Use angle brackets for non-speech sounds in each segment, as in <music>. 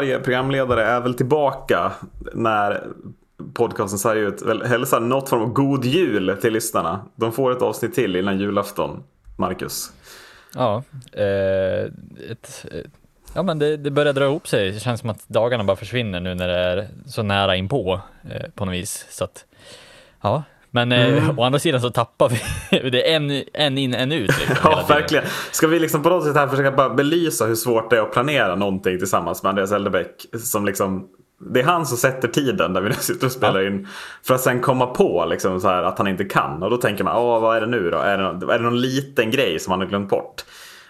ordinarie programledare är väl tillbaka när podcasten Sverige ut hälsar något form av god jul till lyssnarna. De får ett avsnitt till innan julafton, Marcus. Ja, eh, ett, eh, ja men det, det, börjar dra ihop sig. Det känns som att dagarna bara försvinner nu när det är så nära inpå eh, på något vis. Så att, ja, men eh, mm. å andra sidan så tappar vi. <laughs> det är en, en in, en ut. Liksom, ja, verkligen. Ska vi liksom på något sätt här försöka bara belysa hur svårt det är att planera någonting tillsammans med Andreas Eldebäck som liksom det är han som sätter tiden där vi nu sitter och spelar in. För att sen komma på liksom så här att han inte kan. Och då tänker man, Åh, vad är det nu då? Är det, någon, är det någon liten grej som han har glömt bort?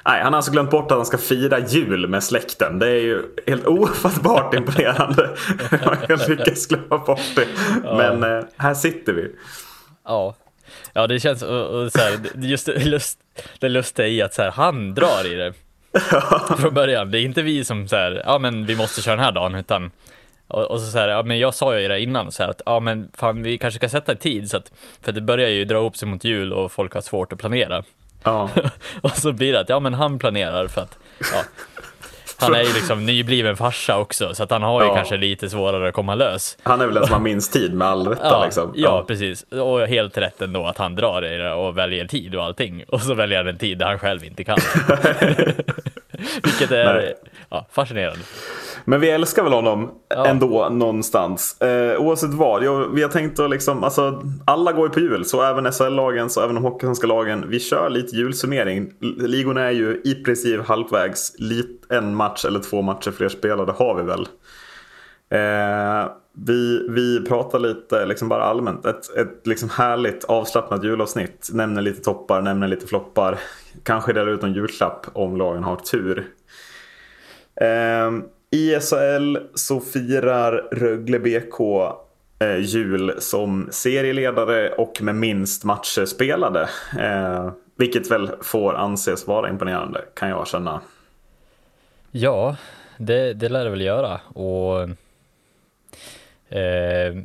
Nej, han har alltså glömt bort att han ska fira jul med släkten. Det är ju helt ofattbart imponerande. <laughs> man kan lyckas glömma bort det. Men eh, här sitter vi. Ja, ja det känns och, och så här, just det, lust, det lustiga i att så här, han drar i det. <laughs> Från början. Det är inte vi som så här, ja men vi måste köra den här dagen, utan och, och så, så här, ja men jag sa ju det innan så här att, ja men fan vi kanske ska sätta tid så att, för det börjar ju dra ihop sig mot jul och folk har svårt att planera. Ja. <laughs> och så blir det att, ja men han planerar för att, ja, han är ju liksom nybliven farsa också, så att han har ju ja. kanske lite svårare att komma lös. Han är väl den som har <laughs> minst tid med all rätta ja, liksom. Ja. ja, precis. Och helt rätt ändå att han drar i det och väljer tid och allting. Och så väljer han en tid där han själv inte kan. <laughs> <laughs> Vilket är ja, fascinerande. Men vi älskar väl honom ja. ändå någonstans. Eh, oavsett vad. Jag, vi har tänkt att liksom, alltså, alla går ju på jul. Så även SHL-lagen, så även de hockeysvenska lagen. Vi kör lite julsummering. Ligorna är ju i princip halvvägs. en match eller två matcher fler spelade har vi väl. Eh, vi, vi pratar lite liksom bara allmänt. Ett, ett liksom härligt avslappnat julavsnitt. Nämner lite toppar, nämner lite floppar. Kanske delar ut en julklapp om lagen har tur. Eh, i SHL så firar Rögle BK eh, jul som serieledare och med minst matcher spelade. Eh, vilket väl får anses vara imponerande kan jag känna. Ja, det, det lär det väl göra. Och eh,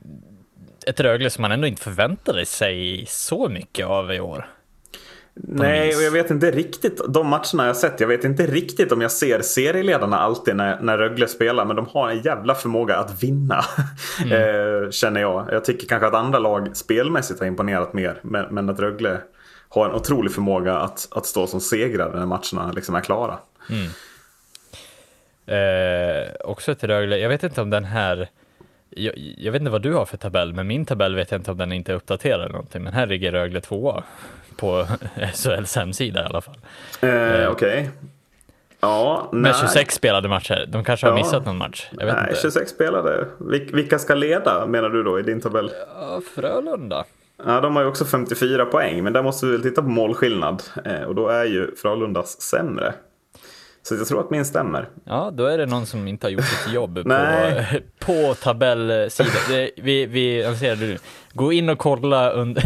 ett Rögle som man ändå inte förväntade sig så mycket av i år. Nej, och jag vet inte riktigt. De matcherna jag sett, jag vet inte riktigt om jag ser serieledarna alltid när, när Rögle spelar. Men de har en jävla förmåga att vinna. <laughs> Mm. eh, känner jag. Jag tycker kanske att andra lag spelmässigt har imponerat mer. Men, men att Rögle har en otrolig förmåga att, att stå som segrare när matcherna liksom är klara. Mm. Eh, också till Rögle, jag vet inte om den här jag, jag, vet inte vad du har för tabell, men min tabell vet jag inte om den inte är uppdaterad eller någonting. Men här ligger Rögle tvåa på <laughs> SHLs hemsida i alla fall. Eh, Okej. Okay. Ja, Med 26 spelade matcher. De kanske har ja. missat någon match. nej, inte. 26 spelade. Vilka ska leda menar du då i din tabell? Ja, Frölunda. Ja, de har ju också 54 poäng, men där måste vi väl titta på målskillnad. Eh, och då är ju Frölundas sämre. Så jag tror att min stämmer. Ja, då är det någon som inte har gjort sitt jobb <laughs> på, <laughs> på tabellsidan. Vi, vi, jag ser du, gå in och kolla under...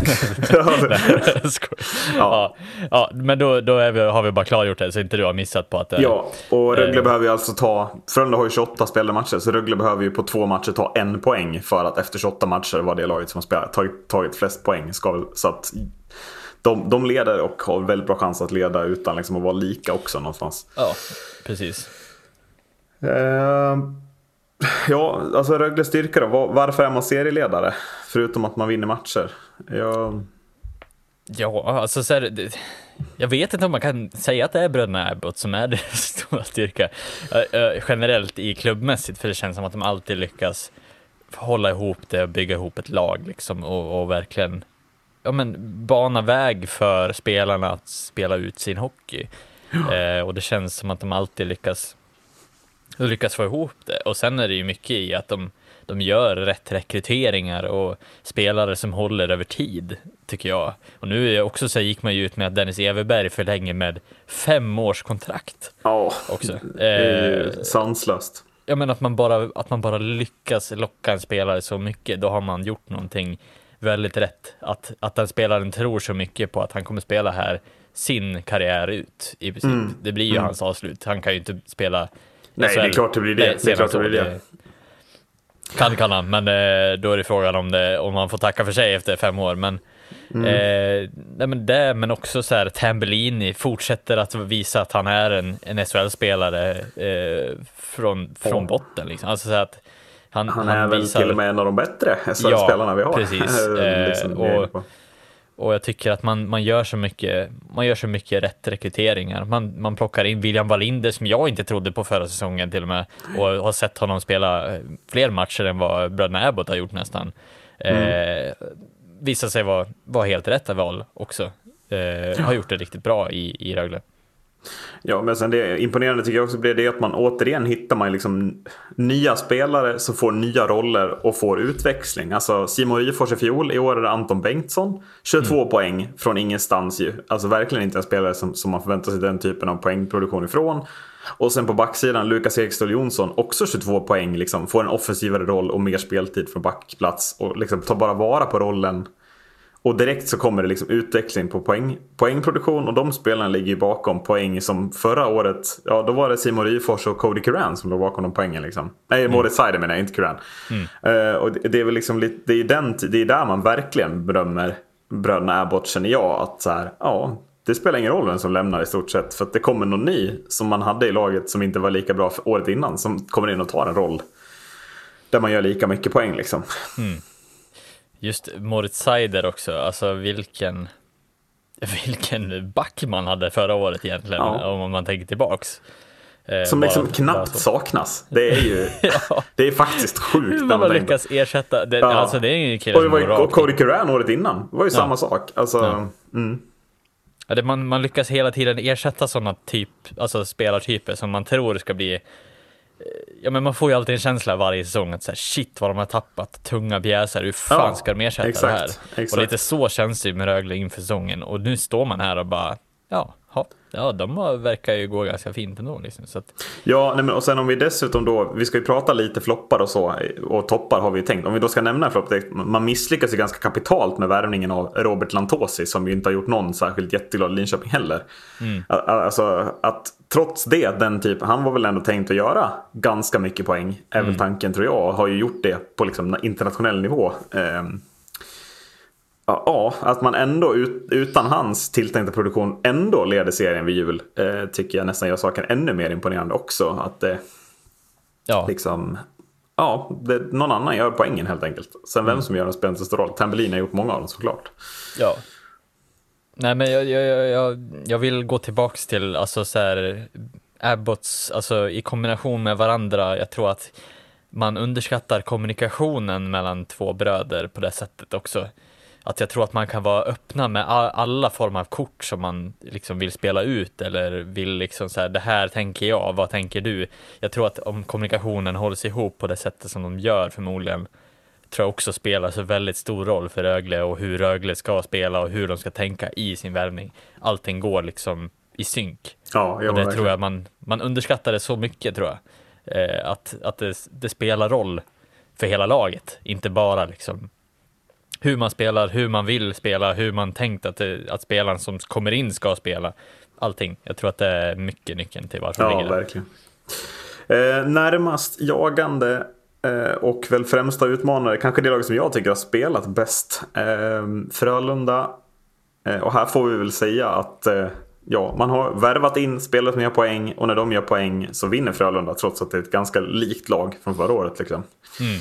<laughs> ja, ja, men då, då vi, har vi bara klargjort det så inte du har missat på att det Ja, och Rögle äh, behöver ju alltså ta, Frölunda har ju 28 spelade matcher, så Rögle behöver ju på två matcher ta en poäng för att efter 28 matcher var det laget som har spelat, tagit, tagit flest poäng. Ska, så att de, de leder och har väldigt bra chans att leda utan liksom att vara lika också någonstans. Ja, precis. Uh, ja, alltså Rögles styrka då. Varför är man serieledare? Förutom att man vinner matcher. Jag... Ja, alltså så här, jag vet inte om man kan säga att det är bröderna Abbott som är <laughs> deras stora styrka. Uh, uh, generellt i klubbmässigt, för det känns som att de alltid lyckas hålla ihop det och bygga ihop ett lag liksom och, och verkligen ja, men, bana väg för spelarna att spela ut sin hockey. Eh, och det känns som att de alltid lyckas, lyckas få ihop det. Och sen är det ju mycket i att de, de gör rätt rekryteringar och spelare som håller över tid, tycker jag. Och nu är också så gick man ju ut med att Dennis Everberg förlänger med fem års kontrakt. Ja, också. det är eh, sanslöst. Ja, men att man, bara, att man bara lyckas locka en spelare så mycket, då har man gjort någonting väldigt rätt. Att, att den spelaren tror så mycket på att han kommer spela här sin karriär ut i princip. Mm. Det blir ju mm. hans avslut. Han kan ju inte spela Nej, det är klart det blir det. det, är klart det, blir det. Kan kan han, men eh, då är det frågan om, det, om man får tacka för sig efter fem år. Men, Mm. Eh, nej, men det, men också så här, Tambellini fortsätter att visa att han är en, en SHL-spelare eh, från, från botten. Liksom. Alltså, så att han, han, han är väl till och med en av de bättre SHL-spelarna vi har. Precis. <laughs> liksom, och, och jag tycker att man, man, gör så mycket, man gör så mycket rätt rekryteringar. Man, man plockar in William Wallinder som jag inte trodde på förra säsongen till och med och har sett honom spela eh, fler matcher än vad bröderna Abbott har gjort nästan. Mm. Eh, visar sig vara, vara helt rätt val också. Eh, har gjort det riktigt bra i, i Rögle. Ja, men sen det imponerande tycker jag också blir det att man återigen hittar man liksom nya spelare som får nya roller och får utväxling. Alltså Simon Ryfors i fjol, i år är det Anton Bengtsson. 22 mm. poäng från ingenstans ju. Alltså verkligen inte en spelare som, som man förväntar sig den typen av poängproduktion ifrån. Och sen på backsidan, Lukas Ekståhl Jonsson, också 22 poäng, liksom, får en offensivare roll och mer speltid från backplats. Och liksom tar bara vara på rollen och direkt så kommer det liksom utveckling på poäng, poängproduktion och de spelarna ligger ju bakom poäng som förra året, ja då var det Simon Ryfors och Cody Curran som låg bakom de poängen liksom. Nej, mm. Moritz Seider menar jag, inte Curran. Mm. Uh, och det är väl liksom lite, det är, den, det är där man verkligen berömmer bröderna Abbott känner jag. Att så här, ja, det spelar ingen roll vem som lämnar i stort sett. För att det kommer någon ny som man hade i laget som inte var lika bra för året innan. Som kommer in och tar en roll. Där man gör lika mycket poäng liksom. Mm. Just Moritz Seider också, alltså vilken, <laughs> vilken back man hade förra året egentligen, ja. om man tänker tillbaks. Eh, Som liksom knappt saknas. Det är ju <laughs> ja. det är faktiskt sjukt. Hur man har lyckats ersätta, det, ja. alltså det är ju en kille och det var ju Cody Curran året innan, det var ju samma sak. Alltså, mm. ja, det, man, man lyckas hela tiden ersätta sådana typ, alltså spelartyper som man tror ska bli Ja men man får ju alltid en känsla varje säsong att så här, shit vad de har tappat tunga pjäser, hur fan ja, ska de ersätta exakt, det här? Exakt. Och lite så känns det ju med Rögle inför säsongen och nu står man här och bara, ja, hopp ja, de verkar ju gå ganska fint ändå. Liksom, så att... Ja, nej, men, och sen om vi dessutom då, vi ska ju prata lite floppar och så, och toppar har vi ju tänkt. Om vi då ska nämna en flopp, man misslyckas ju ganska kapitalt med värvningen av Robert Lantosi som ju inte har gjort någon särskilt jätteglad Linköping heller. Mm. Alltså att trots det, den typ, han var väl ändå tänkt att göra ganska mycket poäng, är väl mm. tanken tror jag, har ju gjort det på liksom internationell nivå. Um, Ja, att man ändå utan hans tilltänkta produktion ändå leder serien vid jul. Eh, tycker jag nästan gör saken ännu mer imponerande också. Att det ja. liksom... Ja, det, någon annan gör poängen helt enkelt. Sen vem mm. som gör den spelar inte så stor roll. Tambellin har gjort många av dem såklart. Ja. Nej men jag, jag, jag, jag vill gå tillbaks till alltså så här Abbots, alltså i kombination med varandra. Jag tror att man underskattar kommunikationen mellan två bröder på det sättet också att jag tror att man kan vara öppna med alla former av kort som man liksom vill spela ut eller vill liksom så här, det här tänker jag, vad tänker du? Jag tror att om kommunikationen hålls ihop på det sättet som de gör förmodligen, tror jag också spelar så väldigt stor roll för Rögle och hur Rögle ska spela och hur de ska tänka i sin värvning. Allting går liksom i synk. Ja, och det verkligen. tror jag man, man underskattar det så mycket tror jag. Eh, att att det, det spelar roll för hela laget, inte bara liksom hur man spelar, hur man vill spela, hur man tänkt att, det, att spelaren som kommer in ska spela. Allting. Jag tror att det är mycket nyckeln till varför Ja, verkligen. Eh, närmast jagande eh, och väl främsta utmanare, kanske det lag som jag tycker har spelat bäst. Eh, Frölunda. Eh, och här får vi väl säga att eh, ja, man har värvat in spelare som gör poäng och när de gör poäng så vinner Frölunda trots att det är ett ganska likt lag från förra året. Liksom. Mm.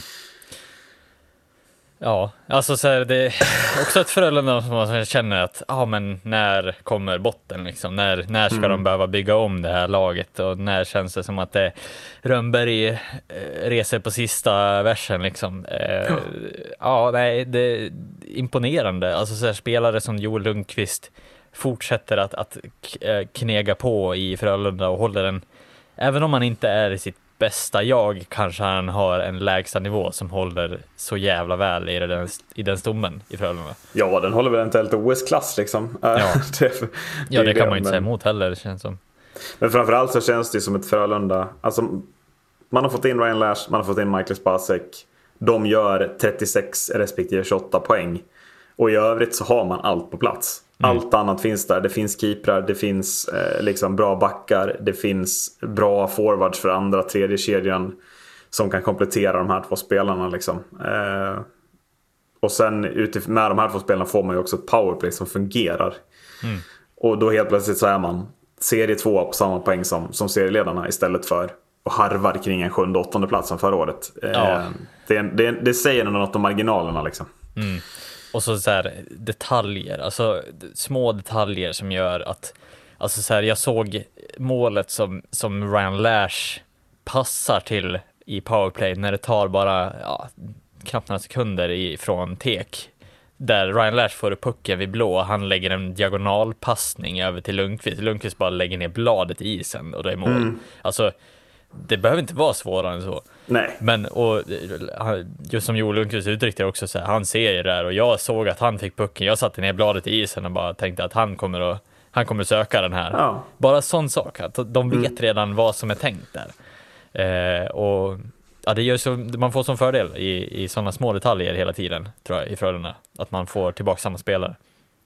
Ja, alltså så här, det är också ett Frölunda som man känner att, ja ah, men när kommer botten liksom? När, när ska mm. de behöva bygga om det här laget och när känns det som att det Rönnberg eh, reser på sista versen liksom? Eh, ja, nej, det är imponerande. Alltså så här, spelare som Joel Lundqvist fortsätter att, att eh, knega på i Frölunda och håller den, även om man inte är i sitt bästa jag kanske han har en lägsta nivå som håller så jävla väl i den, i den stommen i Frölunda. Ja, den håller väl eventuellt OS-klass liksom. <laughs> Ja, det, det, ja, det kan man ju inte säga emot heller, det känns som. Men framförallt så känns det som ett Frölunda. Alltså, man har fått in Ryan Lash, man har fått in Michael Spacek. De gör 36 respektive 28 poäng. Och i övrigt så har man allt på plats. Mm. Allt annat finns där. Det finns keeprar, det finns eh, liksom bra backar, det finns bra forwards för andra, tredje kedjan som kan komplettera de här två spelarna. Liksom. Eh, Och sen med de här två spelarna får man ju också ett powerplay som fungerar. Mm. Och då helt plötsligt så är man serie två på samma poäng som, som serieledarna istället för och harvar kring en sjunde åttonde plats som förra året. Eh, Ja. Det, det, det säger nog något om marginalerna liksom. Mm. Och så, så här, detaljer, alltså små detaljer som gör att, alltså så här, jag såg målet som, som Ryan Lash passar till i powerplay när det tar bara ja, knappt några sekunder ifrån tek. Där Ryan Lash får upp pucken vid blå, han lägger en diagonalpassning över till Lundqvist. Lundqvist bara lägger ner bladet i isen och det är mål. Alltså, det behöver inte vara svårare än så. Nej. Men och, just som Joel Lundqvist uttryckte det också, så här, han ser ju det här och jag såg att han fick pucken. Jag satte ner bladet i isen och bara tänkte att han kommer att, han kommer att söka den här. Ja. Bara sån sak, att de vet redan vad som är tänkt där. Eh, och ja, det gör så, man får som fördel i, i sådana små detaljer hela tiden, tror jag, i Frölunda. Att man får tillbaka samma spelare.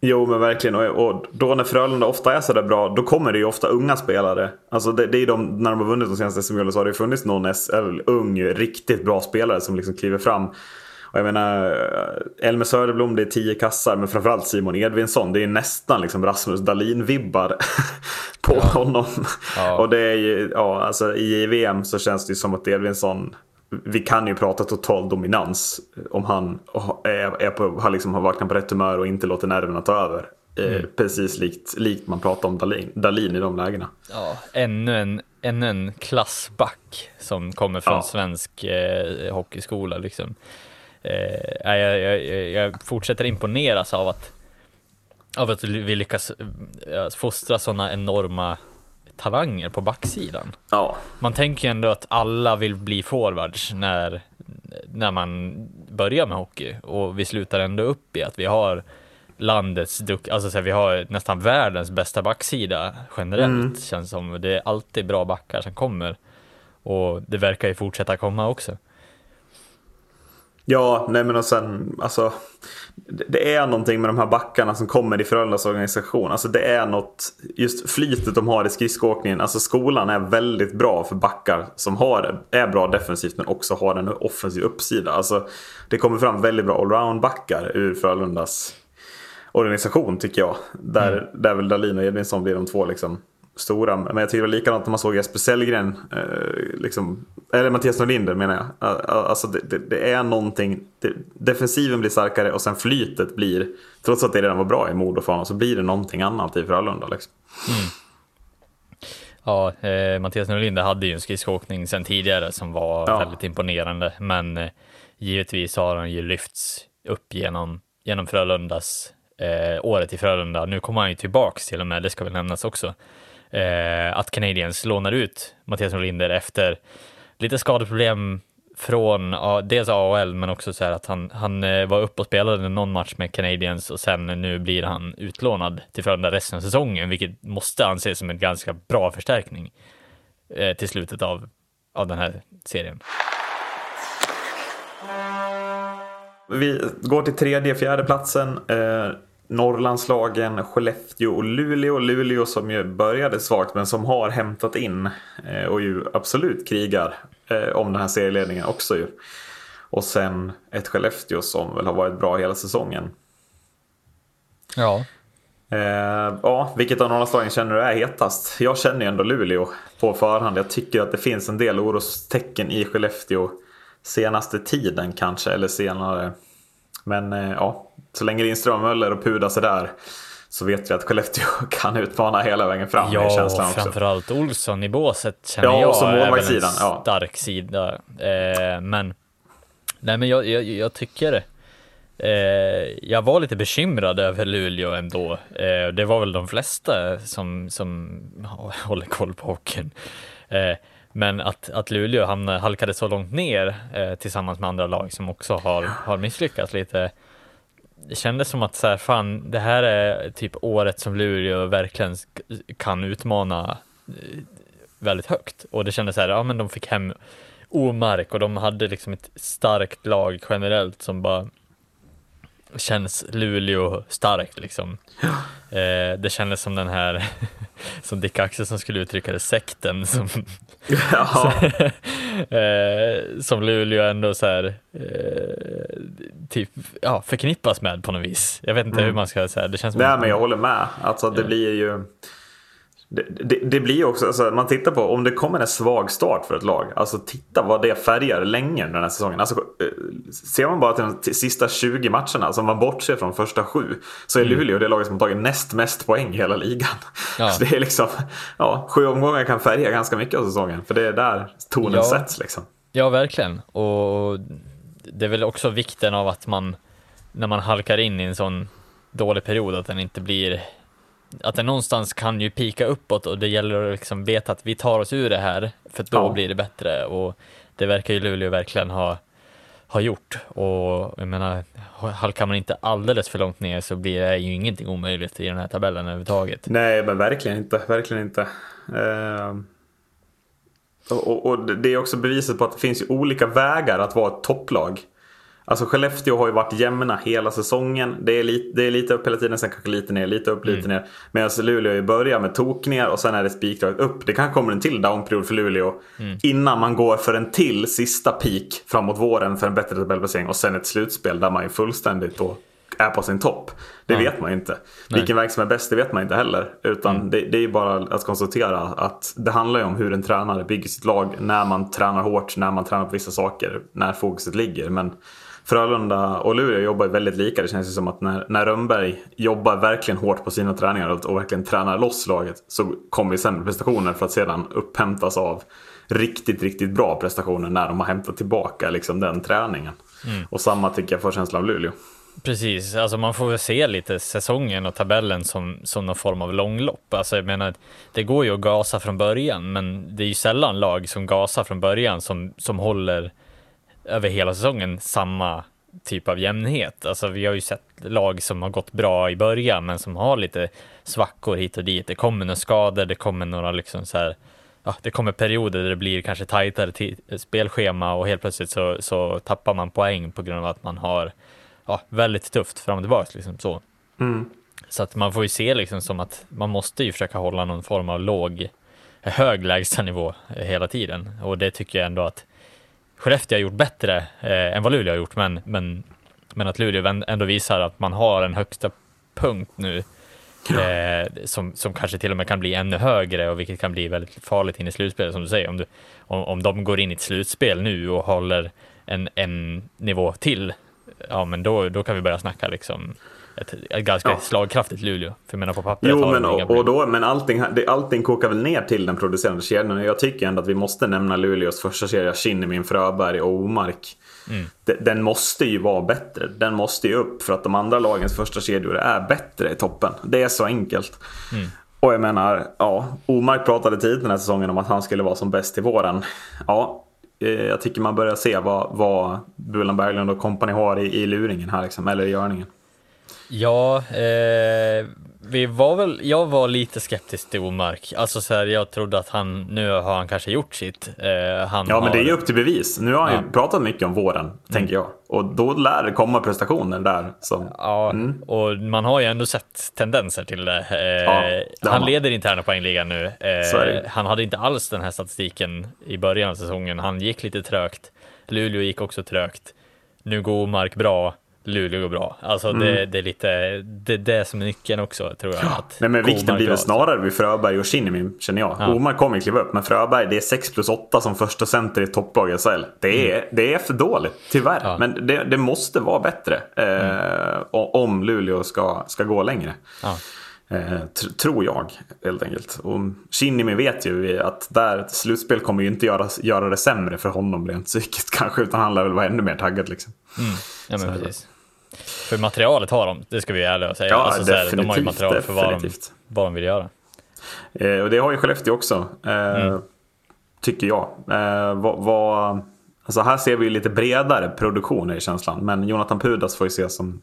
Jo men verkligen. Och, och då när Frölunda ofta är sådär bra, då kommer det ju ofta unga spelare. Alltså det, det är ju de, när de har vunnit de senaste sm så har det ju funnits någon S- eller ung, riktigt bra spelare som liksom kliver fram. Och jag menar, eh, Elmer Söderblom det är tio kassar, men framförallt Simon Edvinsson. Det är nästan liksom Rasmus Dahlin-vibbar <laughs> på honom. Ja. Och det är ju, ja alltså i VM så känns det ju som att Edvinsson vi kan ju prata total dominans om han är, är på, har, liksom, har vaknat på rätt humör och inte låter nerverna ta över. Eh, precis likt, likt man pratar om Dahlin, Dahlin i de lägena. Ja, ännu en, ännu en klassback som kommer från Ja. svensk eh, hockeyskola liksom. Eh, jag, jag, jag fortsätter imponeras av att, av att vi lyckas eh, fostra sådana enorma talanger på backsidan. Ja, Man tänker ju ändå att alla vill bli forwards när, när man börjar med hockey och vi slutar ändå upp i att vi har landets duck, alltså så här, vi har nästan världens bästa backsida generellt Mm. känns som. Det är alltid bra backar som kommer och det verkar ju fortsätta komma också. Ja, nej men och sen, alltså. Det, är någonting med de här backarna som kommer i Frölundas organisation. Alltså det är något, just flytet de har i skridskoåkningen. Alltså skolan är väldigt bra för backar som har, är bra defensivt men också har en offensiv uppsida. Alltså det kommer fram väldigt bra allround-backar ur Frölundas organisation tycker jag. Där, där väl Dahlin och Edvinsson blir de två liksom stora. Men jag tycker det var likadant när man såg Jesper Sellgren, eh, liksom, eller Mattias Norlinder menar jag. Alltså det, det, det är någonting, det, defensiven blir starkare och sen flytet blir, trots att det redan var bra i Modo för honom, så blir det någonting annat i Frölunda. Liksom. Ja, eh, Mattias Norlinder hade ju en skridskoåkning sedan tidigare som var Ja. väldigt imponerande, men eh, givetvis har han ju lyfts upp genom, genom Frölundas eh, året i Frölunda. Nu kommer han ju tillbaks till och med, det ska väl nämnas också. Eh, att Canadiens lånar ut Mattias Norlinder efter lite skadeproblem från dels AHL men också så här att han, han eh, var uppe och spelade någon match med Canadiens och sen nu blir han utlånad till Frölunda resten av säsongen, vilket måste anses som en ganska bra förstärkning eh, till slutet av, av den här serien. Vi går till tredje, fjärde platsen. Eh, Norrlandslagen, Skellefteå och Luleå. Luleå som ju började svagt men som har hämtat in eh, och ju absolut krigar eh, om den här serieledningen också ju. Och sen ett Skellefteå som väl har varit bra hela säsongen. Ja. Eh, ja, vilket av Norrlandslagen känner du är hetast? Jag känner ju ändå Luleå på förhand. Jag tycker att det finns en del orostecken i Skellefteå senaste tiden kanske, eller senare. Men eh, ja, så länge Lindström, Möller och Pudas är där så vet vi att Skellefteå <laughs> kan utmana hela vägen fram. är Ja, känslan och också. framförallt Olsson i båset känner Ja, och jag som är väl en målvaktssidan, ja. stark sida. Eh, men, nej men jag, jag, jag tycker, eh, jag var lite bekymrad över Luleå ändå. Eh, det var väl de flesta som, som <laughs> håller koll på hockeyn. Men att, att Luleå hamnade, halkade så långt ner eh, tillsammans med andra lag som också har, har misslyckats lite. Det kändes som att så här, fan, det här är typ året som Luleå verkligen kan utmana eh, väldigt högt. Och det kändes så här, ja men de fick hem Omark och de hade liksom ett starkt lag generellt som bara känns Luleå starkt liksom. Eh, det kändes som den här, <laughs> som Dick Axelsson skulle uttrycka det, sekten som, Ja, <laughs> eh, som Luleå ändå så här, eh, typ, ja, förknippas med på något vis. Jag vet inte Mm. hur man ska säga, det känns Nej, men jag håller med. Alltså, det blir ju... Det, det, det blir också, alltså, man tittar på om det kommer en svag start för ett lag. Alltså titta vad det färgar länge den här säsongen. Alltså, eh, ser man bara till de sista 20 matcherna, som man bortser från första sju, så är Luleå det laget som har tagit näst mest poäng i hela ligan. Ja. Så det är liksom, ja, sju omgångar kan färga ganska mycket av säsongen. För det är där tonen Ja. sätts liksom. Ja, verkligen. Och det är väl också vikten av att man, när man halkar in i en sån dålig period, att den inte blir att den någonstans kan ju pika uppåt och det gäller att liksom veta att vi tar oss ur det här, för då Ja. blir det bättre. Och det verkar ju Luleå verkligen ha, ha gjort. Och jag menar, halkar man inte alldeles för långt ner så blir det ju ingenting omöjligt i den här tabellen överhuvudtaget. Nej, men verkligen inte. Verkligen inte. Eh, och, och, och det är också beviset på att det finns olika vägar att vara ett topplag. Alltså Skellefteå har ju varit jämna hela säsongen. Det är, lite, det är lite upp hela tiden, sen kanske lite ner, lite upp, lite ner. Medan Luleå börjar med tok ner och sen är det spikrakt upp. Det kanske kommer en till downperiod för Luleå. Innan man går för en till sista peak framåt våren för en bättre tabellplacering. Och sen ett slutspel där man ju fullständigt då är på sin topp. Det Ja. vet man ju inte. Nej. Vilken väg som är bäst, det vet man inte heller. Utan det, det är ju bara att konstatera att det handlar ju om hur en tränare bygger sitt lag. När man tränar hårt, när man tränar på vissa saker, när fokuset ligger. Men Frölunda och Luleå jobbar ju väldigt lika. Det känns ju som att när, när Rönnberg jobbar verkligen hårt på sina träningar och, verkligen tränar loss laget så kommer ju sämre prestationer för att sedan upphämtas av riktigt, riktigt bra prestationer när de har hämtat tillbaka liksom, den träningen. Och samma tycker jag får känslan av Luleå. Precis, alltså man får väl se lite säsongen och tabellen som, som någon form av långlopp. Alltså jag menar, det går ju att gasa från början, men det är ju sällan lag som gasar från början som, som håller över hela säsongen samma typ av jämnhet. Alltså vi har ju sett lag som har gått bra i början, men som har lite svackor hit och dit. Det kommer några skador, det kommer några liksom så här, ja, det kommer perioder där det blir kanske tajtare spelschema och helt plötsligt så, så tappar man poäng på grund av att man har ja, väldigt tufft fram och tillbaka. Liksom så. Mm. så att man får ju se liksom som att man måste ju försöka hålla någon form av låg, hög lägstanivå eh, hela tiden. Och det tycker jag ändå att Skellefteå har gjort bättre eh, än vad Luleå har gjort, men, men, men att Luleå ändå visar att man har en högsta punkt nu eh, som, som kanske till och med kan bli ännu högre och vilket kan bli väldigt farligt in i slutspelet som du säger. Om, du, om, om de går in i ett slutspel nu och håller en, en nivå till, ja men då, då kan vi börja snacka liksom ett, ett ganska Ja. slagkraftigt Luleå. För jag menar på pappret Jo, men, och, och då, men allting, allting kokar väl ner till den producerande kedjan. Och Jag tycker ändå att vi måste nämna Luleås första kedja, Kinnimin, Fröberg och Omark. Mm. De- Den måste ju vara bättre. Den måste ju upp för att de andra lagens första kedjor är bättre i toppen. Det är så enkelt. Mm. Och jag menar, ja, Omark pratade tidigt den här säsongen om att han skulle vara som bäst i våren. Ja, eh, jag tycker man börjar se vad, vad Bulan Berglund och kompani har i, i luringen här, liksom, eller i görningen. Ja, eh, vi var väl, jag var lite skeptisk till Omark. Alltså så här, jag trodde att han, nu har han kanske gjort sitt. Eh, han Ja, men har, det är ju upp till bevis. Nu har han Ja. Mm. ju pratat mycket om våren, tänker jag. Och då lär det komma prestationer där. Som... Ja, Mm. och man har ju ändå sett tendenser till det. Eh, Ja, det han leder interna poängligan nu. Eh, han hade inte alls den här statistiken i början av säsongen. Han gick lite trögt. Luleå gick också trögt. Nu går Omark bra. Luleå går bra. Alltså det, det är lite det, är det som är nyckeln också tror jag. Att Mm. Nej, men vikten blir väl snarare vid Fröberg och Kinnimin, känner jag. Ja. Omar kommer kliva upp, men Fröberg, det är 6 plus 8 som första center i topplag i SHL. Det är, det är för dåligt, tyvärr. Mm. Ja. Men det, det måste vara bättre eh, o- om Luleå ska, ska gå längre. Ja. Eh, tr- tror jag, helt enkelt. Och Kinnimin vet ju att där slutspel kommer ju inte göra, göra det sämre för honom rent psykiskt <laughs> kanske, utan han lär väl vara ännu mer taggad liksom. Ja, Så är men precis. För materialet har de, det ska vi ärliga och säga. Ja, alltså, så här, de har ju definitivt, material för vad de, definitivt. vad de vill göra. Eh, och det har ju Skellefteå också. Eh, Mm. Tycker jag. Eh, vad, vad, alltså här ser vi lite bredare produktioner i känslan. Men Jonathan Pudas får ju ses som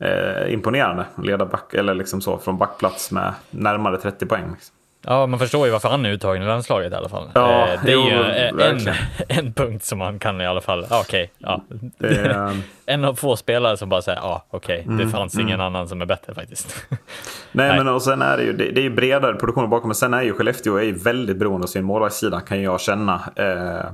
eh, imponerande. Leda back, eller liksom så, från backplats med närmare 30 poäng. Liksom. Ja, man förstår ju varför han är uttagen i landslaget i alla fall. Ja, Eh, det är jo, ju en, <laughs> en punkt som man kan i alla fall, ja, okej, ja. <laughs> Eh, En av få spelare som bara säger, ja, okej, det Mm, fanns ingen annan som är bättre faktiskt. <laughs> nej, Nej. men och sen är det ju, det, det är ju bredare produktioner bakom. Men sen är ju Skellefteå är ju väldigt beroende av sin målvaktssida kan jag känna. Eh,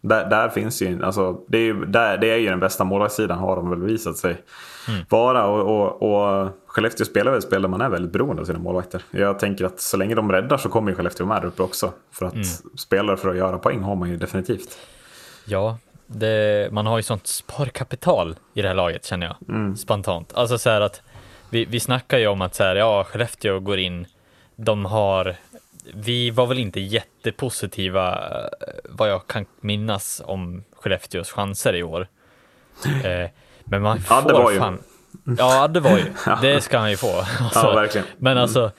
Där, där finns ju, alltså, det, är ju, där, det är ju den bästa målvaktssidan har de väl visat sig mm. vara. Och, och, och Skellefteå spelar väl spel där man är väldigt beroende av sina målvakter. Jag tänker att så länge de räddar så kommer ju Skellefteå med uppe också. För att mm. spelare för att göra poäng har man ju definitivt. Ja, det, man har ju sånt sparkapital i det här laget känner jag. Mm. Spontant. Alltså så här att vi, vi snackar ju om att så här, ja, Skellefteå går in, de har vi var väl inte jättepositiva eh, vad jag kan minnas om Skellefteås chanser i år. <laughs> Eh, men man får Adde var fan... Ju. Ja, det var ju. <laughs> Det ska han ju få. Alltså, ja, verkligen. Men mm. alltså,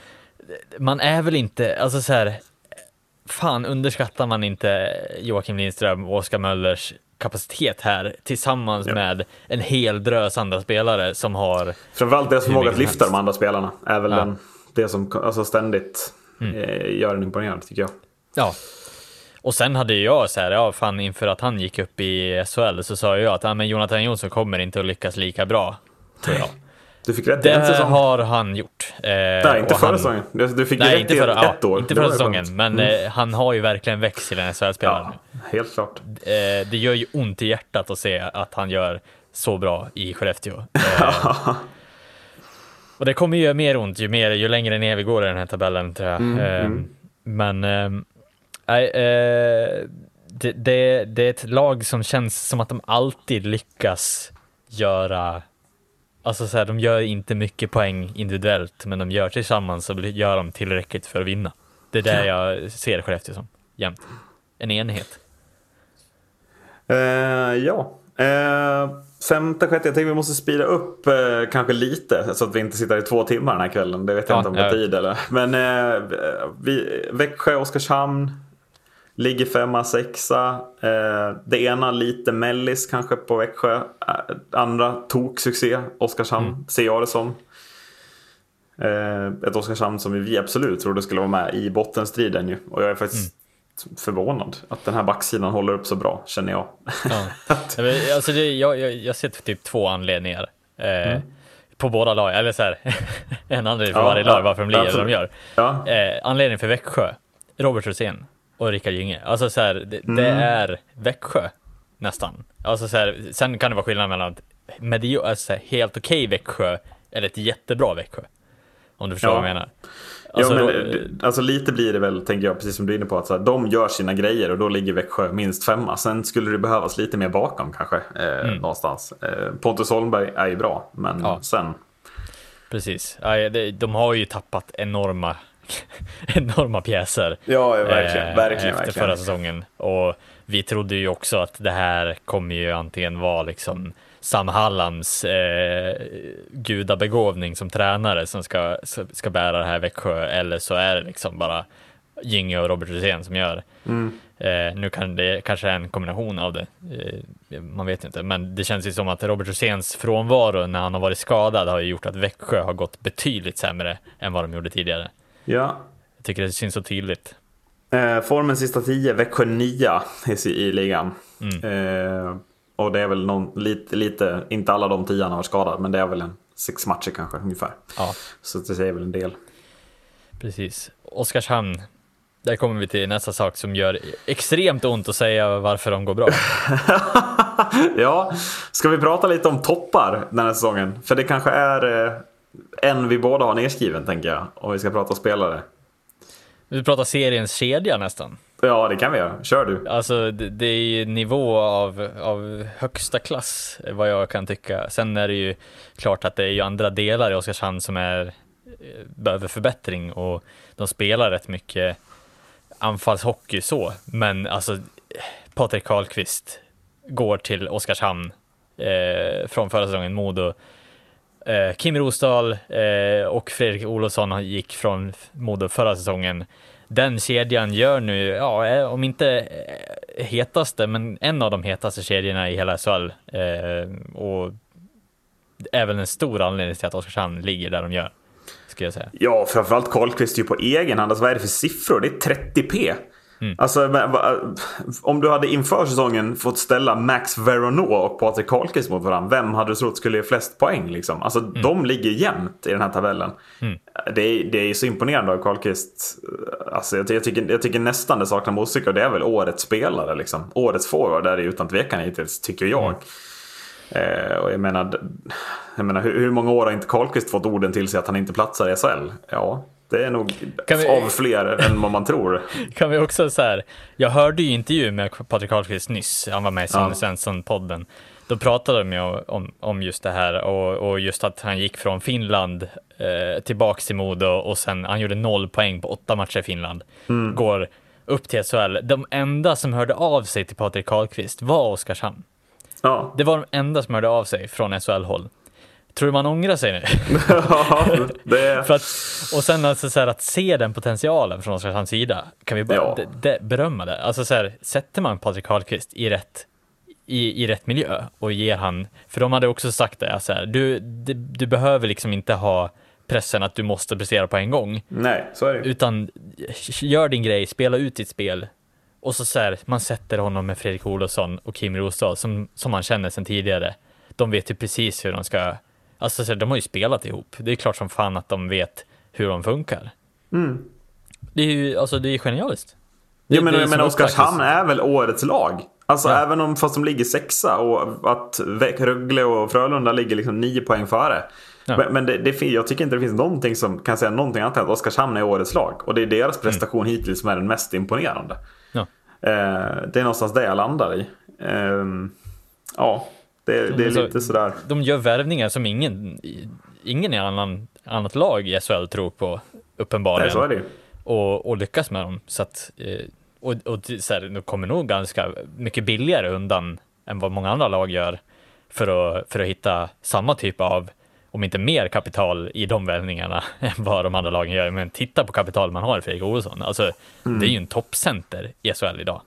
man är väl inte, alltså så här, fan underskattar man inte Joakim Lindström och Oskar Möllers kapacitet här tillsammans ja. med en hel drös andra spelare som har... Framförallt deras förmåga att lyfta de andra spelarna är väl ja. den, det som alltså ständigt mm. Eh, gör en imponerande tycker jag. Ja. Och sen hade jag så här, ja fan inför att han gick upp i SHL så sa jag att ja, men Jonathan Jonsson kommer inte att lyckas lika bra. Tror jag. Du fick rätt det en säsong. har han gjort. Eh, nej, inte förra han... säsongen. Du fick nej, rätt i förra, ett år. Inte förra säsongen, men mm. eh, han har ju verkligen växt till en SHL-spelare. Ja, helt klart. Eh, det gör ju ont i hjärtat att se att han gör så bra i Skellefteå. <laughs> Eh, och det kommer ju göra mer ont ju, mer, ju längre ner vi går i den här tabellen tror jag. Mm, eh, mm. Men äh, äh, det, det, det, är ett lag som känns som att de alltid lyckas göra Alltså så här, de gör inte mycket poäng individuellt, men de gör tillsammans och gör de tillräckligt för att vinna. Det är det jag ser Skellefteå som, jämt. En enhet. Uh, ja. Uh, femte, sjätte, jag tänker vi måste spira upp uh, kanske lite så att vi inte sitter i två timmar den här kvällen. Det vet jag ja, inte om vi har tid eller. Men vi, Växjö, Oskarshamn, Ligger femma, sexa. Eh, det ena lite mellis kanske på Växjö. Eh, andra tok succé. Oskarshamn mm. ser jag det som. Eh, ett Oskarshamn som vi absolut trodde skulle vara med i bottenstriden ju. Och jag är faktiskt mm. Förvånad att den här backsidan håller upp så bra, känner jag. Ja. <laughs> alltså det, jag, jag, jag ser typ två anledningar. Eh, mm. På båda lag, eller så här, <laughs> en anledning för ja, varje lag varför de blir som de gör. Ja. Eh, anledningen för Växjö, Robert Rosén och Rickard Gynge. Alltså så här, det, mm. det, är Växjö nästan. Alltså så här, sen kan det vara skillnad mellan medio, alltså helt okej okay Växjö eller ett jättebra Växjö. Om du förstår ja. vad jag menar. Alltså, ja, men, alltså lite blir det väl, tänker jag, precis som du är inne på, att så här, de gör sina grejer och då ligger Växjö minst femma. Sen skulle det behövas lite mer bakom kanske, eh, mm. någonstans. Eh, Pontus Holmberg är ju bra, men ja. sen... Precis, de har ju tappat enorma <laughs> enorma pjäser. Ja, verkligen. Eh, verkligen efter verkligen. förra säsongen. Och vi trodde ju också att det här kommer ju antingen vara liksom Sam Hallands eh, gudabegåvning som tränare som ska, ska bära det här Växjö eller så är det liksom bara Gynge och Robert Rosén som gör. Mm. Eh, nu kan det kanske är en kombination av det, eh, man vet inte, men det känns ju som att Robert Roséns frånvaro när han har varit skadad har gjort att Växjö har gått betydligt sämre än vad de gjorde tidigare. Ja. Jag tycker det syns så tydligt. Eh, formen sista tio, Växjö nia i ligan. Mm. Och det är väl någon, lite, lite, inte alla de tio har varit skadade, men det är väl en sex matcher kanske ungefär. Ja. Så det säger väl en del. Precis. Oskarshamn, där kommer vi till nästa sak som gör extremt ont att säga varför de går bra. <laughs> ja, ska vi prata lite om toppar den här säsongen? För det kanske är eh, en vi båda har nedskriven tänker jag. Om vi ska prata spelare. Vi pratar seriens kedja nästan. Ja, det kan vi göra. Kör du. Alltså, det, det är nivå av, av högsta klass, eh, vad jag kan tycka. Sen är det ju klart att det är ju andra delar i Oskarshamn som är, eh, behöver förbättring och de spelar rätt mycket anfallshockey så. Men alltså, Patrik Karlqvist går till Oskarshamn eh, från förra säsongen, Modo Eh, Kim Rosdahl eh, och Fredrik Olofsson gick från Modo förra säsongen. Den kedjan gör nu, ja, eh, om inte eh, hetaste, men en av de hetaste kedjorna i hela SHL. Eh, och även en stor anledning till att Oskarshamn ligger där de gör. Ska jag säga. Ja, framförallt Karlqvist ju på egen hand. Alltså, vad är det för siffror? Det är 30p. Mm. Alltså, om du hade inför säsongen fått ställa Max Veronneau och Patrik Karlqvist mot varandra. Vem hade du trott skulle ge flest poäng? Liksom? Alltså, mm. De ligger jämnt i den här tabellen. Mm. Det, är, det är så imponerande av Karlqvist. Alltså, jag, jag, tycker, jag tycker nästan det saknar motstycke och det är väl årets spelare. Liksom. Årets forward är det utan tvekan hittills, tycker jag. Mm. Eh, och jag menar, jag menar hur, hur, många år har inte Karlqvist fått orden till sig att han inte platsar i SHL? Ja, det är nog vi, av fler än vad man tror. <laughs> Kan vi också så här, jag hörde ju intervju med Patrik Karlqvist nyss, han var med i Sonny ja. Svensson-podden. Då pratade de ju om, om just det här och, och just att han gick från Finland eh, tillbaks till Modo och sen han gjorde noll poäng på åtta matcher i Finland. Mm. Går upp till SHL. De enda som hörde av sig till Patrik Karlqvist var Oskarshamn. Ja. Det var de enda som hörde av sig från SHL-håll. Tror du man ångrar sig nu? <laughs> ja, det... <laughs> För att, och sen alltså så här, att se den potentialen från Oskarshamns sida, kan vi bara ja. de, de, berömma det. Alltså så här, sätter man Patrik Karlqvist i rätt, i, i rätt miljö och ger han, för de hade också sagt det, så här, du, du, du behöver liksom inte ha pressen att du måste prestera på en gång. Nej, så är det. Utan gör din grej, spela ut ditt spel, och så, så här, man sätter honom med Fredrik Olofsson och Kim Rostad som, som man känner sedan tidigare. De vet ju precis hur de ska, alltså så här, de har ju spelat ihop. Det är klart som fan att de vet hur de funkar. Mm. Det är ju, alltså det är genialiskt. Det, jag menar, jag menar Oskarshamn är väl årets lag? Alltså ja. även om, fast de ligger sexa och att Rögle och Frölunda ligger liksom nio poäng före. Ja. Men, men det, det, jag tycker inte det finns någonting som kan säga någonting annat än att Oskarshamn är årets lag. Och det är deras mm. prestation mm. hittills som är den mest imponerande. Eh, det är någonstans det jag landar i. Ehm, ja, det, det är alltså, lite sådär. De gör värvningar som ingen, ingen i annan, annat lag i SHL tror på, uppenbarligen. Nej, så är det och, och lyckas med dem. Så att, eh, och, och så här, de kommer nog ganska mycket billigare undan än vad många andra lag gör för att, för att hitta samma typ av om inte mer kapital i de värvningarna <laughs> än vad de andra lagen gör. Men titta på kapital man har i Fredrik Olsson. Alltså, mm. Det är ju en toppcenter i SHL idag.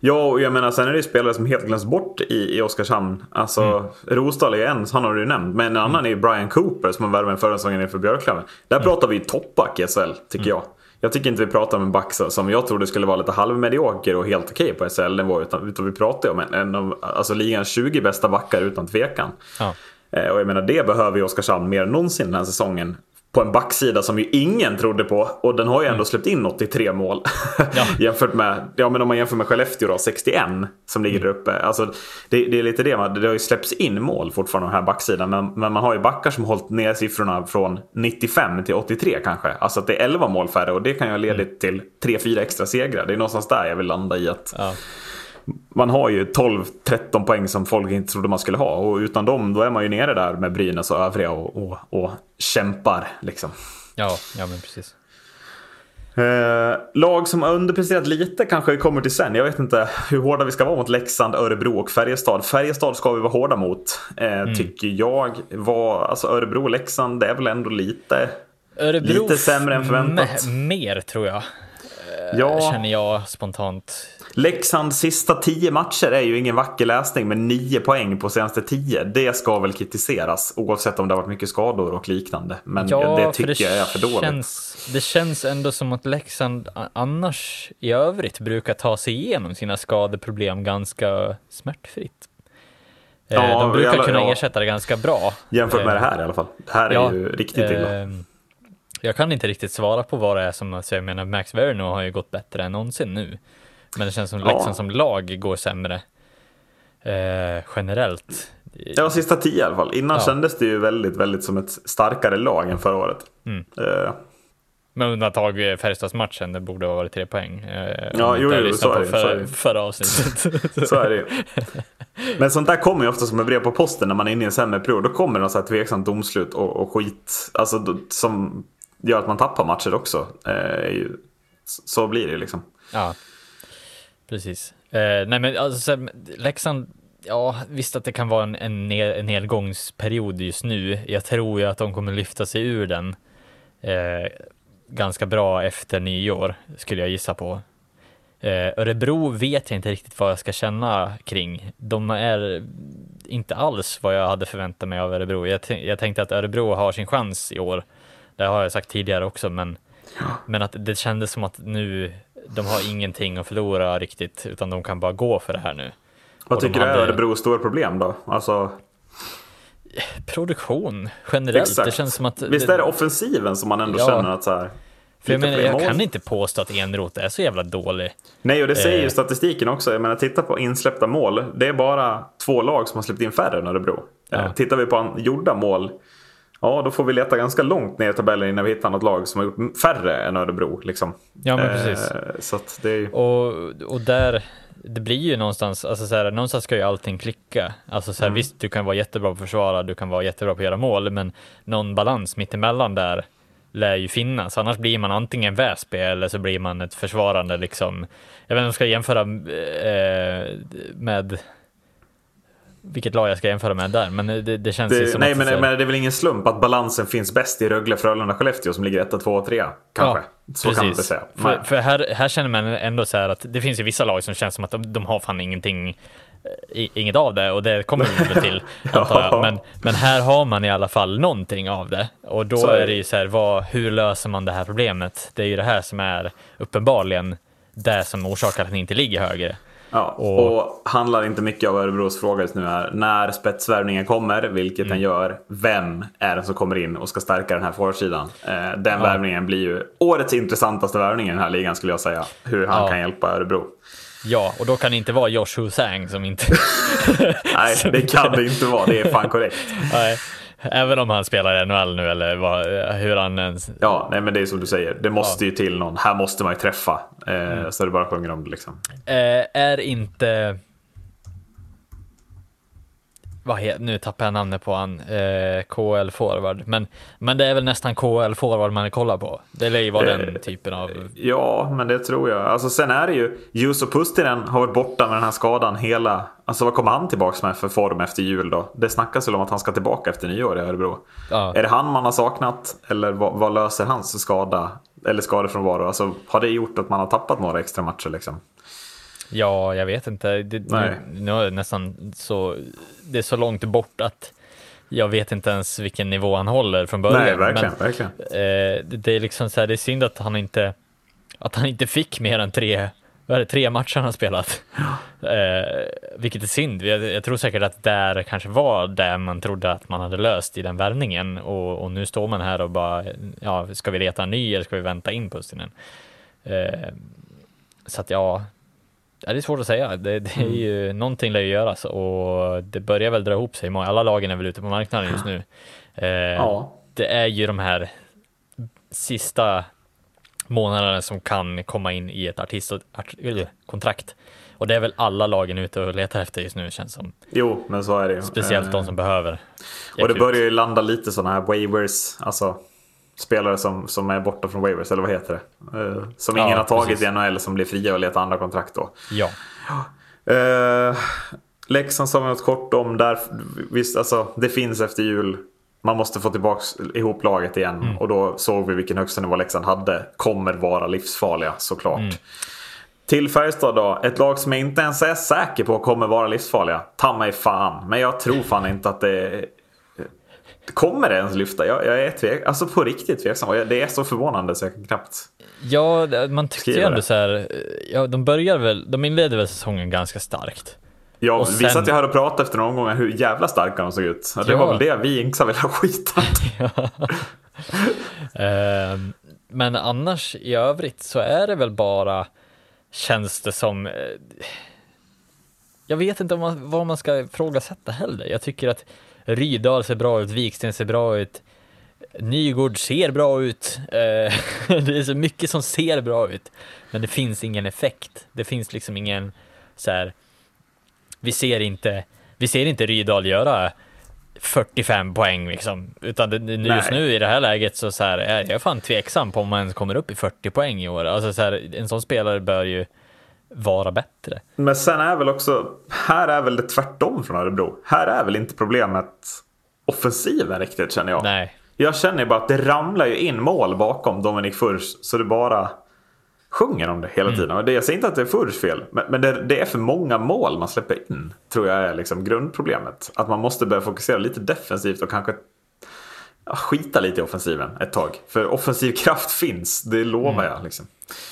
Ja, och jag menar sen är det ju spelare som helt glöms bort i, i Oskarshamn. Alltså, mm. Rosdahl är en, han har du ju nämnt. Men en annan mm. är ju Brian Cooper som har värvat förra säsongen inför Björklöven. Där mm. pratar vi toppback i SHL, tycker mm. jag. Jag tycker inte vi pratar om en back som jag trodde skulle vara lite halvmedioker och helt okej okay på SHL-nivå. Utan, utan vi pratar om en, en av alltså, ligans 20 bästa backar utan tvekan. Ja. Eh, och jag menar det behöver ju Oskarshamn mer än någonsin den här säsongen. På en backsida som ju ingen trodde på. Och den har ju ändå mm. släppt in 83 mål. Ja. <laughs> jämfört med, ja men om man jämför med Skellefteå då, 61 som ligger mm. där uppe. Alltså, det, det, är lite det, det har ju släppts in mål fortfarande på den här backsidan. Men, men man har ju backar som hållit ner siffrorna från 95 till 83 kanske. Alltså att det är 11 mål färre och det kan ju ha mm. till 3-4 extra segrar. Det är någonstans där jag vill landa i att ja man har ju 12-13 poäng som folk inte trodde man skulle ha. Och utan dem då är man ju nere där med Brynäs och övriga och, och, och kämpar. Liksom. Ja, ja men precis. Eh, lag som har underpresterat lite kanske vi kommer till sen. Jag vet inte hur hårda vi ska vara mot Leksand, Örebro och Färjestad. Färjestad ska vi vara hårda mot. Eh, mm. Tycker jag. Var, alltså Örebro och Leksand det är väl ändå lite, Örebro lite sämre än förväntat. Mer tror jag. Ja. Känner jag spontant. Leksands sista tio matcher är ju ingen vacker läsning med nio poäng på senaste tio. Det ska väl kritiseras oavsett om det har varit mycket skador och liknande. Men ja, det tycker det jag är för dåligt. Känns, det känns ändå som att Leksand annars i övrigt brukar ta sig igenom sina skadeproblem ganska smärtfritt. Eh, ja, de brukar alla, kunna ja. ersätta det ganska bra. Jämfört med det här i alla fall. Det här är ja, ju riktigt illa. Eh, jag kan inte riktigt svara på vad det är som, alltså jag menar Max Verno har ju gått bättre än någonsin nu. Men det känns som Leksand ja. som lag går sämre eh, generellt. Ja, sista tio i alla fall. Innan ja. kändes det ju väldigt, väldigt som ett starkare lag än förra året. Mm. Eh. Med undantag Färjestadsmatchen, det borde ha varit tre poäng. Eh, ja, jo, jo, <laughs> så är det. För, så är det. Förra avsnittet. så är det Men sånt där kommer ju ofta som ett brev på posten när man är inne i en sämre period. Då kommer det så här tveksamt domslut och, och skit. Alltså som gör att man tappar matcher också. Eh, så blir det ju liksom. Ja, precis. Eh, nej men alltså, Leksand, ja visst att det kan vara en, en, en nedgångsperiod just nu. Jag tror ju att de kommer lyfta sig ur den eh, ganska bra efter nyår, skulle jag gissa på. Eh, Örebro vet jag inte riktigt vad jag ska känna kring. De är inte alls vad jag hade förväntat mig av Örebro. Jag, jag tänkte att Örebro har sin chans i år det har jag sagt tidigare också, men, men att det kändes som att nu de har ingenting att förlora riktigt, utan de kan bara gå för det här nu. Vad Och tycker du hade- är Örebros stora problem då? Alltså, Produktion generellt, exakt. det känns som att... Visst är det offensiven som man ändå Ja. känner att så här, För jag menar, jag kan inte påstå att Enroth är så jävla dålig. Nej, och det säger ju Eh. statistiken också. Jag menar, titta på insläppta mål. Det är bara två lag som har släppt in färre än Örebro. Ja. Eh, Tittar vi på gjorda mål, ja då får vi leta ganska långt ner i tabellen innan vi hittar något lag som har gjort färre än Örebro. Liksom. Ja, men Eh, precis. Så att det är. Och, och där, det blir ju någonstans, alltså så här, någonstans ska ju allting klicka. Alltså så här, visst, du kan vara jättebra på att försvara, du kan vara jättebra på att göra mål, men någon balans mittemellan där lär ju finnas. Annars blir man antingen Väsby eller så blir man ett försvarande liksom. Jag vet inte om jag ska jämföra eh, med vilket lag jag ska jämföra med där, men det, det känns ju Det, som nej, att men, så men det är väl ingen slump att balansen finns bäst i Rögle, Frölunda, Skellefteå som ligger 1, 2 3 kanske. så kan man väl säga. För, för här, här känner man ändå så här att det finns ju vissa lag som känns som att de, de har fan ingenting, eh, i- inget av det och det kommer vi väl till <laughs> antar jag. Men, men här har man i alla fall någonting av det och då Så är det. är det ju så här, vad, hur löser man det här problemet? Det är ju det här som är uppenbarligen det som orsakar att ni inte ligger högre. Ja, Och- och, handlar inte mycket av Örebros fråga just nu är när spetsvärvningen kommer, vilket Mm. den gör, vem är det som kommer in och ska stärka den här forwardsidan? Eh, den värvningen blir ju årets intressantaste värvning i den här ligan skulle jag säga. Hur han Ja. kan hjälpa Örebro. Ja, och då kan det inte vara Josh Husang som inte... <laughs> Nej, det kan det inte vara. Det är fan korrekt. Nej, <laughs> även om han spelar i NHL nu eller vad, hur han ens... Ja, nej, men det är som du säger. Det måste Ja. ju till någon. Här måste man ju träffa. Eh, Mm. Så det bara sjunger om det liksom. Eh, är inte... Vad heter, nu tappar jag namnet på han, eh, KL forward, men, men det är väl nästan KL forward man kollar på. Det lär ju vara Eh, den typen av... Ja, men det tror jag. Alltså, sen är det ju, Juuso Pustinen har varit borta med den här skadan hela... Alltså vad kommer han tillbaka med för form efter jul då? Det snackas väl om att han ska tillbaka efter nyår i Örebro. Ja. Är det han man har saknat? Eller vad, vad löser hans skada? Eller skadefrånvaro? Alltså, har det gjort att man har tappat några extra matcher liksom? Ja, jag vet inte. Det, nu, nu är det nästan så... Det är så långt bort att jag vet inte ens vilken nivå han håller från början. Nej, verkligen. Men, verkligen. eh, det, det är liksom så här, det är synd att han inte... Att han inte fick mer än tre... Vad är det, tre matcher han har spelat. Eh, vilket är synd. Jag, jag tror säkert att där kanske var det man trodde att man hade löst i den värvningen. Och, och nu står man här och bara, ja, ska vi leta en ny eller ska vi vänta in Pustinen? Eh, så att ja, Ja, det är svårt att säga. Det, det är ju, Någonting lär ju göras och det börjar väl dra ihop sig. Alla lagen är väl ute på marknaden just nu. Eh, Ja. Det är ju de här sista månaderna som kan komma in i ett artistkontrakt. Och det är väl alla lagen ute och letar efter just nu känns som. Jo, men så är det ju. Speciellt Eh, de som behöver. Och det börjar ju landa lite sådana här waivers. Alltså spelare som, som är borta från waivers, eller vad heter det? Eh, som Ja, ingen har tagit precis. i NHL som blir fria och letar andra kontrakt då. Ja, Eh, Leksand sa vi något kort om. Där, visst, alltså, det finns efter jul. Man måste få tillbaka ihop laget igen. Mm. Och då såg vi vilken högsta nivå Leksand hade. Kommer vara livsfarliga såklart. Mm. Till Färjestad då. Ett lag som jag inte ens är säker på kommer vara livsfarliga. Ta mig fan. Men jag tror fan inte att det... Kommer det ens lyfta? Jag, jag är tvek, alltså på riktigt tveksam. Det är så förvånande så jag kan knappt... ja man tyckte ju ändå så här, ja de börjar väl, de inledde väl säsongen ganska starkt. Ja, Och Vi satt ju här och pratade efter några omgångar hur jävla starka de såg ut. Det Ja. var väl det vi inte ville ha skiten. <laughs> Eh, men annars i övrigt så är det väl bara, känns det som, eh, jag vet inte om man, vad man ska ifrågasätta heller. Jag tycker att Rydahl ser bra ut, Viksten ser bra ut, Nygård ser bra ut. Eh, <laughs> det är så mycket som ser bra ut, men det finns ingen effekt. Det finns liksom ingen så här, vi ser inte, vi ser inte Rydahl göra 45 poäng liksom. Utan det, det, just Nej. nu i det här läget så, så här, är jag fan tveksam på om man ens kommer upp i 40 poäng i år. Alltså så här, en sån spelare bör ju vara bättre. Men sen är väl också, här är väl det tvärtom från Örebro. Här är väl inte problemet offensiven riktigt känner jag. Nej, Jag känner bara att det ramlar ju in mål bakom Dominik Furs så det bara sjunger om det hela tiden. Och det, jag säger inte att det är Furs fel, men, men det, det är för många mål man släpper in. Tror jag är liksom grundproblemet. Att man måste börja fokusera lite defensivt och kanske skita lite i offensiven ett tag. För offensiv kraft finns, det lovar jag. Liksom.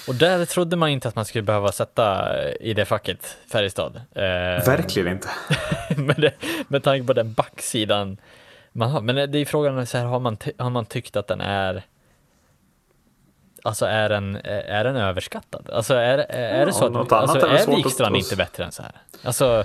Och där trodde man inte att man skulle behöva sätta i det facket Färjestad. Eh, Verkligen inte. <laughs> med, det, med tanke på den backsidan man har. Men det är frågan, så här, har, man har man tyckt att den är Alltså är den, är den överskattad? Alltså är, är ja, det så att alltså, är Wikstrand inte bättre än så här? Alltså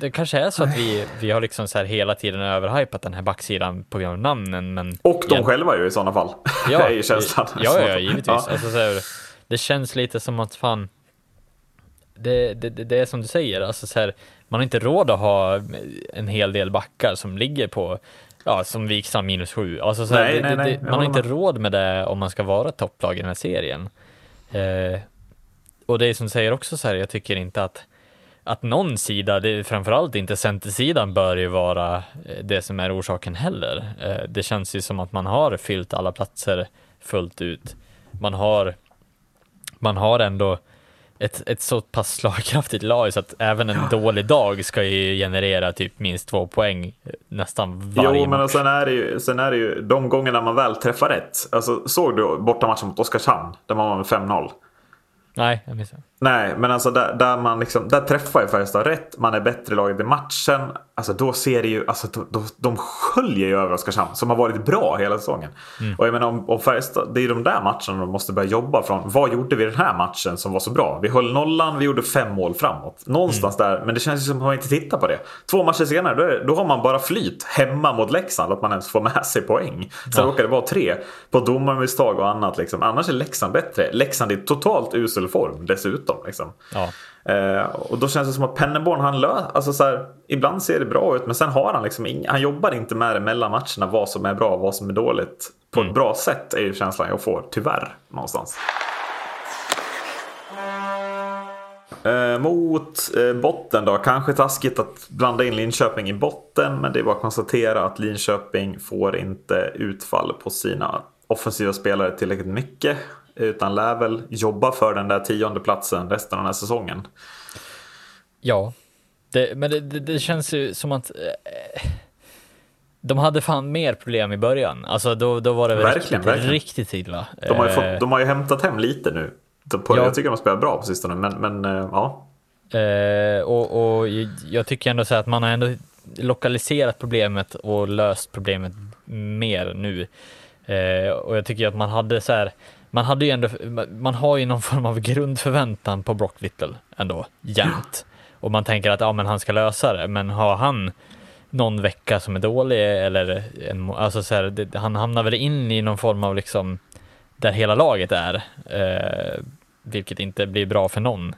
det kanske är så att vi, vi har liksom så här hela tiden överhypat den här backsidan på grund av namnen. Men och de jag, själva ju i sådana fall. <laughs> Ja, är ju känslan. Ja, ja, givetvis. Ja. Alltså, så här, det känns lite som att fan, det, det, det, är som du säger, alltså så här, man har inte råd att ha en hel del backar som ligger på, ja, som Wikstrand minus sju. Alltså, så här, nej, nej, nej, man har inte råd med det om man ska vara topplag i den här serien. Eh, och det är som du säger också så här, jag tycker inte att att någon sida, det är framförallt inte centersidan, bör ju vara eh, det som är orsaken heller. Eh, det känns ju som att man har fyllt alla platser fullt ut. Man har, man har ändå ett, ett så pass slagkraftigt lag så att även en ja. dålig dag ska ju generera typ minst två poäng eh, nästan varje Jo, men sen är, det ju, sen är det ju de gångerna man väl träffar rätt. Alltså, såg du bortamatchen mot Oskarshamn där man var med 5-0? Nej, jag missade. Nej, men alltså där, där, man liksom, där träffar ju Färjestad rätt. Man är bättre laget i matchen. Alltså då ser det ju, alltså de, de, de sköljer ju över Oskarshamn som har varit bra hela säsongen. Mm. Och jag menar om, om Färjestad, det är de där matcherna de måste börja jobba från. Vad gjorde vi den här matchen som var så bra? Vi höll nollan, vi gjorde fem mål framåt. Någonstans mm. där, men det känns ju som att man inte tittar på det. Två matcher senare, då, det, då har man bara flyt hemma mot Leksand, att man ens får med sig poäng. Sen ja. råkar det vara tre på domarmisstag och annat. Liksom. Annars är Leksand bättre. Leksand är totalt usel form dessutom. Liksom. Ja. Eh, och då känns det som att Penneborn, han lö alltså så här, ibland ser det bra ut men sen har han liksom ing- han jobbar inte med det mellan matcherna vad som är bra och vad som är dåligt. På mm. ett bra sätt är ju känslan jag får, tyvärr, någonstans. Eh, mot eh, botten då, kanske taskigt att blanda in Linköping i botten men det är bara att konstatera att Linköping får inte utfall på sina offensiva spelare tillräckligt mycket. Utan lär väl jobba för den där tionde platsen resten av den här säsongen. Ja, det, men det, det, det, känns ju som att eh, de hade fan mer problem i början. Alltså då, då var det verkligen, riktigt, verkligen. riktigt illa. De har, ju fått, eh, de har ju hämtat hem lite nu. På, ja. Jag tycker de spelar bra på sistone, men, men eh, ja. Eh, och, och jag tycker ändå så att man har ändå lokaliserat problemet och löst problemet mer nu. Eh, och jag tycker att man hade så här, man hade ju ändå, man har ju någon form av grundförväntan på Brock Little ändå, jämt. Och man tänker att ja, men han ska lösa det, men har han någon vecka som är dålig eller en, alltså så här, det, han hamnar väl in i någon form av liksom där hela laget är, eh, vilket inte blir bra för någon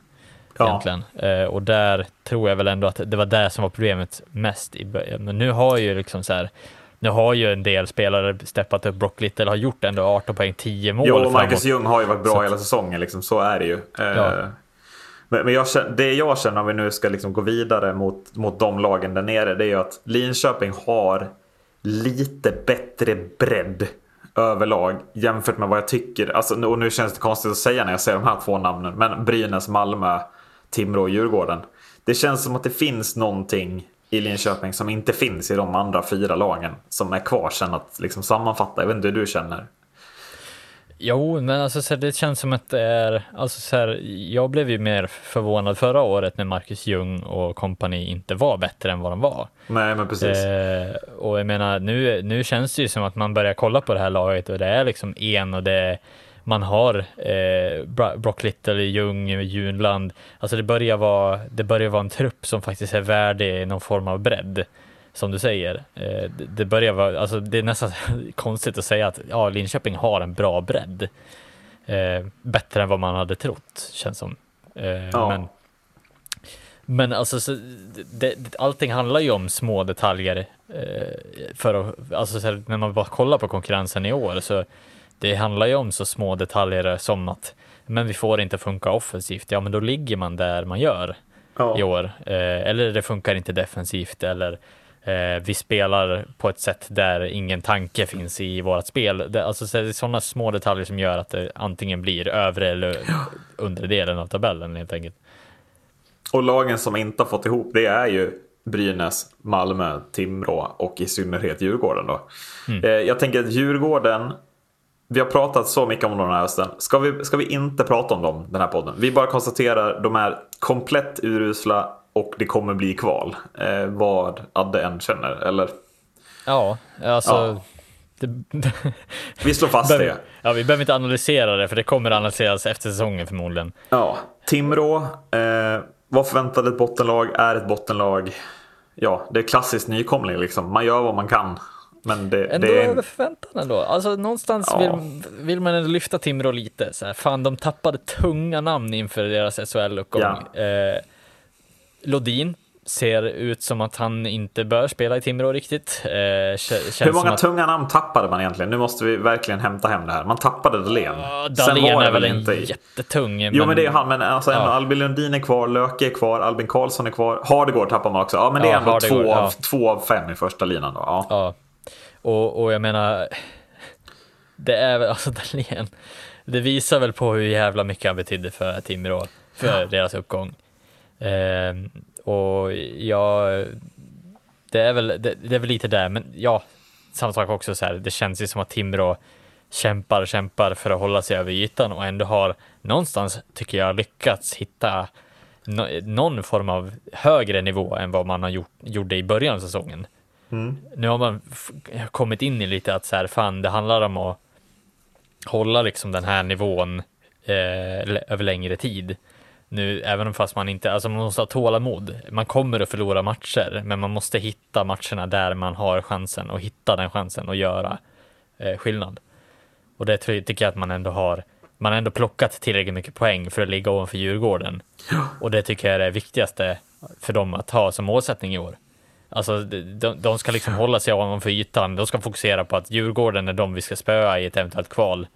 ja. egentligen. Eh, och där tror jag väl ändå att det var det som var problemet mest i. Men nu har ju liksom så här, nu har ju en del spelare steppat upp. Brock Little har gjort ändå 18 poäng, 10 mål. Jo, och Marcus Ljung har ju varit bra så. hela säsongen. Liksom. Så är det ju. Ja. Eh, men, men jag, det jag känner om vi nu ska liksom gå vidare mot, mot de lagen där nere. Det är ju att Linköping har lite bättre bredd överlag jämfört med vad jag tycker. Alltså, och nu känns det konstigt att säga när jag säger de här två namnen. Men Brynäs, Malmö, Timrå och Djurgården. Det känns som att det finns någonting i Linköping som inte finns i de andra fyra lagen som är kvar sen att liksom sammanfatta. Jag vet inte hur du känner. Jo, men alltså så här, det känns som att det är, alltså så här, jag blev ju mer förvånad förra året när Marcus Ljung och kompani inte var bättre än vad de var. Nej, men precis. Eh, och jag menar, nu, nu känns det ju som att man börjar kolla på det här laget och det är liksom en och det är man har eh, Brock Little, Ljung, Junland. Alltså det börjar, vara, det börjar vara en trupp som faktiskt är värdig någon form av bredd. Som du säger. Eh, det, det börjar vara, alltså det är nästan <laughs> konstigt att säga att ja, Linköping har en bra bredd. Eh, bättre än vad man hade trott, känns som. Eh, ja. Men, men alltså, så, det, allting handlar ju om små detaljer. Eh, för att, alltså, här, när man bara kollar på konkurrensen i år så det handlar ju om så små detaljer som att men vi får inte funka offensivt. Ja, men då ligger man där man gör ja. i år. Eh, eller det funkar inte defensivt eller eh, vi spelar på ett sätt där ingen tanke finns i vårt spel. Det, alltså det är sådana små detaljer som gör att det antingen blir övre eller ja. undre delen av tabellen helt enkelt. Och lagen som inte har fått ihop det är ju Brynäs, Malmö, Timrå och i synnerhet Djurgården då. Mm. Eh, jag tänker att Djurgården vi har pratat så mycket om den här hösten. Ska vi, ska vi inte prata om dem den här podden? Vi bara konstaterar de är komplett urusla och det kommer bli kval. Eh, vad Adde än känner, eller? Ja, alltså... Ja. Det, <laughs> vi slår fast det. Ja, vi behöver inte analysera det, för det kommer analyseras efter säsongen förmodligen. Ja, Timrå eh, var förväntat ett bottenlag, är ett bottenlag. Ja, det är klassisk nykomling liksom. Man gör vad man kan. Men det, ändå det är över förväntan ändå. Alltså någonstans ja. vill, vill man lyfta Timrå lite. Så här, fan, de tappade tunga namn inför deras SHL-uppgång. Ja. Eh, Lodin ser ut som att han inte bör spela i Timrå riktigt. Eh, Hur många att... tunga namn tappade man egentligen? Nu måste vi verkligen hämta hem det här. Man tappade Dahlén. Uh, Dahlén är väl inte jättetung. Jo men det är han, men alltså ja. Albin Lundin är kvar, Löke är kvar, Albin Karlsson är kvar. Hardegård tappar man också. Ja men det är ja, ändå två, av, två av fem i första linan då. Ja. Ja. Och, och jag menar, det är väl, alltså <laughs> Dahlén, det visar väl på hur jävla mycket han betydde för Timrå, för deras uppgång. Eh, och ja, det är, väl, det, det, är väl lite där, men ja, samma sak också så här, det känns ju som att Timrå kämpar och kämpar för att hålla sig över ytan och ändå har någonstans, tycker jag, lyckats hitta no, någon form av högre nivå än vad man har gjort, gjorde i början av säsongen. Mm. Nu har man kommit in i lite att så här, fan, det handlar om att hålla liksom den här nivån eh, över längre tid nu, även om fast man inte, alltså man måste ha tålamod. Man kommer att förlora matcher, men man måste hitta matcherna där man har chansen och hitta den chansen och göra eh, skillnad. Och det tycker jag att man ändå har. Man har ändå plockat tillräckligt mycket poäng för att ligga ovanför Djurgården. Och det tycker jag är det viktigaste för dem att ha som målsättning i år. Alltså, de, de ska liksom hålla sig ovanför ytan. De ska fokusera på att Djurgården är de vi ska spöa i ett eventuellt kval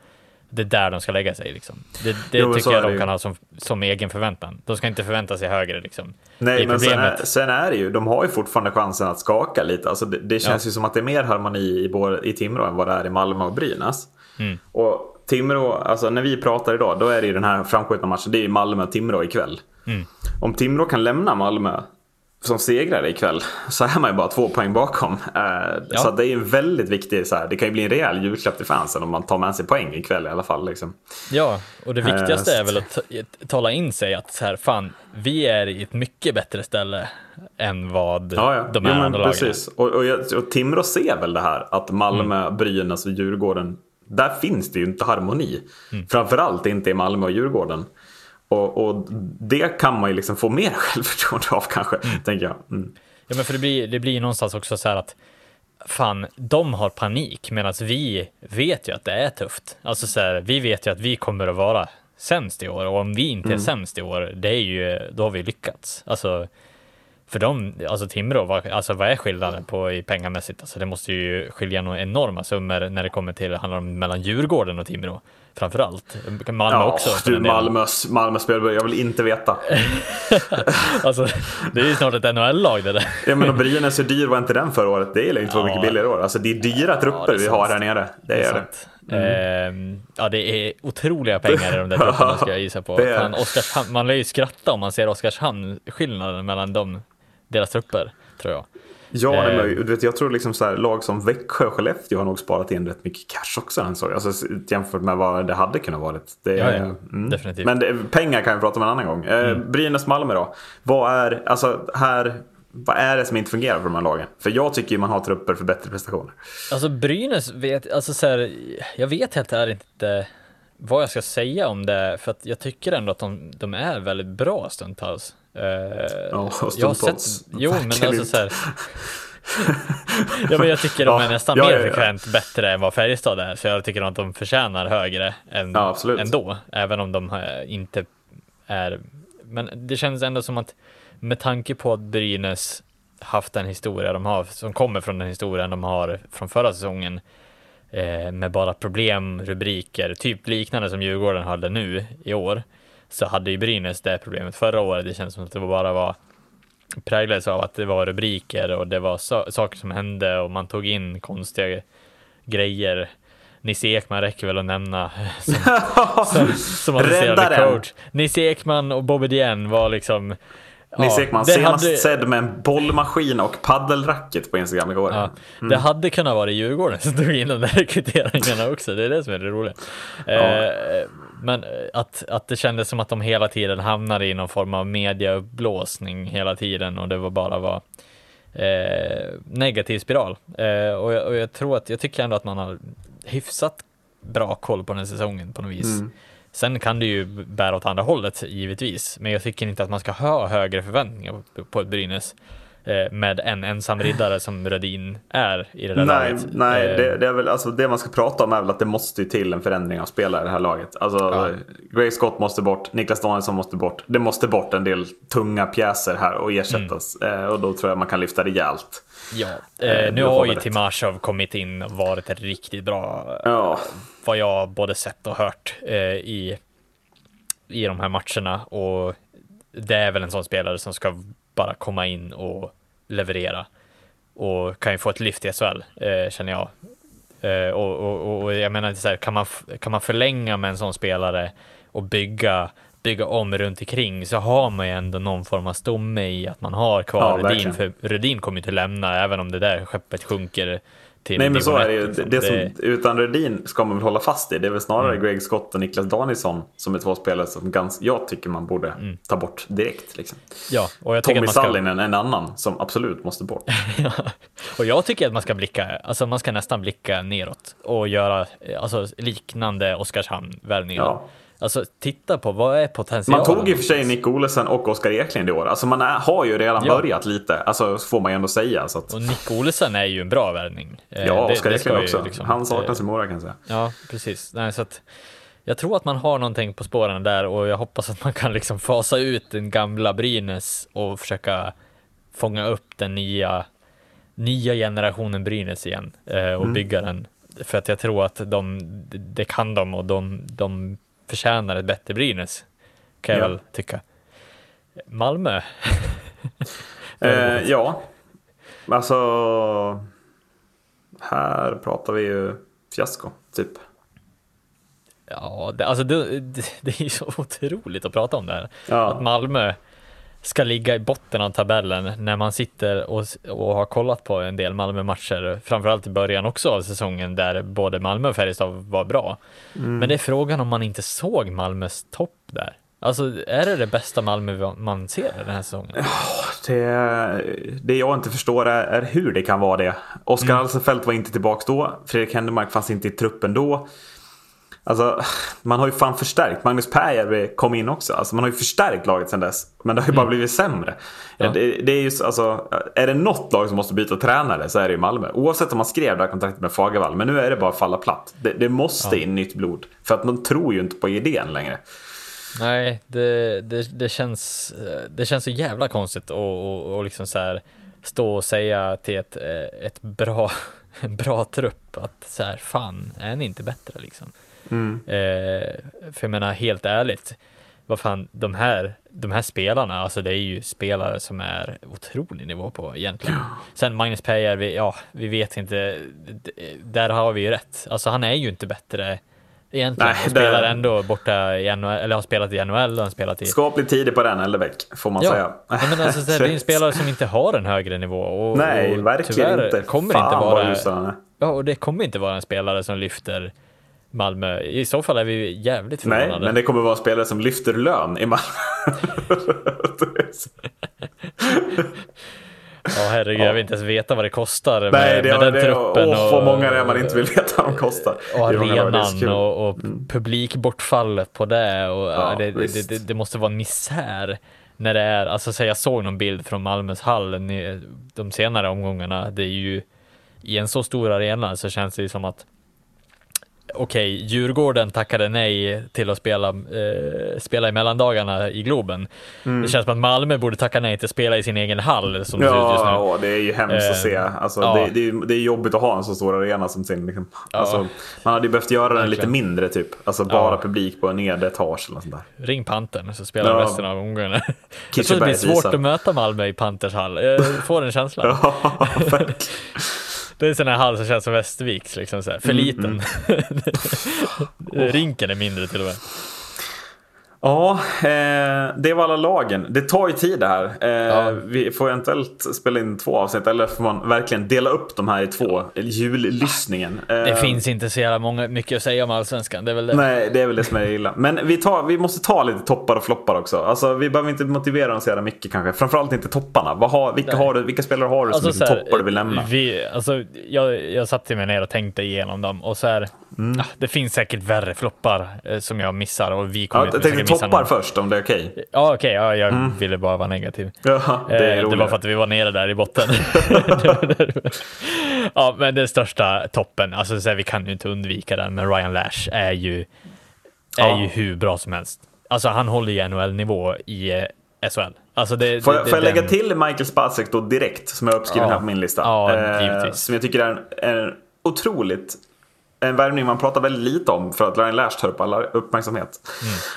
det är där de ska lägga sig. Liksom. Det, det jo, tycker jag de kan ha som, som egen förväntan. De ska inte förvänta sig högre. Liksom. Nej, men sen är, sen är, det ju, de har ju fortfarande chansen att skaka lite. Alltså det, det känns ja. ju som att det är mer harmoni i, i Timrå än vad det är i Malmö och Brynäs. Mm. Och Timrå, alltså när vi pratar idag, då är det ju den här framskjutna matchen. Det är Malmö och Timrå ikväll. Mm. Om Timrå kan lämna Malmö som segrare ikväll så är man ju bara två poäng bakom. Eh, ja. Så det är en väldigt viktig, så här, det kan ju bli en rejäl julklapp till fansen om man tar med sig poäng ikväll i alla fall. Liksom. Ja, och det viktigaste uh, är väl att tala in sig att så här, fan, vi är i ett mycket bättre ställe än vad ja, ja. de här jo, andra lagen precis. Och, och, och Timrå ser väl det här att Malmö, mm. Brynäs och Djurgården, där finns det ju inte harmoni. Mm. Framförallt inte i Malmö och Djurgården. Och, och, det kan man ju liksom få mer <laughs> självförtroende av kanske, mm. tänker jag. Mm. Ja, men för det blir, det blir någonstans också så här att fan, de har panik medan vi vet ju att det är tufft. Alltså så här, vi vet ju att vi kommer att vara sämst i år och om vi inte är mm. sämst i år, det är ju, då har vi lyckats. Alltså, för dem, alltså Timrå, vad, alltså vad är skillnaden på i pengamässigt? Alltså det måste ju skilja några enorma summor när det kommer till, handlar om mellan Djurgården och Timrå framförallt. Malmö ja, också. Du, Malmös, Malmö spelare, jag vill inte veta. <laughs> alltså, det är ju snart ett NHL-lag det där. ja men och Brynäs, hur dyr var inte den förra året? Det är inte ja. mycket billigare i år. Alltså det är dyra trupper ja, vi har här nere. Det, det är, det. Mm. Ja, det är otroliga pengar i de där <laughs> trupperna ska jag gissa på. Fan, Oskarshamn, man lär ju skratta om man ser Oskarshamn, skillnaden mellan dem, deras trupper, tror jag. Ja, eh. du vet, jag tror liksom så här, lag som Växjö och Skellefteå har nog sparat in rätt mycket cash också. Alltså, jämfört med vad det hade kunnat vara. Det, ja, ja. Mm. Definitivt. Men det, pengar kan vi prata om en annan gång. Eh, mm. Brynäs-Malmö då. Vad är, alltså, här, vad är det som inte fungerar för de här lagen? För jag tycker ju man har trupper för bättre prestationer. Alltså Brynäs vet, alltså så här, jag vet helt ärligt inte vad jag ska säga om det, för att jag tycker ändå att de, de är väldigt bra stundtals. Uh, ja, jag har sett, jo men alltså så här, ja men jag tycker de är nästan ja, mer ja, frekvent bättre än vad Färjestad är, så jag tycker att de förtjänar högre än, ja, ändå, även om de inte är, men det känns ändå som att med tanke på att Brynäs haft den historia de har, som kommer från den historien de har från förra säsongen, eh, med bara problem, rubriker, typ liknande som Djurgården hade nu i år, så hade ju Brynäs det problemet förra året. Det känns som att det bara var präglades av att det var rubriker och det var so saker som hände och man tog in konstiga grejer. Nisse Ekman räcker väl att nämna <laughs> som, som, som assisterande coach. Nisse Ekman och Bobby Dien var liksom Nils ja, Ekman senast hade... sedd med en bollmaskin och paddelracket på Instagram igår. Ja, mm. Det hade kunnat vara Djurgården som tog in de där rekryteringarna också. Det är det som är det roliga. Ja. Eh, men att, att det kändes som att de hela tiden hamnade i någon form av mediauppblåsning hela tiden och det var bara var eh, negativ spiral. Eh, och, jag, och, jag, tror att, jag tycker ändå att man har hyfsat bra koll på den här säsongen på något vis. Mm. Sen kan det ju bära åt andra hållet givetvis, men jag tycker inte att man ska ha högre förväntningar på ett Brynäs eh, med en ensam riddare som Rödin är i det där nej, laget. Nej, eh, det, det, är väl alltså det man ska prata om är väl att det måste till en förändring av spelare i det här laget. Alltså, ja. Gray Scott måste bort, Niklas Danielsson måste bort. Det måste bort en del tunga pjäser här och ersättas. Mm. och då tror jag man kan lyfta rejält. Ja, eh, nu har ju Timashov kommit in och varit riktigt bra. Ja. Vad jag både sett och hört eh, i, i de här matcherna. Och det är väl en sån spelare som ska bara komma in och leverera. Och kan ju få ett lyft i SHL, eh, känner jag. Eh, och, och, och, jag menar, så här, kan, man, kan man förlänga med en sån spelare och bygga bygga om runt omkring så har man ju ändå någon form av stomme i att man har kvar ja, Rudin, för Rudin kommer ju inte lämna även om det där skeppet sjunker till Nej men så är det ju. Liksom. Det, det som, utan Rudin ska man väl hålla fast i. Det är väl snarare mm. Greg Scott och Niklas Danielsson som är två spelare som gans, jag tycker man borde mm. ta bort direkt. Liksom. Ja, och jag Tommy ska... Sallinen en annan som absolut måste bort. <laughs> ja. Och jag tycker att man ska blicka, alltså man ska nästan blicka neråt och göra alltså, liknande Oskarshamn-värvningar. Ja. Alltså titta på vad är potentialen? Man tog i och för sig Nick Olesen och Oskar Eklind i år. Alltså man är, har ju redan ja. börjat lite. Alltså får man ju ändå säga. Så att... Och Nick Olesen är ju en bra värvning. Eh, ja, Oskar Eklind också. Liksom, Han saknas i Mora kan jag säga. Ja, precis. Nej, så att, jag tror att man har någonting på spåren där och jag hoppas att man kan liksom fasa ut den gamla Brynäs och försöka fånga upp den nya, nya generationen Brynäs igen eh, och mm. bygga den. För att jag tror att de, det kan de och de, de förtjänar ett bättre Brynäs, kan jag ja. väl tycka. Malmö? <laughs> eh, ja, alltså här pratar vi ju fiasko, typ. Ja, det, alltså det, det, det är ju så otroligt att prata om det här. Ja. Att Malmö ska ligga i botten av tabellen när man sitter och, och har kollat på en del Malmö-matcher, framförallt i början också av säsongen där både Malmö och Färjestad var bra. Mm. Men det är frågan om man inte såg Malmös topp där. Alltså, är det det bästa Malmö man ser den här säsongen? Det, det jag inte förstår är, är hur det kan vara det. Oskar mm. Alsenfelt var inte tillbaka då. Fredrik Händemark fanns inte i truppen då. Alltså, man har ju fan förstärkt. Magnus Pääjärvi kom in också. Alltså, man har ju förstärkt laget sedan dess. Men det har ju bara mm. blivit sämre. Ja. Det, det, är, ju, alltså, är det något lag som måste byta tränare så är det ju Malmö. Oavsett om man skrev det här kontraktet med Fagervall. Men nu är det bara att falla platt. Det, det måste ja. in nytt blod. För att man tror ju inte på idén längre. Nej, det, det, det, känns, det känns så jävla konstigt att och, och liksom så här, stå och säga till ett, ett bra, <laughs> bra trupp att så här, fan, är ni inte bättre liksom? Mm. Eh, för jag menar helt ärligt, vad fan, de här, de här spelarna, alltså det är ju spelare som är otrolig nivå på egentligen. Sen Magnus Pejer, vi, ja, vi vet inte, där har vi ju rätt. Alltså han är ju inte bättre egentligen. Nej, han spelar ändå borta i NHL, eller har spelat i NHL och han spelat i... Skapligt tidigt på den eller väck, får man ja. säga. Ja, men alltså, det är en <laughs> spelare som inte har en högre nivå. Och, Nej, och verkligen inte. Kommer Fan inte vara, ja, och det kommer inte vara en spelare som lyfter Malmö. I så fall är vi jävligt förvånade. Nej, men det kommer vara spelare som lyfter lön i Malmö. <laughs> Ja herregud, ja. jag vill inte ens veta vad det kostar med, Nej, det, med den det, truppen. Och, och, och många det är man inte vill veta vad de kostar. Och arenan och, och mm. publikbortfallet på det. Och, ja, det, det, det, måste vara misär. När det är, alltså så jag såg någon bild från Malmös hall de senare omgångarna. Det är ju i en så stor arena så känns det ju som att okej, okay, Djurgården tackade nej till att spela, eh, spela i mellandagarna i Globen. Mm. Det känns som att Malmö borde tacka nej till att spela i sin egen hall. Som ja, det just nu. ja, det är ju hemskt eh, att se. Alltså, ja. det, det, är, det är jobbigt att ha en så stor arena som sin. Liksom. Alltså, ja. Man hade ju behövt göra den lite mindre typ. Alltså bara publik på en nedre etage eller sånt där. Ring Pantern så spelar ja. resten av omgångarna. <laughs> Jag tror det blir svårt att möta Malmö i Panters hall. Jag får en känsla. <laughs> Det är en sån här hall som känns som Västerviks, liksom så här, för mm, liten. Mm. <laughs> Rinken är mindre till och med. Ja, eh, det var alla lagen. Det tar ju tid det här. Eh, Ja. Vi får eventuellt spela in två avsnitt eller får man verkligen dela upp de här i två. Jullyssningen. Eh, Det finns inte så jävla många, mycket att säga om Allsvenskan. Det är väl det. Nej, det är väl det som är illa. Men vi, tar, vi måste ta lite toppar och floppar också. Alltså, vi behöver inte motivera dem så jävla mycket kanske. Framförallt inte topparna. Vad har, vilka, har du, vilka spelare har du som Alltså, liksom här, toppar du vill nämna? Vi, alltså, jag, jag satte mig ner och tänkte igenom dem och så här, Mm. ah, det finns säkert värre floppar eh, som jag missar och vi Ja, kommer jag inte tänkte toppar någon. först om det är okej. Ja, okej, ja, jag ville bara vara negativ. <laughs> Ja, det är Eh, det var för att vi var nere där i botten. <laughs> <laughs> ja, men den största toppen, alltså så här, vi kan ju inte undvika den, men Ryan Lash är ju, är Ja. ju hur bra som helst. Alltså han håller ju NHL-nivå i eh, SHL. Alltså det, Får det, jag, får jag den- lägga till Michael Spacek då direkt, som jag har uppskriven Ja. här på min lista? Ja, Eh, som jag tycker är en, en otroligt en värvning man pratar väldigt lite om för att Ryan Lash tar upp alla uppmärksamhet.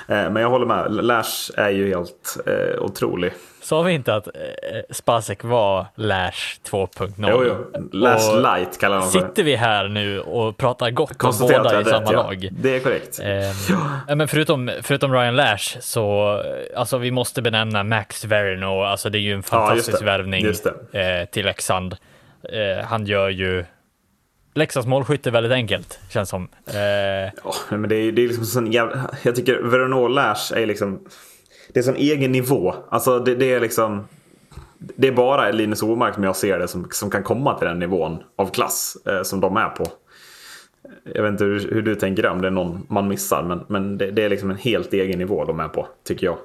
Mm. Eh, men jag håller med, Lash är ju helt eh, otrolig. Sa vi inte att eh, Spacek var Lash 2.0? Jo, jo. Lash Och light kallar de. Sitter vi här nu och pratar gott om båda i hade samma rätt, lag? ja. Det är korrekt. Ehm, ja, men förutom, förutom Ryan Lash så, eh, alltså vi måste benämna Max Verno, alltså det är ju en Ja, fantastisk det. värvning eh, till Leksand. Eh, han gör ju Leksands målskytte väldigt enkelt, känns som. Eh, Ja, men det är, det är liksom sån jävla... Jag tycker Veronor Lash är liksom... Det är sån egen nivå. Alltså det, det är liksom... Det är bara Linus Omark som jag ser det som, som kan komma till den nivån av klass eh, som de är på. Jag vet inte hur, hur du tänker om det är någon man missar men, men det, det är liksom en helt egen nivå de är på, tycker jag.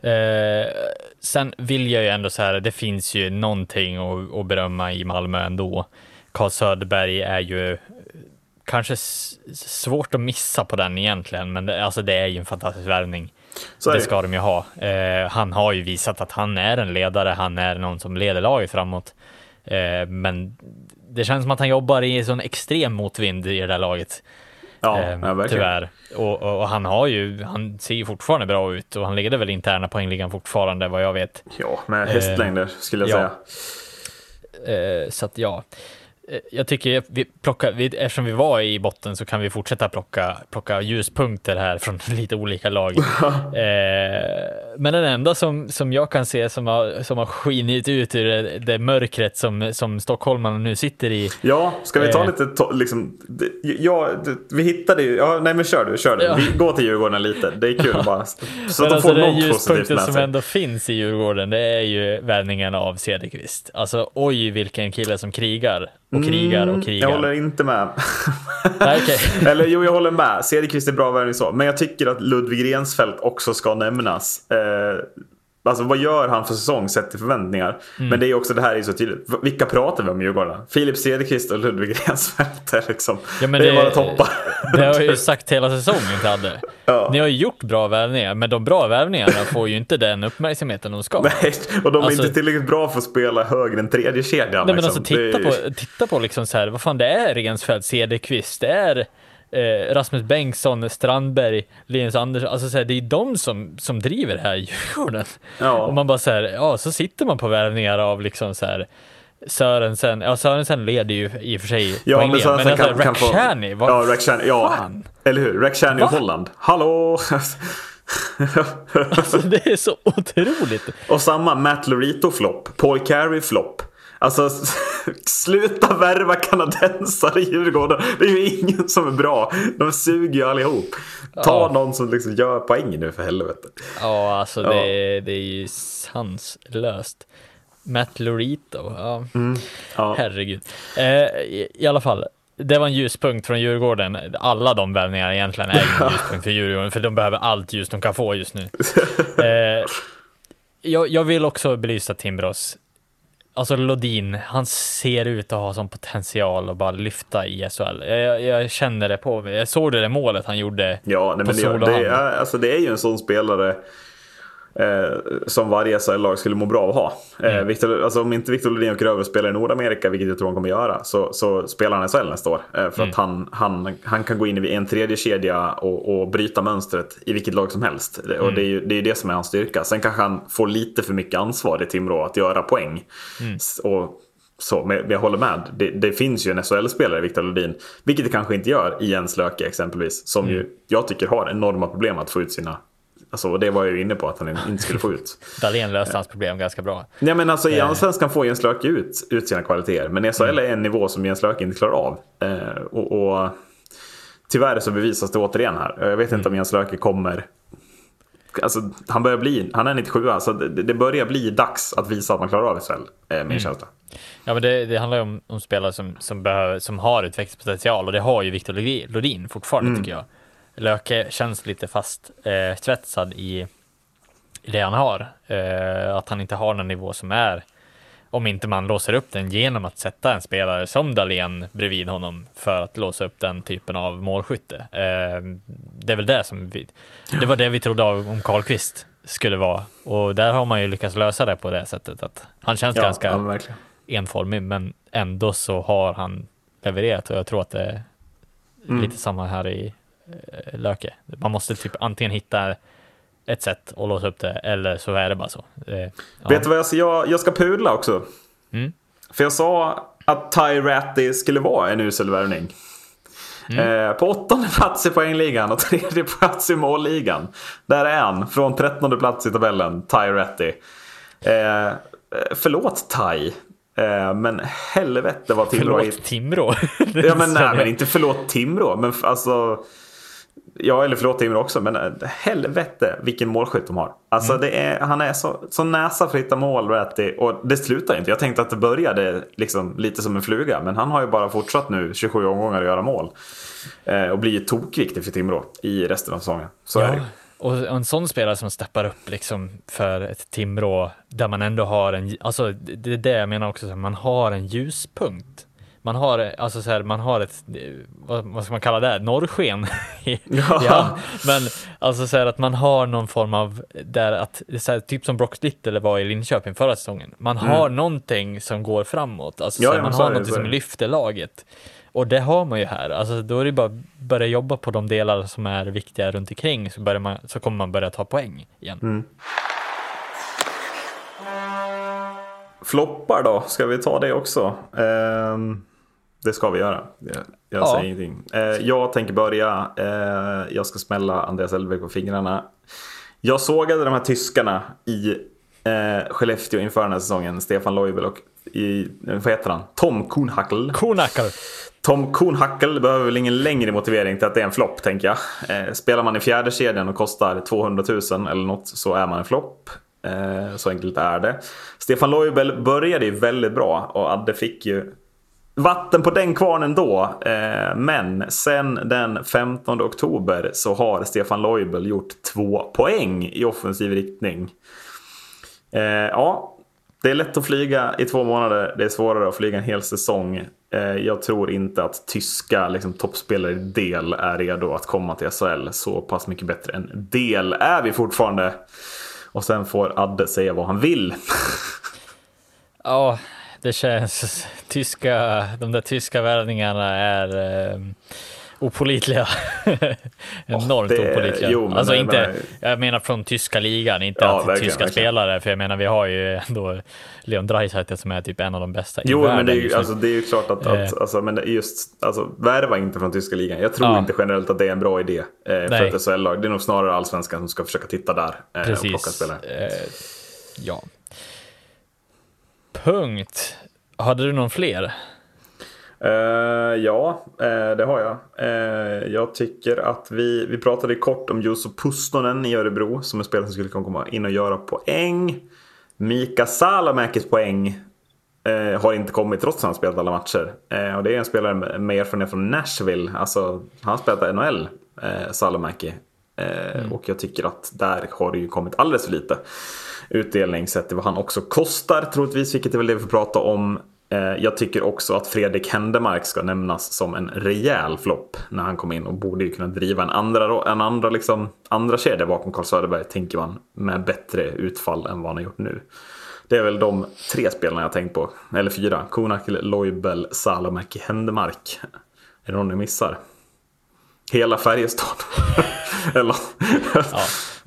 Eh, sen vill jag ju ändå så här, det finns ju någonting att, att berömma i Malmö ändå. Karl Söderberg är ju kanske s- svårt att missa på den egentligen, men det, alltså det är ju en fantastisk värvning. Så det ska de ju ha. Eh, han har ju visat att han är en ledare, han är någon som leder laget framåt. Eh, men det känns som att han jobbar i sån extrem motvind i det där laget. Ja, Eh, ja verkligen. tyvärr. Och, och, och han har ju, han ser ju fortfarande bra ut och han leder väl interna poängligan fortfarande vad jag vet. Ja, med hästlängder skulle jag ja. säga. Eh, så att ja, Eh, jag tycker vi plockar, vi, eftersom vi var i botten så kan vi fortsätta plocka, plocka ljuspunkter här från <laughs> lite olika lag. <laughs> eh, men den enda som, som jag kan se som har, som har skinit ut ur det, det mörkret som, som stockholmarna nu sitter i. Ja, ska vi ta Eh. lite, to- liksom, ja, vi hittade ju, ja, nej men kör du, kör du. Ja. Vi går till Djurgården lite, det är kul bara. Så att de alltså får något positivt med som sig. ändå finns i Djurgården, det är ju värvningen av Cederqvist. Alltså oj vilken kille som krigar och krigar och Mm, krigar. Jag håller inte med. Nej, okej. <laughs> Eller jo, jag håller med. Cederqvist är bra värvning så. Men jag tycker att Ludvig Rensfeldt också ska nämnas. Eh, alltså vad gör han för säsong sett till förväntningar? Mm. Men det är också, det här är så tydligt. Vilka pratar vi om i Djurgården? Filip Cederqvist och Ludvig Rensfeldt <laughs> liksom. Ja, men det är bara toppar. <laughs> Det har jag ju sagt hela säsongen till Adde. Ja. Ni har ju gjort bra värvningar, men de bra värvningarna får ju inte den uppmärksamheten de ska. <laughs> Nej, och de är Alltså- inte tillräckligt bra för att spela högre än tredje kedjan. Nej men liksom. alltså titta Det är- på, titta på liksom så här, vad fan det är Rensfeldt, Cederqvist, det är eh, Rasmus Bengtsson, Strandberg, Linus Andersson, alltså så här, det är de som, som driver det här Djurgården. Ja. Och man bara så här, ja så sitter man på värvningar av liksom så här Sörensen, ja Sörensen leder ju i och för sig Ja, men Sörensen men alltså kan, kan få... Vad Ja, Rakhshani, ja. fan? Eller hur? Rakhshani och? Holland. Hallå! Alltså det är så otroligt. och samma Matt Lorito-flopp. Paul Carey-flopp. Alltså, <laughs> sluta värva kanadensare i Djurgården. Det är ju ingen som är bra. De suger ju allihop. Ta Ja. någon som liksom gör poäng nu för helvete. Ja, alltså Ja. Det, det är ju sanslöst. Matt Lorito, ja. Ja. Herregud. Eh, i, I alla fall, det var en ljuspunkt från Djurgården. Alla de värvningarna egentligen är en <laughs> ljuspunkt för Djurgården, för de behöver allt ljus de kan få just nu. <laughs> Eh, jag, jag vill också belysa Timbros. Alltså Lodin, han ser ut att ha sån potential att bara lyfta i SHL. Jag, jag känner det på mig. Jag såg det där målet han gjorde Ja, nej, på men det, det, är, alltså, det är ju en sån spelare eh, som varje SHL-lag skulle må bra av att ha. Eh, Mm. Victor, alltså, om inte Victor Lundin åker över och spelar i Nordamerika, vilket jag tror han kommer göra, så, så spelar han i SHL nästa år. Eh, för Mm. att han, han, han kan gå in i en tredje kedja och, och bryta mönstret i vilket lag som helst. Mm. Och det är ju det, är det som är hans styrka. Sen kanske han får lite för mycket ansvar i Timrå att göra poäng. Mm. Och Så, men jag håller med. Det, det finns ju en SHL-spelare, Viktor Lodin, vilket det kanske inte gör i Jens Löke exempelvis, som mm. ju jag tycker har enorma problem att få ut sina Alltså, det var jag ju inne på att han inte skulle få ut. <laughs> Dahlén löste hans problem ganska bra. Nej, men alltså, I eh. Allsvenskan får Jens Löke ut, ut sina kvaliteter. Men SHL mm. är en nivå som Jens Löke inte klarar av. Eh, och, och, Tyvärr så bevisas det återigen här. Jag vet inte mm. om Jens Löke kommer... Alltså, han börjar bli, han är 97 så det, det börjar bli dags att visa att man klarar av SHL. Är min mm. känsla. Ja, men det, det handlar ju om, om, spelare som, som, behöver, som har utvecklingspotential och det har ju Viktor Lodin fortfarande mm. tycker jag. Löke känns lite fast eh, svetsad i, i det han har. Eh, att han inte har någon nivå som är, om inte man låser upp den genom att sätta en spelare som Dahlén bredvid honom för att låsa upp den typen av målskytte. Eh, det är väl det som vi, det var det vi trodde om Karlqvist skulle vara och där har man ju lyckats lösa det på det sättet att han känns ja, ganska ja, enformig, men ändå så har han levererat och jag tror att det är mm. lite samma här i Löke. Man måste typ antingen hitta ett sätt att låsa upp det eller så är det bara så. ja. Vet du vad jag ska, jag, jag ska pudla också. Mm. För jag sa att Ty Ratty skulle vara en usel värvning. Mm. Eh, på åttonde plats i poängligan och tredje plats i målligan. Där är han, från trettonde plats i tabellen, Ty Ratty. Eh, förlåt Ty, eh, men helvete vad Timrå... Förlåt Timrå? <laughs> ja men nej, men inte förlåt Timrå. Men alltså... Ja, eller förlåt Timrå också, men eh, helvete vilken målskytt de har. Alltså mm. är, han är så, så näsa för att hitta mål Ratty, och det slutar inte. Jag tänkte att det började liksom lite som en fluga, men han har ju bara fortsatt nu 27 omgångar att göra mål. Eh, och blir tokviktig för Timrå i resten av säsongen. Så ja. Och en sån spelare som steppar upp liksom för ett Timrå där man ändå har en, alltså det är det jag menar också, man har en ljuspunkt man har, alltså så här, man har ett, vad, vad ska man kalla det, norrsken. <laughs> ja. ja. Men alltså så här, att man har någon form av, där att, här, typ som Brock Little var i Linköping förra säsongen. Man mm. har någonting som går framåt, alltså ja, här, man har någonting som lyfter laget. Och det har man ju här, alltså då är det bara att börja jobba på de delar som är viktiga runt omkring så, börjar man, så kommer man börja ta poäng igen. Mm. Floppar då, ska vi ta det också? Um... Det ska vi göra. Jag, jag ja. säger ingenting. Eh, jag tänker börja. Eh, jag ska smälla Andreas Elfvik på fingrarna. Jag sågade de här tyskarna i eh, Skellefteå inför den här säsongen. Stefan Leubel och i, vad heter han? Tom Kuhnhackel. Kuhnhackel. Tom Kuhnhackel behöver väl ingen längre motivering till att det är en flopp tänker jag. Eh, spelar man i fjärde kedjan och kostar 200 000 eller något så är man en flopp. Eh, så enkelt är det. Stefan Leubel började ju väldigt bra och Adde fick ju vatten på den kvarnen då. Eh, men sen den 15 oktober så har Stefan Leubel gjort två poäng i offensiv riktning. Eh, ja, det är lätt att flyga i två månader. Det är svårare att flyga en hel säsong. Eh, jag tror inte att tyska liksom, toppspelare i del är redo att komma till SHL. Så pass mycket bättre än del är vi fortfarande. Och sen får Adde säga vad han vill. <laughs> Ja, det känns, tyska, de där tyska värvningarna är eh, opolitliga. <laughs> Enormt oh, opolitliga. Jo, alltså nej, inte, men... jag menar från tyska ligan, inte ja, att tyska verkligen. spelare, för jag menar vi har ju ändå Leon Draisaitl som är typ en av de bästa Jo, i världen, men det är ju, alltså, det är ju klart att, att eh. alltså, men just, alltså, värva inte från tyska ligan. Jag tror ja. inte generellt att det är en bra idé eh, för ett SHL-lag. Det är nog snarare allsvenskan som ska försöka titta där eh, Precis. och plocka spelare. Eh, ja, Punkt. Hade du någon fler? Uh, ja, uh, det har jag. Uh, jag tycker att vi, vi pratade kort om Juuso Pustonen i Örebro som en spelare som skulle kunna komma in och göra poäng. Mika Salamäkis poäng har inte kommit trots att han spelat alla matcher. och det är en spelare med erfarenhet från Nashville. Alltså, han spelat NHL, eh, Salamäki. Mm. Och jag tycker att där har det ju kommit alldeles för lite utdelning sett till vad han också kostar troligtvis, vilket är väl det vi får prata om. Eh, jag tycker också att Fredrik Händemark ska nämnas som en rejäl flopp när han kom in och borde ju kunna driva en andra, en andra, liksom, andra kedja bakom Carl Söderberg, tänker man, med bättre utfall än vad han har gjort nu. Det är väl de tre spelarna jag tänkt på, eller fyra. Konakel, Loibel, Salomäki, Händemark. Är det någon ni missar? Hela Färjestad. <laughs> eller, ja.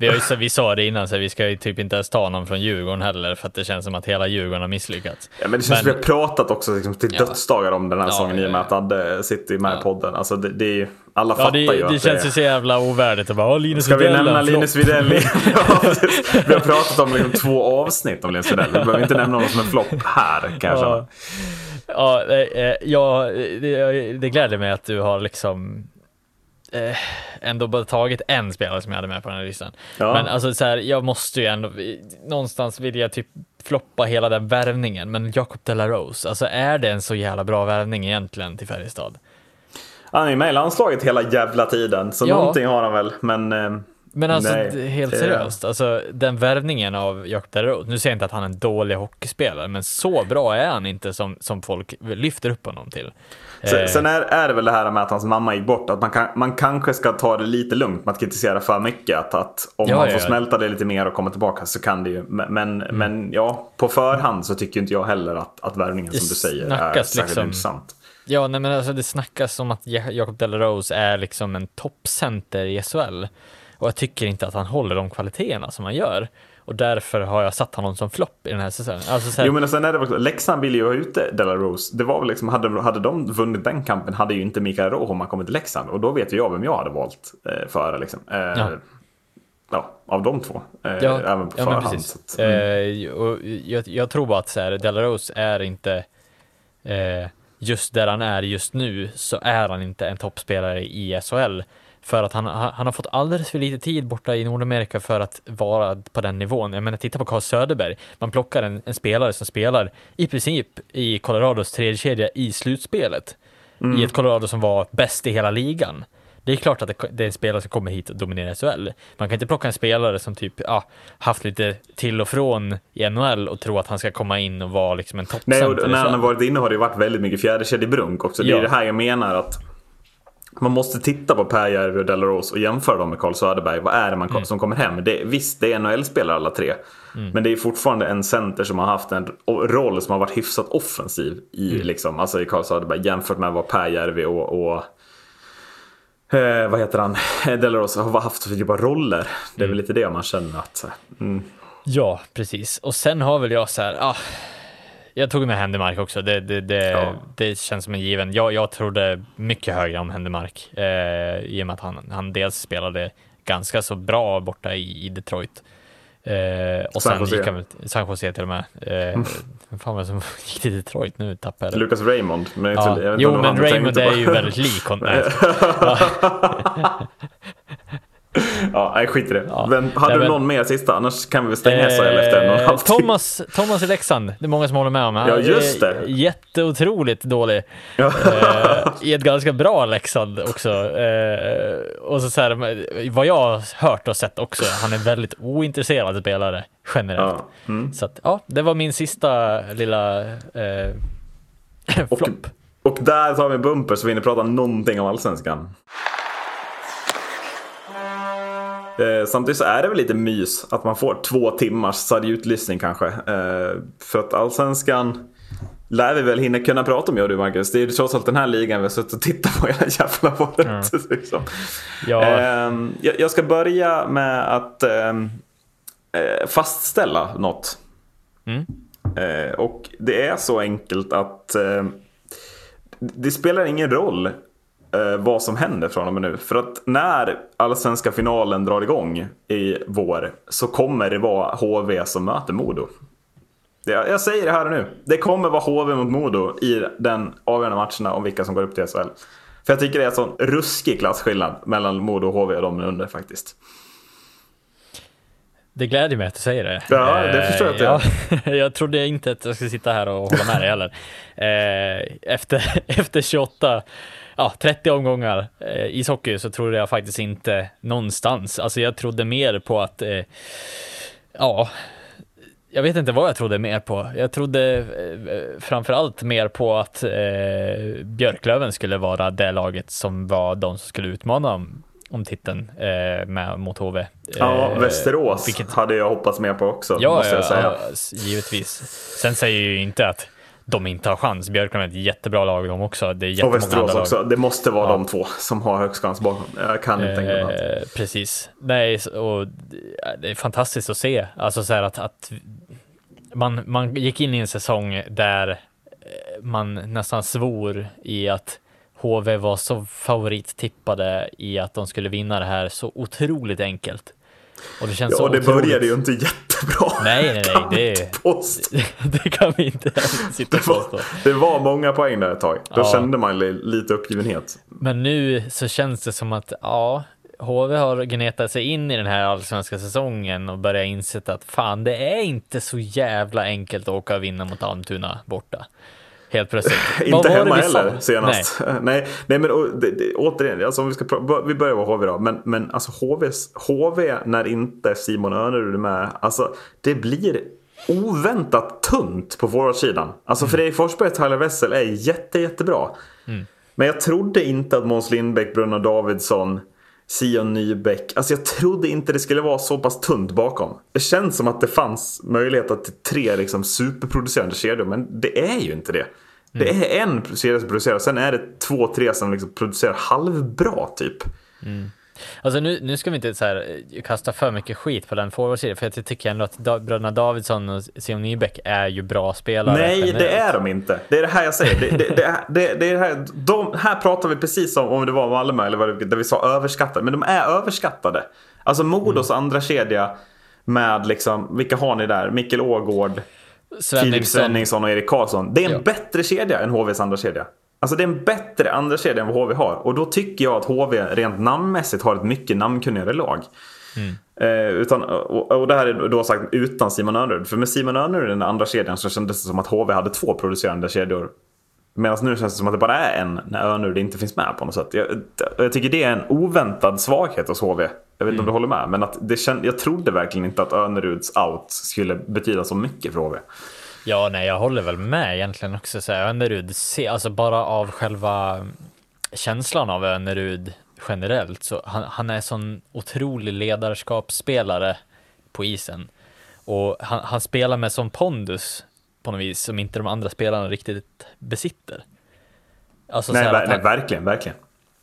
Vi, har ju, vi sa det innan, så vi ska ju typ inte ens ta någon från Djurgården heller, för att det känns som att hela Djurgården har misslyckats. Ja, men det känns men, som vi har pratat också liksom, till ja. dödsdagar om den här ja, säsongen i och med att Adde sitter med i podden. Alltså, det, det är ju, alla fattar det, ju att det känns ju så jävla ovärdigt att bara Linus Ska vi nämna Linus Widell? <laughs> <laughs> vi har pratat om liksom, två avsnitt om Linus Widell. Vi behöver inte nämna någon som en flopp här kan jag känna. Ja, eh, ja det, det gläder mig att du har liksom eh, ändå bara tagit en spelare som jag hade med på den här listan. Ja. Men alltså så här, jag måste ju ändå, någonstans vill jag typ floppa hela den värvningen. Men Jacob de la Rose, alltså är det en så jävla bra värvning egentligen till Färjestad? Han är med i landslaget hela jävla tiden, så ja. någonting har han väl. Men eh, men alltså Nej, helt seriöst, alltså den värvningen av Jakob Deroth, nu säger jag inte att han är en dålig hockeyspelare, men så bra är han inte som, som folk lyfter upp honom till. Sen, eh. sen är, är det väl det här med att hans mamma gick bort, att man, kan, man kanske ska ta det lite lugnt med att kritisera för mycket. Att, att om ja, man får ja. smälta det lite mer och komma tillbaka så kan det ju. Men, mm. men ja, på förhand så tycker inte jag heller att, att värvningen som du säger är särskilt liksom, intressant. Ja, nej men alltså det snackas om att Jakob Delarose är liksom en toppcenter i SHL. Och jag tycker inte att han håller de kvaliteterna som han gör. Och därför har jag satt honom som flopp i den här säsongen. Alltså, här... Jo men sen är det väl, Leksand ville ju ha ute Della Rose. Det var väl liksom, hade, hade de vunnit den kampen hade ju inte Mikael Rohoman kommit till Leksand. Och då vet ju jag vem jag hade valt eh, före liksom. Eh, ja. ja. av de två. Eh, ja, även på ja, förhand. Att, mm. och jag, jag, tror bara att så här, Della Rose är inte eh, just där han är just nu så är han inte en toppspelare i SHL. För att han, han har fått alldeles för lite tid borta i Nordamerika för att vara på den nivån. Jag menar, titta på Carl Söderberg. Man plockar en, en spelare som spelar i princip i Colorados tredje kedja i slutspelet. Mm. I ett Colorado som var bäst i hela ligan. Det är klart att det, det är en spelare som kommer hit och dominerar SHL. Man kan inte plocka en spelare som typ ja, haft lite till och från i NHL och tro att han ska komma in och vara liksom en toppcenter. Nej, och när han har varit inne har det varit väldigt mycket fjärdekedjebrunk också. Det är ja. det här jag menar att man måste titta på Per Järvi och Delaros och jämföra dem med Carl Söderberg. Vad är det man, mm. som kommer hem? Det, visst, det är NHL-spelare alla tre. Mm. Men det är fortfarande en center som har haft en roll som har varit hyfsat offensiv i, mm. liksom, alltså i Carl Söderberg jämfört med vad Per Järvi och, och eh, vad heter han? Delaros har haft för typ av roller. Det är väl mm. lite det man känner att... Mm. Ja, precis. Och sen har väl jag så här, ah, jag tog med Händemark också. Det, det, det, ja. det, känns som en given. Jag, jag trodde mycket högre om Händemark eh, i och med att han, han dels spelade ganska så bra borta i, i Detroit. Eh, och San sen gick han San Jose till och med. Eh, vem fan var det som <laughs> gick till Detroit nu? Tappade Lucas Raymond. Men ja. Jo, men Raymond är ju väldigt lik honom. <laughs> <laughs> ja, nej, skit i det. Ja. Men hade du någon mer sista? Annars kan vi stänga SHL eh, efter en och en halv Thomas, Thomas i Leksand, det är många som håller med om. Han ja, just det. Jätteotroligt dålig. Ja. eh, I ett ganska bra Leksand också. Eh, och så, så här, vad jag har hört och sett också, han är väldigt ointresserad spelare generellt. Ja. Mm. Så att, ja, det var min sista lilla eh, <laughs> flopp. Och, och där tar vi en bumper så vi hinner prata någonting om allsvenskan. Eh, samtidigt så är det väl lite mys att man får två timmars sarg utlyssning kanske. Eh, för att allsvenskan lär vi väl hinna kunna prata om jag och du Marcus. Det är ju trots allt den här ligan vi har suttit och tittat på <laughs> hela jävla året. Mm. Liksom. Ja. Eh, jag, jag, ska börja med att ehm, eh, fastställa något. Mm. Eh, och det är så enkelt att ehm, det spelar ingen roll eh, vad som händer från och med nu. För att när allsvenska finalen drar igång i vår så kommer det vara HV som möter Modo. Jag, jag säger det här och nu. Det kommer vara HV mot Modo i den avgörande matcherna om vilka som går upp till SHL. För jag tycker det är en sån ruskig klasskillnad mellan Modo och HV och de under faktiskt. Det gläder mig att du säger det. Ja, det förstår jag att det ja, <laughs> Jag trodde inte att jag skulle sitta här och hålla med dig heller. Eh, efter, <laughs> efter 28 ja, 30 omgångar eh, ishockey så trodde jag faktiskt inte någonstans. Alltså jag trodde mer på att, eh, ja, jag vet inte vad jag trodde mer på. Jag trodde eh, framförallt mer på att eh, Björklöven skulle vara det laget som var de som skulle utmana om, om titeln eh, med, mot HV. Ja, eh, Västerås vilket... hade jag hoppats mer på också, ja, måste jag säga. Ja, givetvis. Sen säger jag ju inte att de inte har chans. Björklund är ett jättebra lag de också. Det är och Västerås också. Lag. Det måste vara ja. de två som har högst chans bakom. Jag kan inte tänka mig eh, Precis. Nej, och det är fantastiskt att se. Alltså så här att, att man, man gick in i en säsong där eh, man nästan svor i att HV var så favorittippade i att de skulle vinna det här så otroligt enkelt. Och det känns ja, det otroligt... började ju inte jättebra. Nej, nej, nej. Det, det, <laughs> det kan vi inte sitta det var, det var många poäng där ett tag. Då ja. kände man lite uppgivenhet. Men nu så känns det som att, ja, HV har gnetat sig in i den här allsvenska säsongen och börjat inse att fan, det är inte så jävla enkelt att åka och vinna mot Almtuna borta helt plötsligt. <laughs> inte hemma heller senast. Nej. <laughs> nej, nej, men och, det, det, återigen, alltså, om vi, ska, vi börjar med HV då. Men, men alltså HVs, HV när inte Simon Önerud är med. Alltså det blir oväntat tunt på forwardsidan. Alltså mm. Fredrik Forsberg och Tyler Wessel är jätte, jättebra. Mm. Men jag trodde inte att Måns Lindbäck, Brunna Davidsson, Sion Nybäck. Alltså jag trodde inte det skulle vara så pass tunt bakom. Det känns som att det fanns möjlighet till tre liksom, superproducerande kedjor, men det är ju inte det. Det mm. är en kedja som producerar, sen är det två, tre som liksom producerar halvbra typ. Mm. Alltså nu, nu ska vi inte så här, eh, kasta för mycket skit på den forwardsidan, för jag tycker ändå att bröderna Davidsson och Sion Nybeck är ju bra spelare. Nej, generellt. det är de inte. Det är det här jag säger. Det, det, det, det, det är här, de, här pratar vi precis som om det var Malmö, eller vad det, där vi sa överskattade. Men de är överskattade. Alltså Modos mm. andra kedja med liksom, vilka har ni där? Mikkel Ågård, Filip Svenningsson och Erik Karlsson. Det är en ja. bättre kedja än HVs andra kedja. Alltså det är en bättre andra kedja än vad HV har. Och då tycker jag att HV rent namnmässigt har ett mycket namnkunnigare lag. Mm. Eh, utan, och, och det här är då sagt utan Simon Önerud. För med Simon Önerud i den andra kedjan så kändes det som att HV hade två producerande kedjor. Medan nu känns det som att det bara är en när Önerud inte finns med på något sätt. Jag, jag tycker det är en oväntad svaghet hos HV. Jag vet inte mm. om du håller med. Men att det känd, jag trodde verkligen inte att Öneruds out skulle betyda så mycket för HV. Ja, nej, jag håller väl med egentligen också. Så här, Önerud, alltså bara av själva känslan av Önerud generellt, så han, han är sån otrolig ledarskapsspelare på isen. Och han, han spelar med sån pondus på något vis som inte de andra spelarna riktigt besitter. Alltså, nej, ver nej, verkligen, verkligen.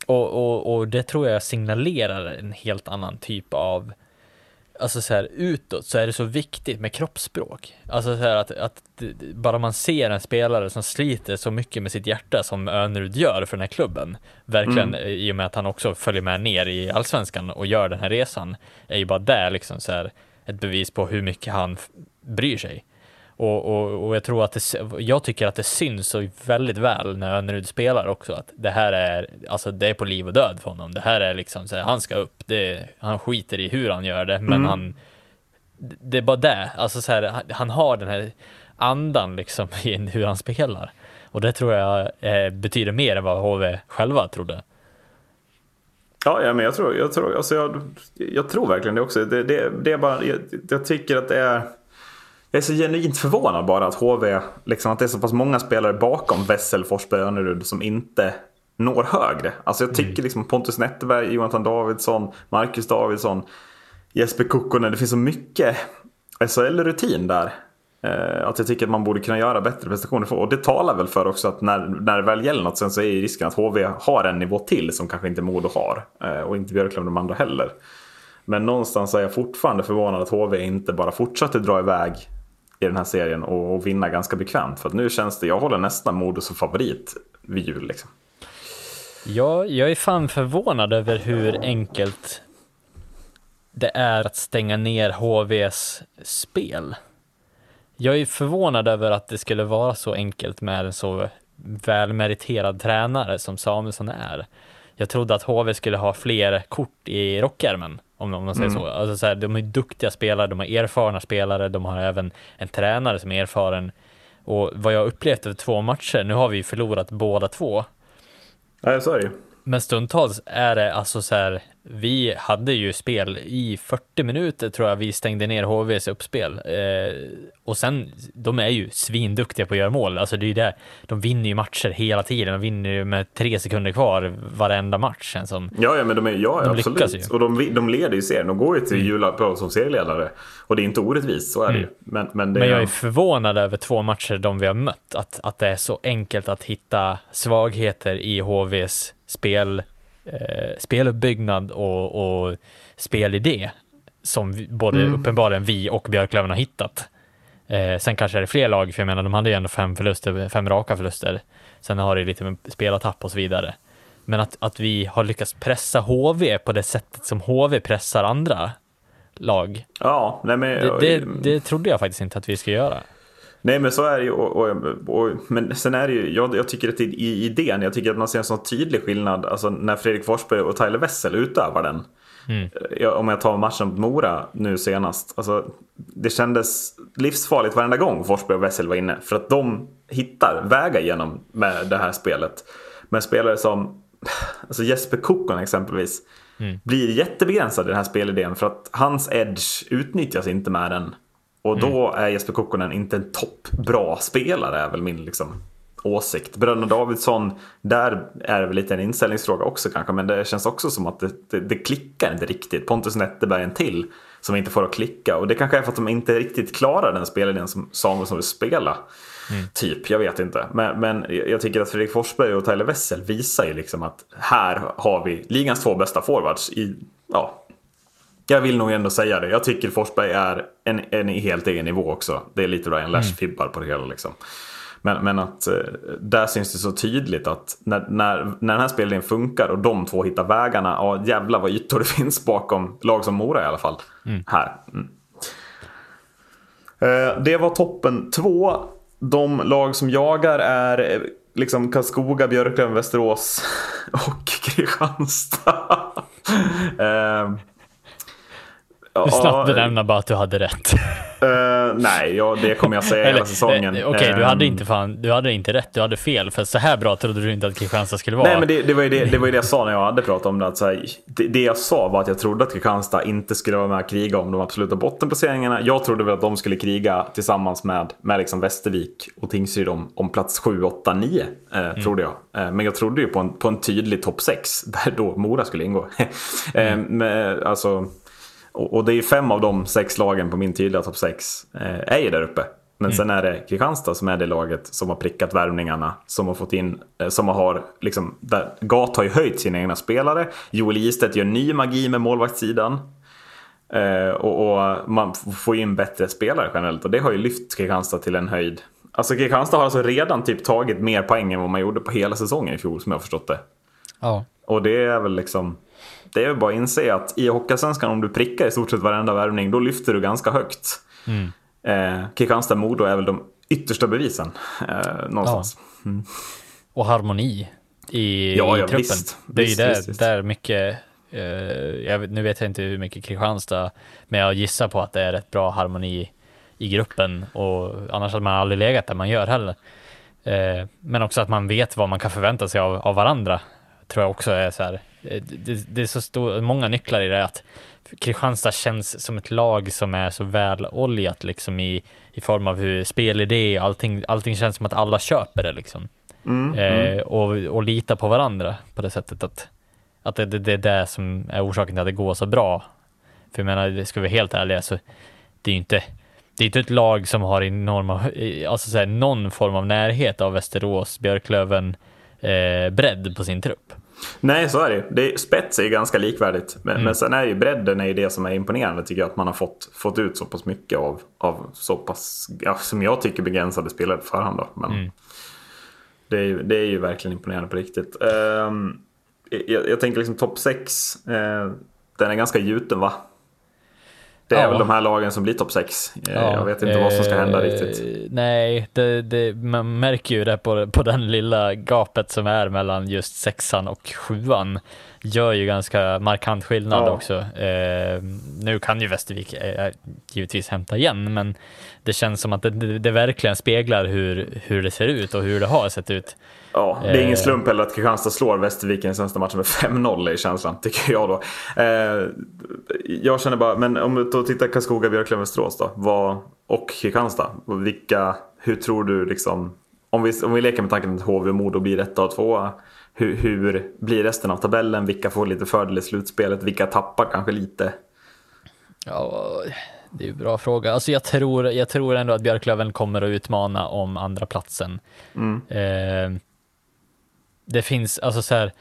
Och, och, och det tror jag signalerar en helt annan typ av alltså så här utåt så är det så viktigt med kroppsspråk. Alltså så här att, att bara man ser en spelare som sliter så mycket med sitt hjärta som Önerud gör för den här klubben, verkligen mm. i och med att han också följer med ner i allsvenskan och gör den här resan, är ju bara det liksom så här ett bevis på hur mycket han bryr sig. Och, och, och, jag tror att det, jag tycker att det syns så väldigt väl när Önnerud spelar också att det här är, alltså det är på liv och död för honom. Det här är liksom så här, han ska upp, det, han skiter i hur han gör det, men mm. han, det är bara det, alltså så här, han har den här andan liksom <laughs> i hur han spelar. Och det tror jag eh, betyder mer än vad HV själva trodde. Ja, ja men jag tror, jag tror, alltså jag, jag tror verkligen det också. Det, det, det är bara, jag, jag tycker att det är jag är så genuint förvånad bara att HV, liksom, att det är så pass många spelare bakom Wessel, Forsberg och Önnerud som inte når högre. Alltså jag tycker mm. liksom Pontus Netterberg, Jonathan Davidsson, Marcus Davidsson, Jesper Kukkonen. Det finns så mycket SHL-rutin där. Eh, att jag tycker att man borde kunna göra bättre prestationer. För. Och det talar väl för också att när, när det väl gäller något sen så är risken att HV har en nivå till som kanske inte Modo har. Eh, och inte Björklund och de andra heller. Men någonstans är jag fortfarande förvånad att HV inte bara fortsätter dra iväg i den här serien och, och vinna ganska bekvämt. För att nu känns det, jag håller nästan Modo som favorit vid jul. Liksom. Ja, jag är fan förvånad över hur enkelt det är att stänga ner HVs spel. Jag är förvånad över att det skulle vara så enkelt med en så välmeriterad tränare som Samuelsson är. Jag trodde att HV skulle ha fler kort i rockärmen. Om, om man säger mm. så. Alltså så här, de är duktiga spelare, de har erfarna spelare, de har även en tränare som är erfaren. Och vad jag upplevt över två matcher, nu har vi förlorat båda två. Nej, det Men stundtals är det alltså så här, vi hade ju spel i 40 minuter tror jag vi stängde ner HVs uppspel. Eh, och sen, de är ju svinduktiga på att göra mål. Alltså det är ju det, de vinner ju matcher hela tiden. De vinner ju med tre sekunder kvar varenda match. Som, ja, ja, men de är, ja, de absolut. ju. Och de, de leder ju serien. De går ju till mm. juluppehåll som serieledare. Och det är inte orättvist, så är det ju. Mm. Men, men, det, men jag är förvånad över två matcher de vi har mött. Att, att det är så enkelt att hitta svagheter i HVs spel eh, speluppbyggnad och, och spelidé som vi, både mm. uppenbarligen vi och Björklöven har hittat. Eh, sen kanske är det fler lag, för jag menar de hade ju ändå fem förluster, fem raka förluster. Sen har det lite med spelartapp och så vidare. Men att, att vi har lyckats pressa HV på det sättet som HV pressar andra lag. Ja, nej men... Det, det, det trodde jag faktiskt inte att vi skulle göra. Nej men så är det ju. Och, och, och, men sen är det ju, jag, jag tycker att i idén, jag tycker att man ser en sån tydlig skillnad alltså när Fredrik Forsberg och Tyler Wessel utövar den. Mm. Jag, om jag tar matchen mot Mora nu senast. Alltså, det kändes livsfarligt varenda gång Forsberg och Wessel var inne. För att de hittar vägar igenom med det här spelet. Men spelare som alltså Jesper Kokon exempelvis. Mm. Blir jättebegränsad i den här spelidén för att hans edge utnyttjas inte med den. Och då mm. är Jesper Kokkonen inte en toppbra spelare är väl min liksom, åsikt. Bröderna Davidsson, där är det väl lite en inställningsfråga också kanske. Men det känns också som att det, det, det klickar inte riktigt. Pontus Netterberg en till som inte får att klicka. Och det kanske är för att de inte riktigt klarar den spelidén som Samuelsson vill spela. Mm. Typ, jag vet inte. Men, men jag tycker att Fredrik Forsberg och Tyler Wessel visar ju liksom att här har vi ligans två bästa forwards i ja, jag vill nog ändå säga det. Jag tycker Forsberg är en, en helt egen nivå också. Det är lite Ryan Lash-fibbar på det hela. Liksom. Men, men att eh, där syns det så tydligt att när, när, när den här spelningen funkar och de två hittar vägarna, ja jävlar vad ytor det <laughs> finns bakom lag som Mora i alla fall. Mm. Här. Mm. Eh, det var toppen två. De lag som jagar är eh, liksom Karlskoga, Björklöven, Västerås <laughs> och Kristianstad. <laughs> Du slapp benämna bara att du hade rätt. Uh, nej, ja, det kommer jag säga hela säsongen. Okej, okay, du, hade ehm. inte fan, du hade inte rätt, du hade fel. För så här bra trodde du inte att Kristianstad skulle vara. Nej, men det, det, var, ju det, det var ju det jag sa när jag hade pratat om det. Att så här, det, det, jag sa var att jag trodde att Kristianstad inte skulle vara med och kriga om de absoluta bottenplaceringarna. Jag trodde väl att de skulle kriga tillsammans med, med liksom Västervik och Tingsryd om, om plats 7, 8, 9. Eh, mm. Trodde jag. Eh, men jag trodde ju på en, på en tydlig topp 6 <laughs> där då Mora skulle ingå. <laughs> eh, mm. men, alltså, och, det är fem av de sex lagen på min tydliga topp sex eh, är ju där uppe. Men mm. sen är det Kristianstad som är det laget som har prickat värvningarna. Som har fått in, eh, som har liksom, där Gat har ju höjt sina egna spelare. Joel Istedt gör ny magi med målvaktssidan. Eh, och, och, man får in bättre spelare generellt. Och det har ju lyft Kristianstad till en höjd. Alltså Kristianstad har alltså redan typ tagit mer poäng än vad man gjorde på hela säsongen i fjol som jag har förstått det. Ja. Och det är väl liksom det är bara att inse att i Hockeyallsvenskan om du prickar i stort sett varenda värvning, då lyfter du ganska högt. Mm. Eh, Kristianstad-Modo är väl de yttersta bevisen eh, någonstans. Ja. Mm. Och harmoni i, ja, ja, i truppen. Visst, det är ju där, visst, där mycket, eh, jag, nu vet jag inte hur mycket Kristianstad, men jag gissar på att det är rätt bra harmoni i gruppen och annars hade man aldrig legat där man gör heller. Eh, men också att man vet vad man kan förvänta sig av, av varandra tror jag också är så här, det, det är så stor, många nycklar i det att Kristianstad känns som ett lag som är så väloljat liksom i, i form av hur spelidé, allting, allting känns som att alla köper det liksom. Mm, eh, mm. Och, och litar på varandra på det sättet att, att det, det, det, är det som är orsaken till att det går så bra. För jag menar, ska vi vara helt ärliga så det är ju inte det är inte ett lag som har enorma, alltså så här, någon form av närhet av Västerås, Björklöven, eh, bredd på sin trupp. Nej, så är det det Spets är ju ganska likvärdigt. Men, mm. men sen är ju bredden är ju det som är imponerande tycker jag. Att man har fått, fått ut så pass mycket av, av så pass, ja, som jag tycker, begränsade spelare på förhand. Då. Men mm. det, är, det är ju verkligen imponerande på riktigt. Um, jag, jag, tänker liksom topp 6. Uh, den är ganska gjuten va? Det är ja. väl de här lagen som blir topp 6. Eh, ja, jag vet inte eh, vad som ska hända eh, riktigt. Nej, det, det, man märker ju det på, på den lilla gapet som är mellan just sexan och sjuan. gör ju ganska markant skillnad ja. också. Eh, nu kan ju Västervik eh, givetvis hämta igen, men det känns som att det, det, det, verkligen speglar hur, hur det ser ut och hur det har sett ut. Ja, det är ingen eh. slump heller att Kristianstad slår Västervik i den senaste matchen med 5-0 i känslan, tycker jag då. Eh, jag känner bara, men om du tittar Karlskoga, Björklöven, Västerås då, vad, och Kristianstad, vilka, hur tror du liksom, om vi, om vi leker med tanken att HV och Modo blir etta och tvåa, hur, hur blir resten av tabellen? Vilka får lite fördel i slutspelet? Vilka tappar kanske lite? Ja, det är ju en bra fråga. Alltså jag tror, jag tror ändå att Björklöven kommer att utmana om andra platsen. Mm. Eh, det finns, alltså så här,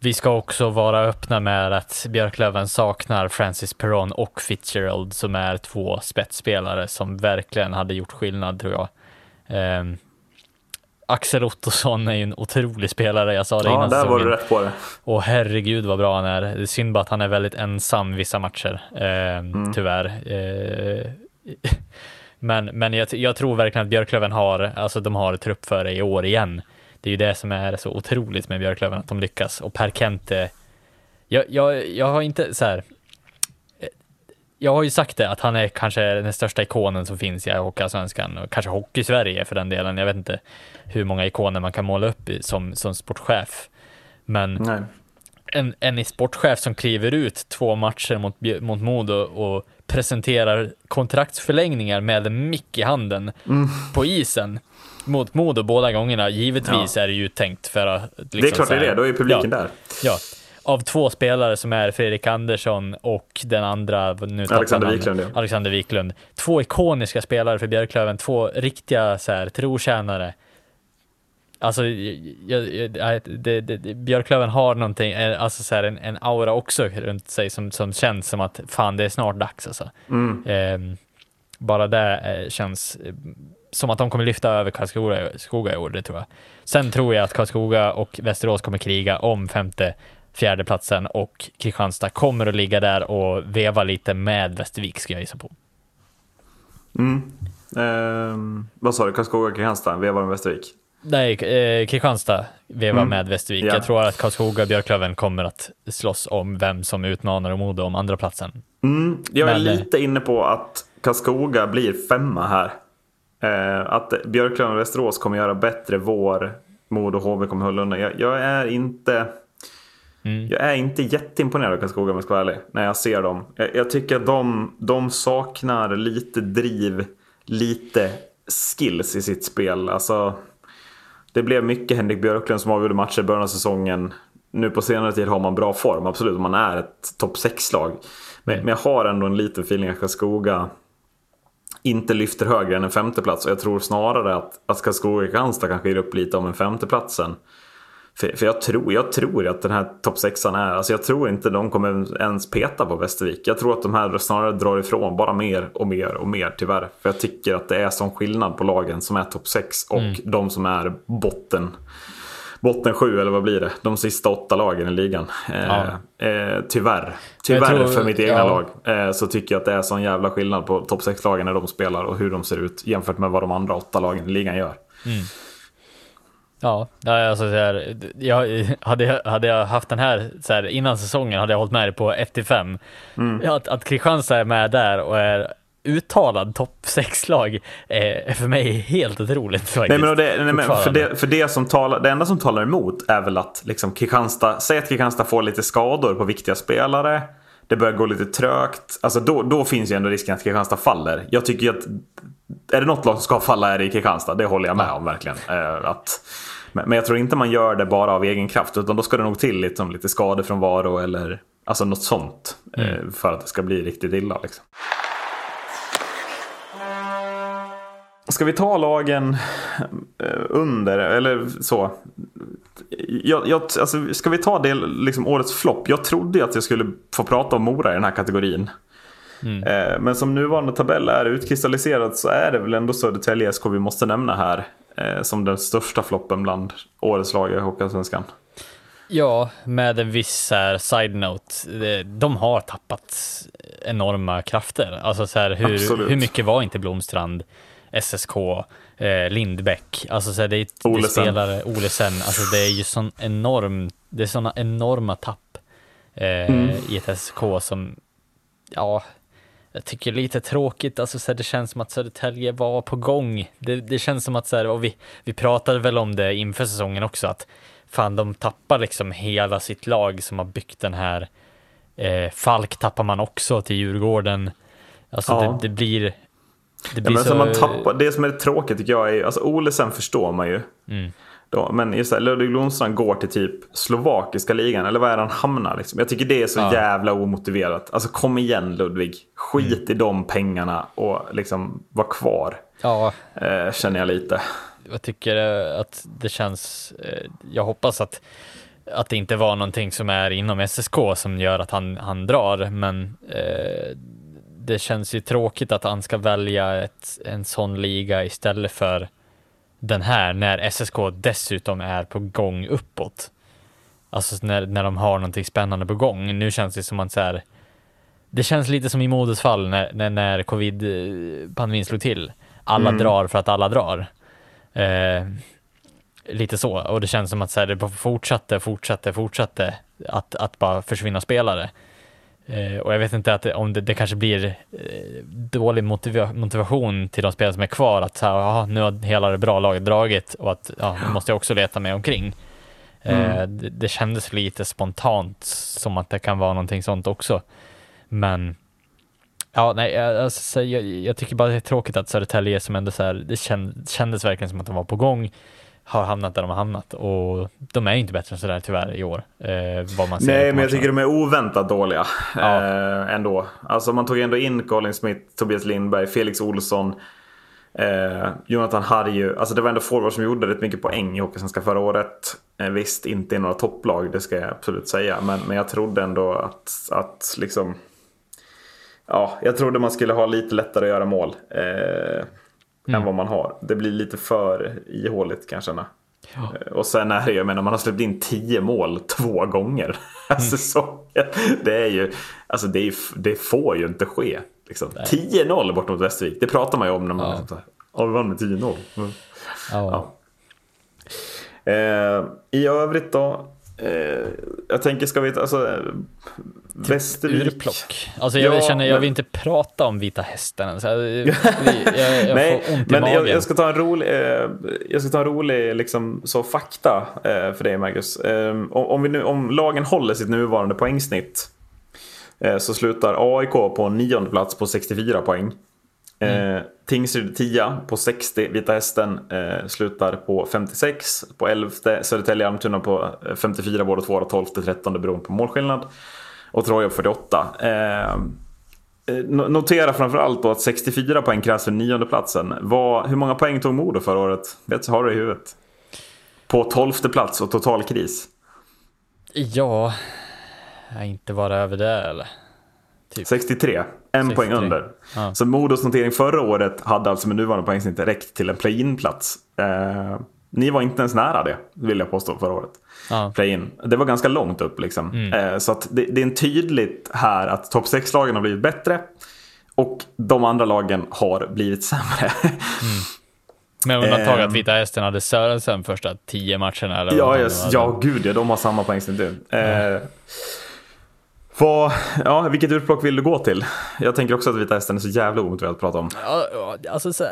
vi ska också vara öppna med att Björklöven saknar Francis Perron och Fitzgerald som är två spetsspelare som verkligen hade gjort skillnad tror jag. Eh, Axel Ottosson är ju en otrolig spelare, jag sa det ja, innan där var du rätt på det. Och herregud vad bra han är. Det är synd bara att han är väldigt ensam vissa matcher, eh, mm. tyvärr. Eh, <laughs> men men jag, jag, tror verkligen att Björklöven har, alltså de har trupp för det i år igen. Det är ju det som är så otroligt med Björklöven, att de lyckas. Och Per Kente, jag, jag, jag har inte så här, jag har ju sagt det, att han är kanske den största ikonen som finns i Hockeyallsvenskan och kanske Hockey-Sverige för den delen. Jag vet inte hur många ikoner man kan måla upp som, som sportchef. Men en, en sportchef som kliver ut två matcher mot, mot Modo och presenterar kontraktsförlängningar med en mick i handen mm. på isen mot Modo båda gångerna. Givetvis ja. är det ju tänkt för att... Liksom, det är klart det är det, då är publiken ja, där. Ja, av två spelare som är Fredrik Andersson och den andra, nu Alexander Wiklund. Ja. Alexander Wiklund. Två ikoniska spelare för Björklöven, två riktiga så här, trotjänare. Alltså, jag, jag, det, det, Björklöven har någonting, eh, alltså så här, en, en, aura också runt sig som, som känns som att fan, det är snart dags alltså. Mm. Eh, bara det eh, känns eh, som att de kommer lyfta över Karlskoga i år, det tror jag. Sen tror jag att Karlskoga och Västerås kommer kriga om femte fjärdeplatsen och Kristianstad kommer att ligga där och veva lite med Västervik ska jag gissa på. Mm. Eh, vad sa du, Karlskoga Kristianstad vevar med Västervik? Nej, eh, Kristianstad vevar mm. med Västervik. Ja. Jag tror att Karlskoga och Björklöven kommer att slåss om vem som utmanar och Modo om andra platsen. Mm. Jag är Men, eh, lite inne på att Karlskoga blir femma här. Eh, att Björklöven och Västerås kommer göra bättre vår. Modo och HV kommer hålla undan. Jag, jag är inte Mm. Jag är inte jätteimponerad av Karlskoga om jag ska vara ärlig. När jag ser dem. Jag, jag tycker att de, de, saknar lite driv, lite skills i sitt spel. Alltså, det blev mycket Henrik Björklund som avgjorde matcher i början av säsongen. Nu på senare tid har man bra form, absolut. Man är ett topp 6-lag. Men, mm. men, jag har ändå en liten feeling att Karlskoga inte lyfter högre än en femteplats. Och jag tror snarare att, att Karlskoga Kristianstad kanske ger upp lite om en femteplatsen. För, för jag, tror, jag tror att den här topp sexan är, alltså jag tror inte de kommer ens peta på Västervik. Jag tror att de här snarare drar ifrån bara mer och mer och mer tyvärr. För jag tycker att det är sån skillnad på lagen som är topp sex och mm. de som är botten botten sju eller vad blir det? De sista åtta lagen i ligan. Ja. Eh, eh, tyvärr, tyvärr tror, för mitt egna ja. lag eh, så tycker jag att det är sån jävla skillnad på topp sex lagen när de spelar och hur de ser ut jämfört med vad de andra åtta lagen i ligan gör. Mm. Ja, alltså så här, jag, hade, hade jag haft den här, så här innan säsongen hade jag hållit med dig på 1-5. Mm. Att, att Kristianstad är med där och är uttalad topp 6-lag är för mig helt otroligt. Faktiskt, nej, men det, nej, men för, det, för det, som talar, det enda som talar emot är väl att liksom Kristianstad, säg att Kristianstad får lite skador på viktiga spelare. Det börjar gå lite trögt. Alltså då, då finns ju ändå risken att Kristianstad faller. Jag tycker att är det något lag som ska falla är det i Kristianstad. Det håller jag med om verkligen. Eh, att, men jag tror inte man gör det bara av egen kraft. Utan då ska det nog till liksom, lite skador från Varo eller alltså något sånt. Eh, mm. För att det ska bli riktigt illa. Liksom. Ska vi ta lagen eh, under, eller så? Jag, jag, alltså, ska vi ta det, liksom årets flopp? Jag trodde att jag skulle få prata om Mora i den här kategorin. Mm. Eh, men som nuvarande tabell är utkristalliserat så är det väl ändå Södertälje SK vi måste nämna här. Eh, som den största floppen bland årets lag i Hockeyallsvenskan. Ja, med en viss side-note. De har tappat enorma krafter. Alltså så här, hur, hur mycket var inte Blomstrand, SSK, eh, Lindbäck? Alltså så här, det är Olesen. spelare, Olesen. Alltså det är ju sån enorm, det är såna enorma tapp eh, mm. i ett SK som, ja, jag tycker lite tråkigt, alltså så här, det känns som att Södertälje var på gång. Det, det känns som att så här, och vi, vi pratade väl om det inför säsongen också, att fan de tappar liksom hela sitt lag som har byggt den här eh, Falk tappar man också till Djurgården. Alltså ja. det, det, blir... Det, blir ja, så... man tappar, det som är tråkigt tycker jag är, alltså Olesen förstår man ju. Mm. Då, men just det, Ludvig Blomstrand går till typ slovakiska ligan, eller vad är det han hamnar? Liksom. Jag tycker det är så ja. jävla omotiverat. Alltså kom igen Ludvig, skit mm. i de pengarna och liksom var kvar. Ja. Eh, känner jag lite. Jag tycker eh, att det känns, eh, jag hoppas att att det inte var någonting som är inom SSK som gör att han, han drar, men eh, det känns ju tråkigt att han ska välja ett, en sån liga istället för den här när SSK dessutom är på gång uppåt. Alltså när, när de har någonting spännande på gång. Nu känns det som att så här, det känns lite som i Modos fall när, när, när covid-pandemin slog till. Alla mm. drar för att alla drar. Eh, lite så, och det känns som att så här, det fortsatte, fortsatte, fortsatte att, att bara försvinna spelare. Eh, och jag vet inte att, om det, det kanske blir eh, dålig motiva motivation till de spelare som är kvar, att så här, aha, nu har hela det bra laget dragit och att ja, nu måste jag också leta mig omkring. Eh, mm. det, det kändes lite spontant som att det kan vara någonting sånt också. Men Ja, nej, alltså, jag, jag, tycker bara det är tråkigt att Södertälje som ändå så här, det kändes verkligen som att de var på gång har hamnat där de har hamnat och de är inte bättre än sådär tyvärr i år. Eh, vad man Nej, men jag tycker de är oväntat dåliga ja. eh, ändå. Alltså man tog ändå in Colin Smith, Tobias Lindberg, Felix Olsson, eh, Jonathan Harju. Alltså det var ändå forwards som gjorde rätt mycket poäng i Hockeysvenska förra året. Eh, visst, inte i några topplag, det ska jag absolut säga. Men, men jag trodde ändå att, att liksom... Ja, jag trodde man skulle ha lite lättare att göra mål. Eh, mm. än vad man har. Det blir lite för ihåligt kan jag känna. Ja. Eh, och sen är det, jag menar man har släppt in tio mål två gånger <laughs> mm. säsongen. Det är ju, alltså det, är, det får ju inte ske. Liksom. 10-0 bort mot Västervik, det pratar man ju om när man ja. liksom, ja, vi vann med 10-0. Mm. Ja. Eh, I övrigt då, Eh, jag tänker, ska vi... Alltså, typ Västervik. Urplock. Alltså jag, ja, känner, jag vill inte prata om Vita Hästen. Alltså, jag, <laughs> jag, jag Nej, får ont i men magen. Jag, jag, ska ta en rolig, eh, jag ska ta en rolig liksom, så fakta eh, för dig, Marcus. Eh, om, om, vi nu, om lagen håller sitt nuvarande poängsnitt eh, så slutar AIK på nionde plats på 64 poäng. Mm. Eh, Tingsryd 10 på 60, Vita Hästen eh, slutar på 56. På 11 Södertälje Almtuna på 54 båda två och 12 13 beroende på målskillnad. Och Troja på 48. Eh, eh notera framförallt då att 64 poäng krävs för nionde platsen. Vad, hur många poäng tog Modo förra året? Vet, har du i huvudet? På 12 plats och total kris. Ja, inte vara över det eller? Typ. 63, en 63. poäng under. Ja. Så Modos notering förra året hade alltså med nuvarande poängsnitt räckt till en play-in-plats. Eh, ni var inte ens nära det, vill jag påstå, förra året. Ja. Play-in. Det var ganska långt upp liksom. Mm. Eh, så det, det, är tydligt här att topp 6-lagen har blivit bättre. Och de andra lagen har blivit sämre. Mm. Med undantag att ehm. Vita Hästen hade Sörensen första tio matcherna. Eller ja, yes, ja, gud ja, de har samma poängsnitt nu. Mm. Vad, ja, vilket utplock vill du gå till? Jag tänker också att Vita Hästen är så jävla omotiverat att prata om. Ja, alltså så,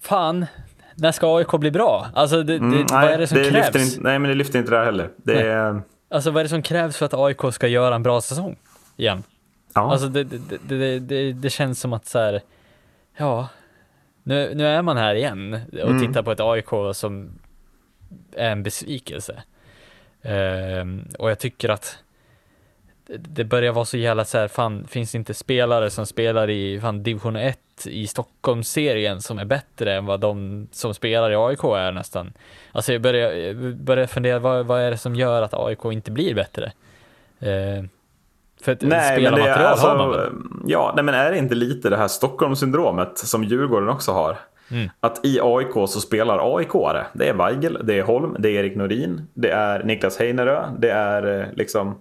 Fan, när ska AIK bli bra? Alltså, det, mm, vad är det som det krävs? Inte, nej, men det lyfter inte där heller. Det är... Alltså, vad är det som krävs för att AIK ska göra en bra säsong igen? Ja. Alltså, det, det, det, det känns som att så här, ja, nu, nu är man här igen och mm. tittar på ett AIK som är en besvikelse. Uh, och jag tycker att det börjar vara så jävla så här, fan, finns det inte spelare som spelar i fan, division 1 i Stockholmsserien som är bättre än vad de som spelar i AIK är nästan? Alltså jag börjar, jag börjar fundera, vad, vad är det som gör att AIK inte blir bättre? Eh, för att nej, spelarmaterial det, alltså, har man väl? Ja, nej, men är det inte lite det här Stockholmssyndromet som Djurgården också har? Mm. Att i AIK så spelar AIK-are. Det är Weigel, det är Holm, det är Erik Norin, det är Niklas Heinerö, det är eh, liksom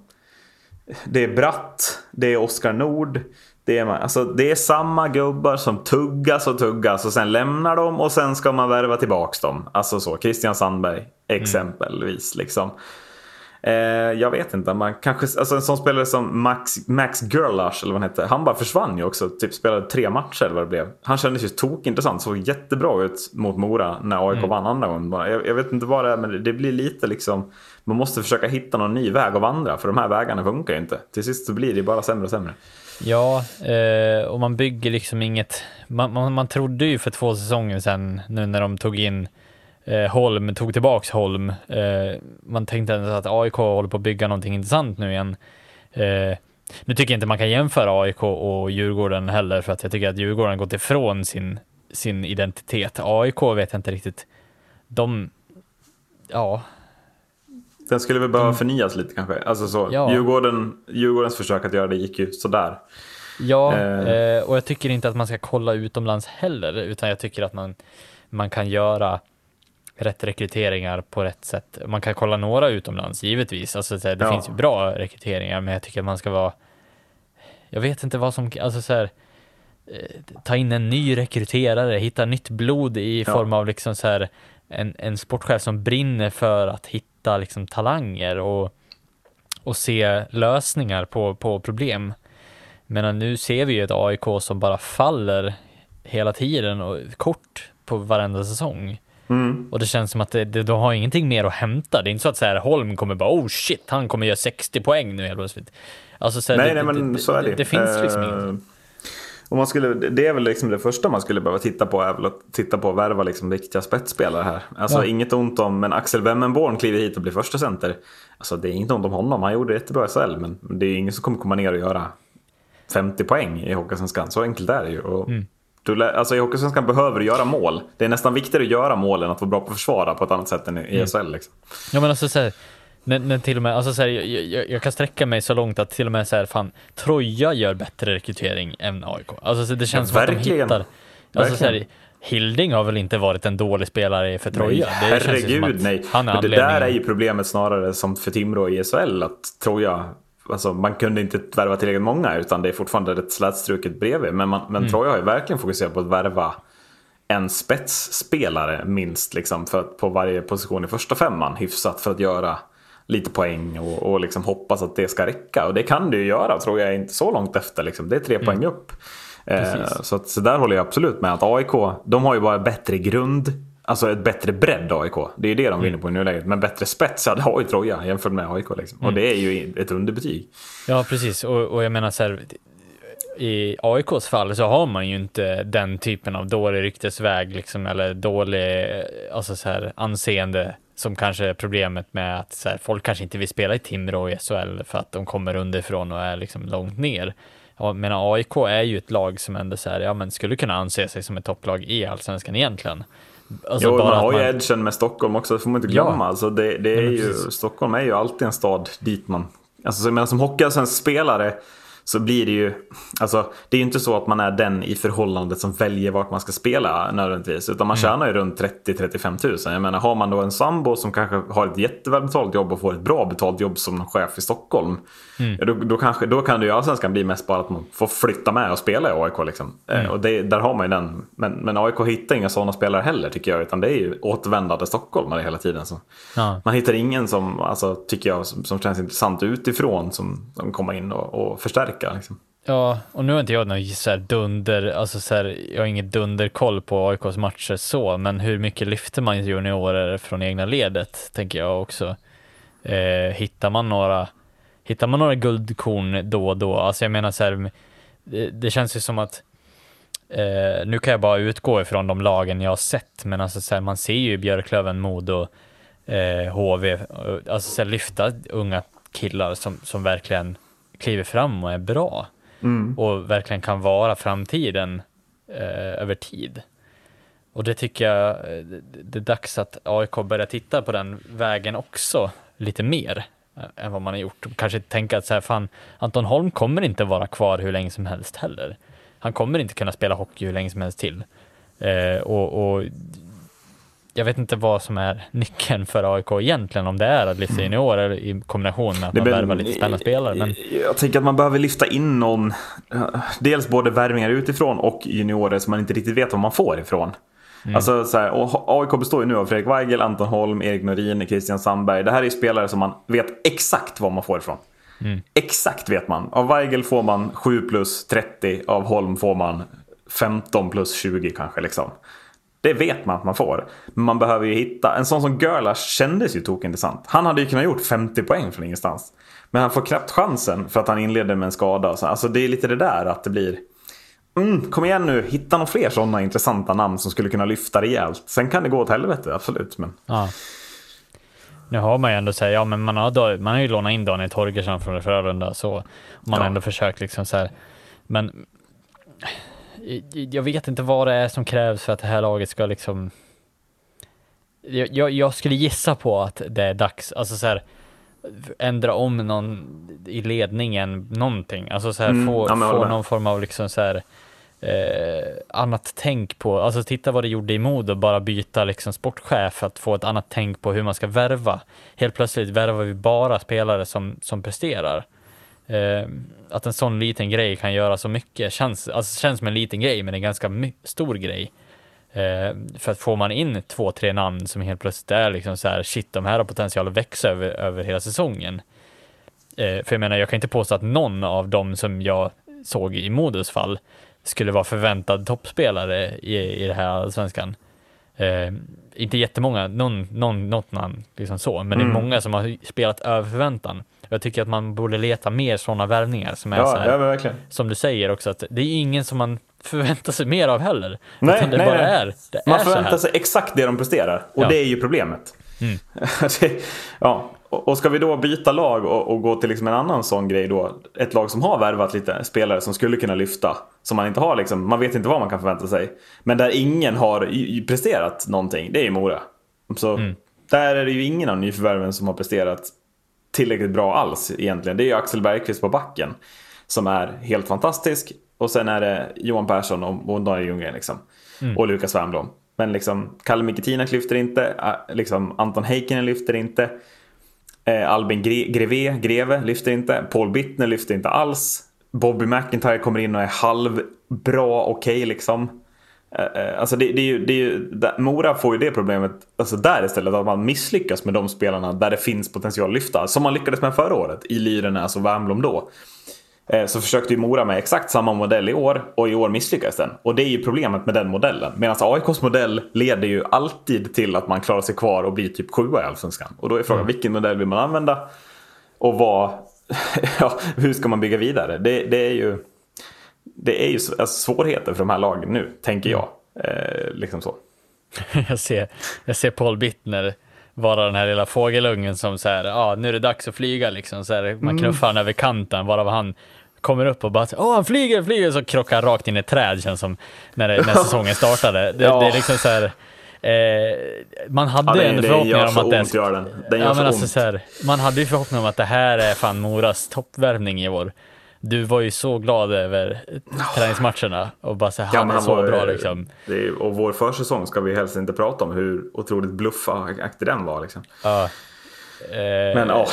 det är Bratt, det är Oskar Nord. Det är, alltså, det är samma gubbar som tuggas och tuggas och sen lämnar de och sen ska man värva tillbaks dem. Alltså så, Christian Sandberg exempelvis. Mm. Liksom. Eh, jag vet inte, man kanske, alltså en sån spelare som Max, Max Gerlash eller vad han hette. Han bara försvann ju också. Typ spelade tre matcher eller vad det blev. Han kändes ju tokintressant. Såg jättebra ut mot Mora när AIK mm. vann andra gången. Jag, jag, vet inte vad det är men det blir lite liksom. Man måste försöka hitta någon ny väg att vandra. För de här vägarna funkar ju inte. Till sist så blir det bara sämre och sämre. Ja, eh, och man bygger liksom inget. Man, man, man trodde ju för två säsonger sedan nu när de tog in Holm, tog tillbaks Holm. Eh, man tänkte ändå att AIK håller på att bygga någonting intressant nu igen. Eh, nu tycker jag inte man kan jämföra AIK och Djurgården heller, för att jag tycker att Djurgården gått ifrån sin, sin identitet. AIK vet jag inte riktigt. De, ja. Den skulle väl behöva förnyas lite kanske. Alltså så, ja. Djurgården, Djurgårdens försök att göra det gick ju sådär. Ja, eh. eh. och jag tycker inte att man ska kolla utomlands heller, utan jag tycker att man, man kan göra rätt rekryteringar på rätt sätt. Man kan kolla några utomlands, givetvis. Alltså, det ja. finns ju bra rekryteringar, men jag tycker att man ska vara... Jag vet inte vad som... Alltså, så här, eh, ta in en ny rekryterare, hitta nytt blod i ja. form av liksom så här, en, en sportchef som brinner för att hitta liksom, talanger och, och se lösningar på, på problem. Men nu ser vi ju ett AIK som bara faller hela tiden och kort på varenda säsong. Mm. Och det känns som att det, det, de har ingenting mer att hämta. Det är inte så att så här, Holm kommer bara oh shit, han kommer göra 60 poäng nu helt plötsligt. Alltså, så här, nej, det, nej, men så är det. Det, finns liksom uh, inget. Och man skulle, det är väl liksom det första man skulle behöva titta på är väl att titta på att värva liksom riktiga spetsspelare här. Alltså ja. inget ont om, men Axel Wemmenborn kliver hit och blir första center. Alltså det är inget ont om honom, han gjorde jättebra i SHL men det är ingen som kommer komma ner och göra 50 poäng i Hockeysvenskan. Så enkelt är det ju. Och mm. Du, alltså I Hockeysvenskan behöver du göra mål. Det är nästan viktigare att göra mål än att vara bra på att försvara på ett annat sätt än i mm. SHL. Liksom. Ja men alltså så här, när, när till och med, alltså så här, jag, jag, jag, kan sträcka mig så långt att till och med så här, fan, Troja gör bättre rekrytering än AIK. Alltså så det känns ja, som att de hittar, alltså så här, Hilding har väl inte varit en dålig spelare för Troja? Nej, herregud nej. Han är Men det där är ju problemet snarare som för Timrå i SHL, att Troja alltså, man kunde inte värva tillräckligt många utan det är fortfarande ett slätstruket bredvid. Men, man, men mm. Troja har ju verkligen fokuserat på att värva en spetsspelare minst liksom, för att, på varje position i första femman hyfsat för att göra lite poäng och, och liksom hoppas att det ska räcka. Och det kan det ju göra tror jag inte så långt efter. Liksom. Det är tre mm. poäng upp. Eh, så, att, så där håller jag absolut med att AIK, de har ju bara bättre grund Alltså ett bättre bredd AIK. Det är det de vinner på i nuläget. Men bättre spets, ja det har ju Troja jämfört med AIK. Liksom. Mm. Och det är ju ett underbetyg. Ja, precis. Och, och jag menar så här, i AIKs fall så har man ju inte den typen av dålig ryktesväg liksom, eller dålig alltså så här, anseende som kanske är problemet med att så här, folk kanske inte vill spela i Timrå i SHL för att de kommer underifrån och är liksom långt ner. Jag menar AIK är ju ett lag som ändå så här, ja men skulle kunna anse sig som ett topplag i allsvenskan egentligen. Alltså jo, man har ju man... edgen med Stockholm också, det får man inte glömma. Ja. Alltså det, det är ju, Stockholm är ju alltid en stad dit man... Alltså, men som hockeyallsvensk spelare så blir det ju, alltså det är ju inte så att man är den i förhållandet som väljer vart man ska spela nödvändigtvis. Utan man mm. tjänar ju runt 30-35 tusen. Jag menar har man då en sambo som kanske har ett jättevälbetalt jobb och får ett bra betalt jobb som chef i Stockholm. Mm. Då, då, kanske, då kan det ju allsvenskan bli mest bara att man får flytta med och spela i AIK. Liksom. Eh, mm. och det, där har man ju den. Men, men AIK hittar inga sådana spelare heller tycker jag. Utan det är ju återvändande stockholmare hela tiden. Så. Ja. Man hittar ingen som, alltså, tycker jag, som, som känns intressant utifrån som, som kommer in och, och förstärka. Liksom. Ja, och nu har inte jag någon så dunder, alltså så här, jag har inget dunderkoll på AIKs matcher så, men hur mycket lyfter man juniorer från egna ledet, tänker jag också. Eh, hittar man några hittar man några guldkorn då och då? Alltså jag menar så här, det, det känns ju som att eh, nu kan jag bara utgå ifrån de lagen jag har sett, men alltså så här, man ser ju Björklöven, Modo, eh, HV, alltså så här, lyfta unga killar som, som verkligen kliver fram och är bra mm. och verkligen kan vara framtiden eh, över tid. Och det tycker jag det är dags att AIK börjar titta på den vägen också lite mer än vad man har gjort. Kanske tänka att så här, fan, Anton Holm kommer inte vara kvar hur länge som helst heller. Han kommer inte kunna spela hockey hur länge som helst till. Eh, och, och, jag vet inte vad som är nyckeln för AIK egentligen, om det är att lyfta juniorer mm. i kombination med att det man värvar lite spännande spelare. Men... Jag tänker att man behöver lyfta in någon, dels både värvningar utifrån och juniorer som man inte riktigt vet vad man får ifrån. Mm. Alltså, så här, AIK består ju nu av Fredrik Weigel, Anton Holm, Erik Norin, Christian Sandberg. Det här är spelare som man vet exakt vad man får ifrån. Mm. Exakt vet man. Av Weigel får man 7 plus 30, av Holm får man 15 plus 20 kanske. Liksom. Det vet man att man får. Men man behöver ju hitta. En sån som Görlach kändes ju tokintressant. Han hade ju kunnat gjort 50 poäng från ingenstans. Men han får knappt chansen för att han inleder med en skada. Alltså det är lite det där att det blir... Mm, kom igen nu, hitta några fler sådana intressanta namn som skulle kunna lyfta rejält. Sen kan det gå åt helvete, absolut. Men... Ja. Nu har man ju ändå sagt, ja men man har, man har ju lånat in Daniel Torgersson från Frölunda så man ja. har ändå försökt liksom så här. Men jag vet inte vad det är som krävs för att det här laget ska liksom jag, jag skulle gissa på att det är dags, alltså så här, ändra om någon i ledningen, någonting, alltså så här, mm, få, få någon form av liksom så här, eh, annat tänk på, alltså titta vad det gjorde i Modo, bara byta liksom sportchef för att få ett annat tänk på hur man ska värva. Helt plötsligt värvar vi bara spelare som, som presterar. Eh, att en sån liten grej kan göra så mycket känns, alltså känns som en liten grej, men en ganska stor grej. Eh, för att får man in två, tre namn som helt plötsligt är liksom så här, shit, de här har potential att växa över, över hela säsongen. Eh, för jag menar, jag kan inte påstå att någon av dem som jag såg i Modos fall skulle vara förväntad toppspelare i, i det här allsvenskan. Eh, inte jättemånga, någon, någon, något namn liksom så, men mm. det är mm. många som har spelat över förväntan. Jag tycker att man borde leta mer sådana värvningar som är ja, så här, ja, som du säger också, att det är ingen som man förväntar sig mer av heller. Nej, det nej, bara nej. Är, det man är förväntar sig exakt det de presterar och ja. det är ju problemet. Mm. <laughs> ja, och ska vi då byta lag och, och, gå till liksom en annan sån grej då. Ett lag som har värvat lite spelare som skulle kunna lyfta. Som man inte har liksom, man vet inte vad man kan förvänta sig. Men där ingen har presterat någonting, det är ju Mora. Så mm. där är det ju ingen av nyförvärven som har presterat tillräckligt bra alls egentligen. Det är ju Axel Bergqvist på backen. Som är helt fantastisk. Och sen är det Johan Persson och Daniel Ljunggren liksom. Mm. Och Lukas Wernbloom. Men liksom Kalle Miketina lyfter inte. Liksom Anton Heikkinen lyfter inte. Eh, Albin Greve, Greve lyfter inte. Paul Bittner lyfter inte alls. Bobby McIntyre kommer in och är halvbra okej okay, liksom. Eh, eh, alltså det, det, är ju, det är ju, Mora får ju det problemet alltså där istället, att man misslyckas med de spelarna där det finns potential att lyfta. Som man lyckades med förra året i Lyrenäs och Värmblom då. Eh, så försökte ju Mora med exakt samma modell i år och i år misslyckades den. Och det är ju problemet med den modellen. Medan AIKs modell leder ju alltid till att man klarar sig kvar och blir typ sjua i Allsvenskan. Och då är frågan mm. vilken modell vill man använda? Och vad, <laughs> ja, hur ska man bygga vidare? Det, det är ju, det är ju alltså, svårigheter för de här lagen nu, tänker jag. Eh, liksom så. <laughs> jag, ser, jag ser Paul Bittner vara den här lilla fågelungen som så här, ja ah, nu är det dags att flyga liksom. Så här, man mm. knuffar mm. han över kanten, varav han kommer upp och bara åh han flyger, flyger, så krockar rakt in i ett träd känns som när, det, när säsongen startade. <laughs> Det, ja. det är liksom så här, eh, man hade ja, ändå förhoppningar om att. Gör den. den ja, men alltså, så här, man hade ju förhoppningar om att det här är fan Moras toppvärvning i år. Du var ju så glad över träningsmatcherna och bara så här, ja, han är så var, bra liksom. Är, och vår försäsong ska vi helst inte prata om hur otroligt bluffaktig den var liksom. Ja. Eh, men ja.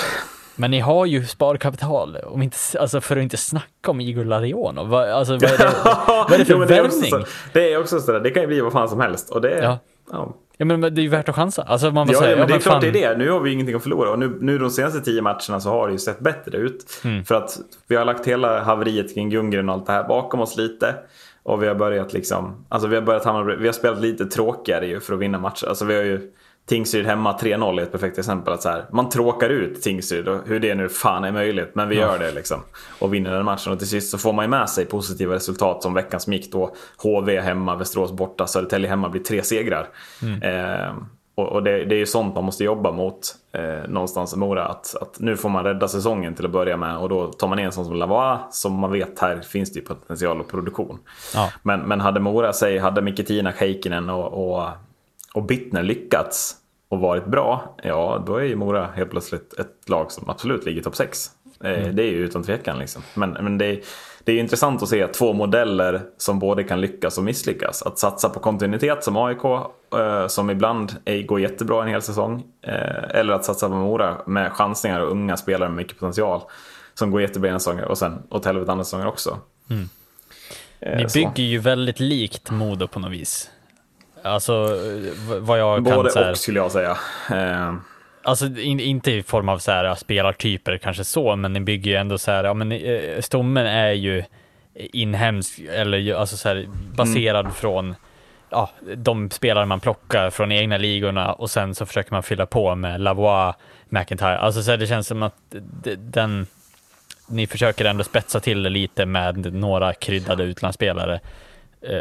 Men ni har ju sparkapital, om inte, alltså för att inte snacka om Igor Larionov. Vad, alltså, vad, är det, <laughs> vad är det för jo, värvning? Det är också sådär, det kan ju bli vad fan som helst. Och det, ja. ja. Ja men det är ju värt att chansa. Alltså man ja, säga, ja, men det är klart fan... det är det. Nu har vi ingenting att förlora. Och nu, nu de senaste tio matcherna så har det ju sett bättre ut. Mm. För att vi har lagt hela haveriet kring Ljunggren och allt det här bakom oss lite. Och vi har börjat liksom, alltså vi har börjat hamna, vi har spelat lite tråkigare ju för att vinna matcher. Alltså vi har ju Tingsryd hemma 3-0 är ett perfekt exempel. Att så här, man tråkar ut Tingsryd och hur det nu fan är möjligt. Men vi gör det liksom. Och vinner den matchen. Och till sist så får man ju med sig positiva resultat som veckan som gick då. HV hemma, Västerås borta, Södertälje hemma blir tre segrar. Mm. Eh, och, och det, det, är ju sånt man måste jobba mot eh, någonstans i Mora. Att, att nu får man rädda säsongen till att börja med. Och då tar man in en sån som Lavois som man vet här finns det ju potential och produktion. Ja. Men, men hade Mora, säg, hade Miketina, Heikkinen och, och och Bittner lyckats och varit bra, ja då är ju Mora helt plötsligt ett lag som absolut ligger topp 6. Eh, mm. Det är ju utan tvekan liksom. Men, men det, är, det är intressant att se två modeller som både kan lyckas och misslyckas. Att satsa på kontinuitet som AIK, eh, som ibland går jättebra en hel säsong. Eh, eller att satsa på Mora med chansningar och unga spelare med mycket potential. Som går jättebra en säsong och sen åt helvete andra säsonger också. Mm. Ni bygger ju väldigt likt Modo på något vis. Alltså vad jag Både kan och så här, skulle jag säga. Eh, Alltså in, inte i form av så här spelartyper kanske så, men den bygger ju ändå så här, ja men eh, stommen är ju inhemsk eller alltså så här baserad Mm. från ja, de spelare man plockar från egna ligorna och sen så försöker man fylla på med Lavois, McIntyre. Alltså så här, det känns som att den ni försöker ändå spetsa till det lite med några kryddade utlandsspelare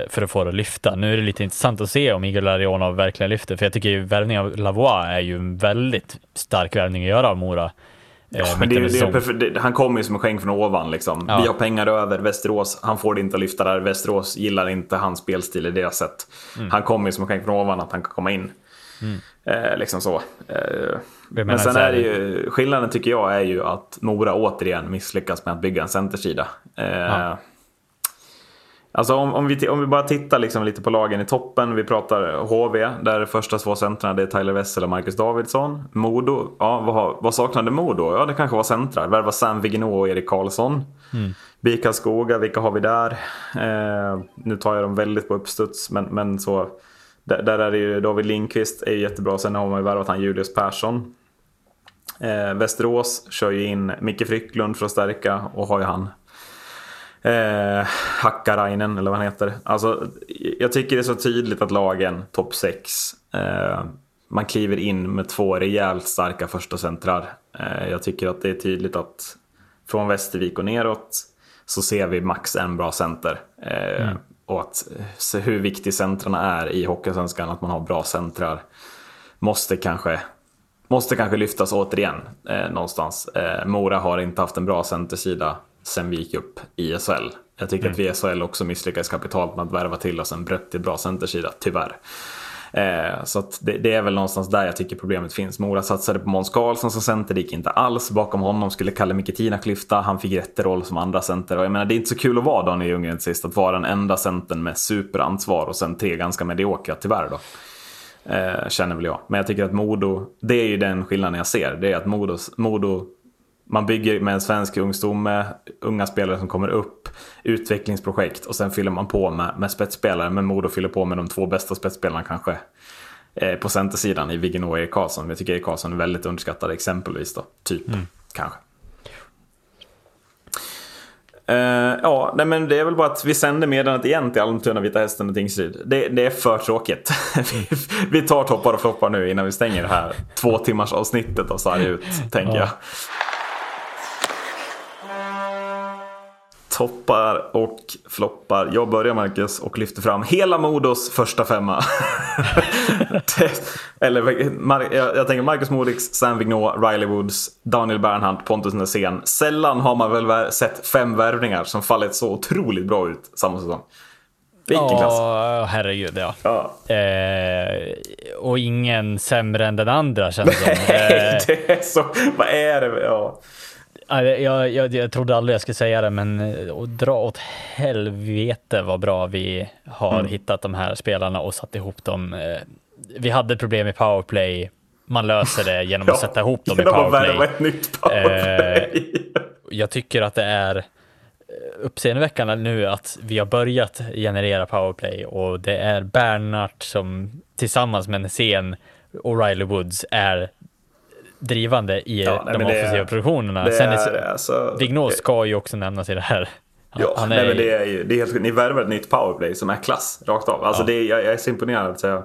för att få det att lyfta. Nu är det lite intressant att se om Igor Larionov verkligen lyfter, för jag tycker ju värvningen av Lavois är ju en väldigt stark värvning att göra av Mora. eh, men det, det, det, han kommer ju som en skänk från ovan. Liksom. Ja. Vi har pengar över, Västerås, han får det inte att lyfta där. Västerås gillar inte hans spelstil i deras sätt. Mm. Han kommer ju som en skänk från ovan att han kan komma in. Eh, liksom så. Eh, men sen är det ju, skillnaden tycker jag är ju att Mora återigen misslyckas med att bygga en centersida. Eh, Ja. Alltså om, om, vi, om vi bara tittar liksom lite på lagen i toppen. Vi pratar HV, där första två centrarna det är Tyler Wessel och Marcus Davidsson. Modo, ja vad, vad saknade Modo? Ja det kanske var centrar. Värva Sam Vigneault och Erik Karlsson. Mm. BIK Skoga, vilka har vi där? Eh, nu tar jag dem väldigt på uppstuds men, men så. Där, där är det ju David Lindqvist är ju jättebra. Sen har man ju värvat han Julius Persson. Eh, Västerås kör ju in Micke Frycklund för att stärka och har ju han eh, Hakkarainen eller vad han heter. Alltså, jag tycker det är så tydligt att lagen topp 6 eh, man kliver in med två rejält starka första centrar. Eh, jag tycker att det är tydligt att från Västervik och neråt så ser vi max en bra center. Eh, Och att hur viktig centrarna är i Hockeysvenskan, att man har bra centrar, måste kanske Måste kanske lyftas återigen eh, någonstans. Eh, Mora har inte haft en bra centersida sen vi gick upp i SHL. Jag tycker att vi i SHL också misslyckades kapitalt med att värva till oss en brett bra centersida, tyvärr. Eh, så det, det är väl någonstans där jag tycker problemet finns. Mora satsade på Måns Karlsson som center, det gick inte alls. Bakom honom skulle Kalle Miketina lyfta, han fick jätteroll som andra center. Och jag menar, det är inte så kul att vara Daniel Ljunggren sist, att vara den enda centern med superansvar och sen tre ganska mediokra, tyvärr då. Eh, känner väl jag. Men jag tycker att Modo, det är ju den skillnaden jag ser. Det är att Modo, Modo man bygger med en svensk ungstomme, unga spelare som kommer upp, utvecklingsprojekt och sen fyller man på med, med spetsspelare. Men Modo fyller på med de två bästa spetsspelarna kanske eh, på centersidan i Viggen och Erik Karlsson. Jag tycker Erik Karlsson är väldigt underskattad exempelvis då. Typ, kanske. Eh, ja, nej men det är väl bara att vi sänder meddelandet igen till Almtuna, Vita Hästen och Tingsryd. Det, det är för tråkigt. <laughs> vi, vi tar toppar och floppar nu innan vi stänger det här två timmars avsnittet av Sarg ut, tänker jag. Toppar och floppar. Jag börjar Marcus och lyfter fram hela Modos första femma. <laughs> Eller Mar- jag, jag tänker Marcus Modiks, Sam Vigneault, Riley Woods, Daniel Bernhardt, Pontus Nässén. Sällan har man väl sett fem värvningar som fallit så otroligt bra ut samma säsong. Vilken klass. Ja, herregud ja. Ja. Eh, och ingen sämre än den andra känns det som. <laughs> Nej, Eh, det är så. Vad är det? Ja. Ja, Jag, jag, jag trodde aldrig jag skulle säga det, men eh, dra åt helvete vad bra vi har Mm. hittat de här spelarna och satt ihop dem. Eh, Vi hade problem i powerplay, man löser det <laughs> genom att sätta ihop dem i powerplay. ett nytt powerplay. Jag tycker att det är eh, uppseendeväckande nu att vi har börjat generera powerplay och det är Bernhardt som tillsammans med Nässén och Riley Woods är drivande i Ja, nej, de det är- offensiva produktionerna. Det Sen är, är, alltså, Vigneault ska ju också nämnas i det här. Han, Ja, han nej, är, men det är ju det är helt. Ni värvar ett nytt powerplay som är klass rakt av. Alltså Ja. det jag, jag är så imponerad. Så jag,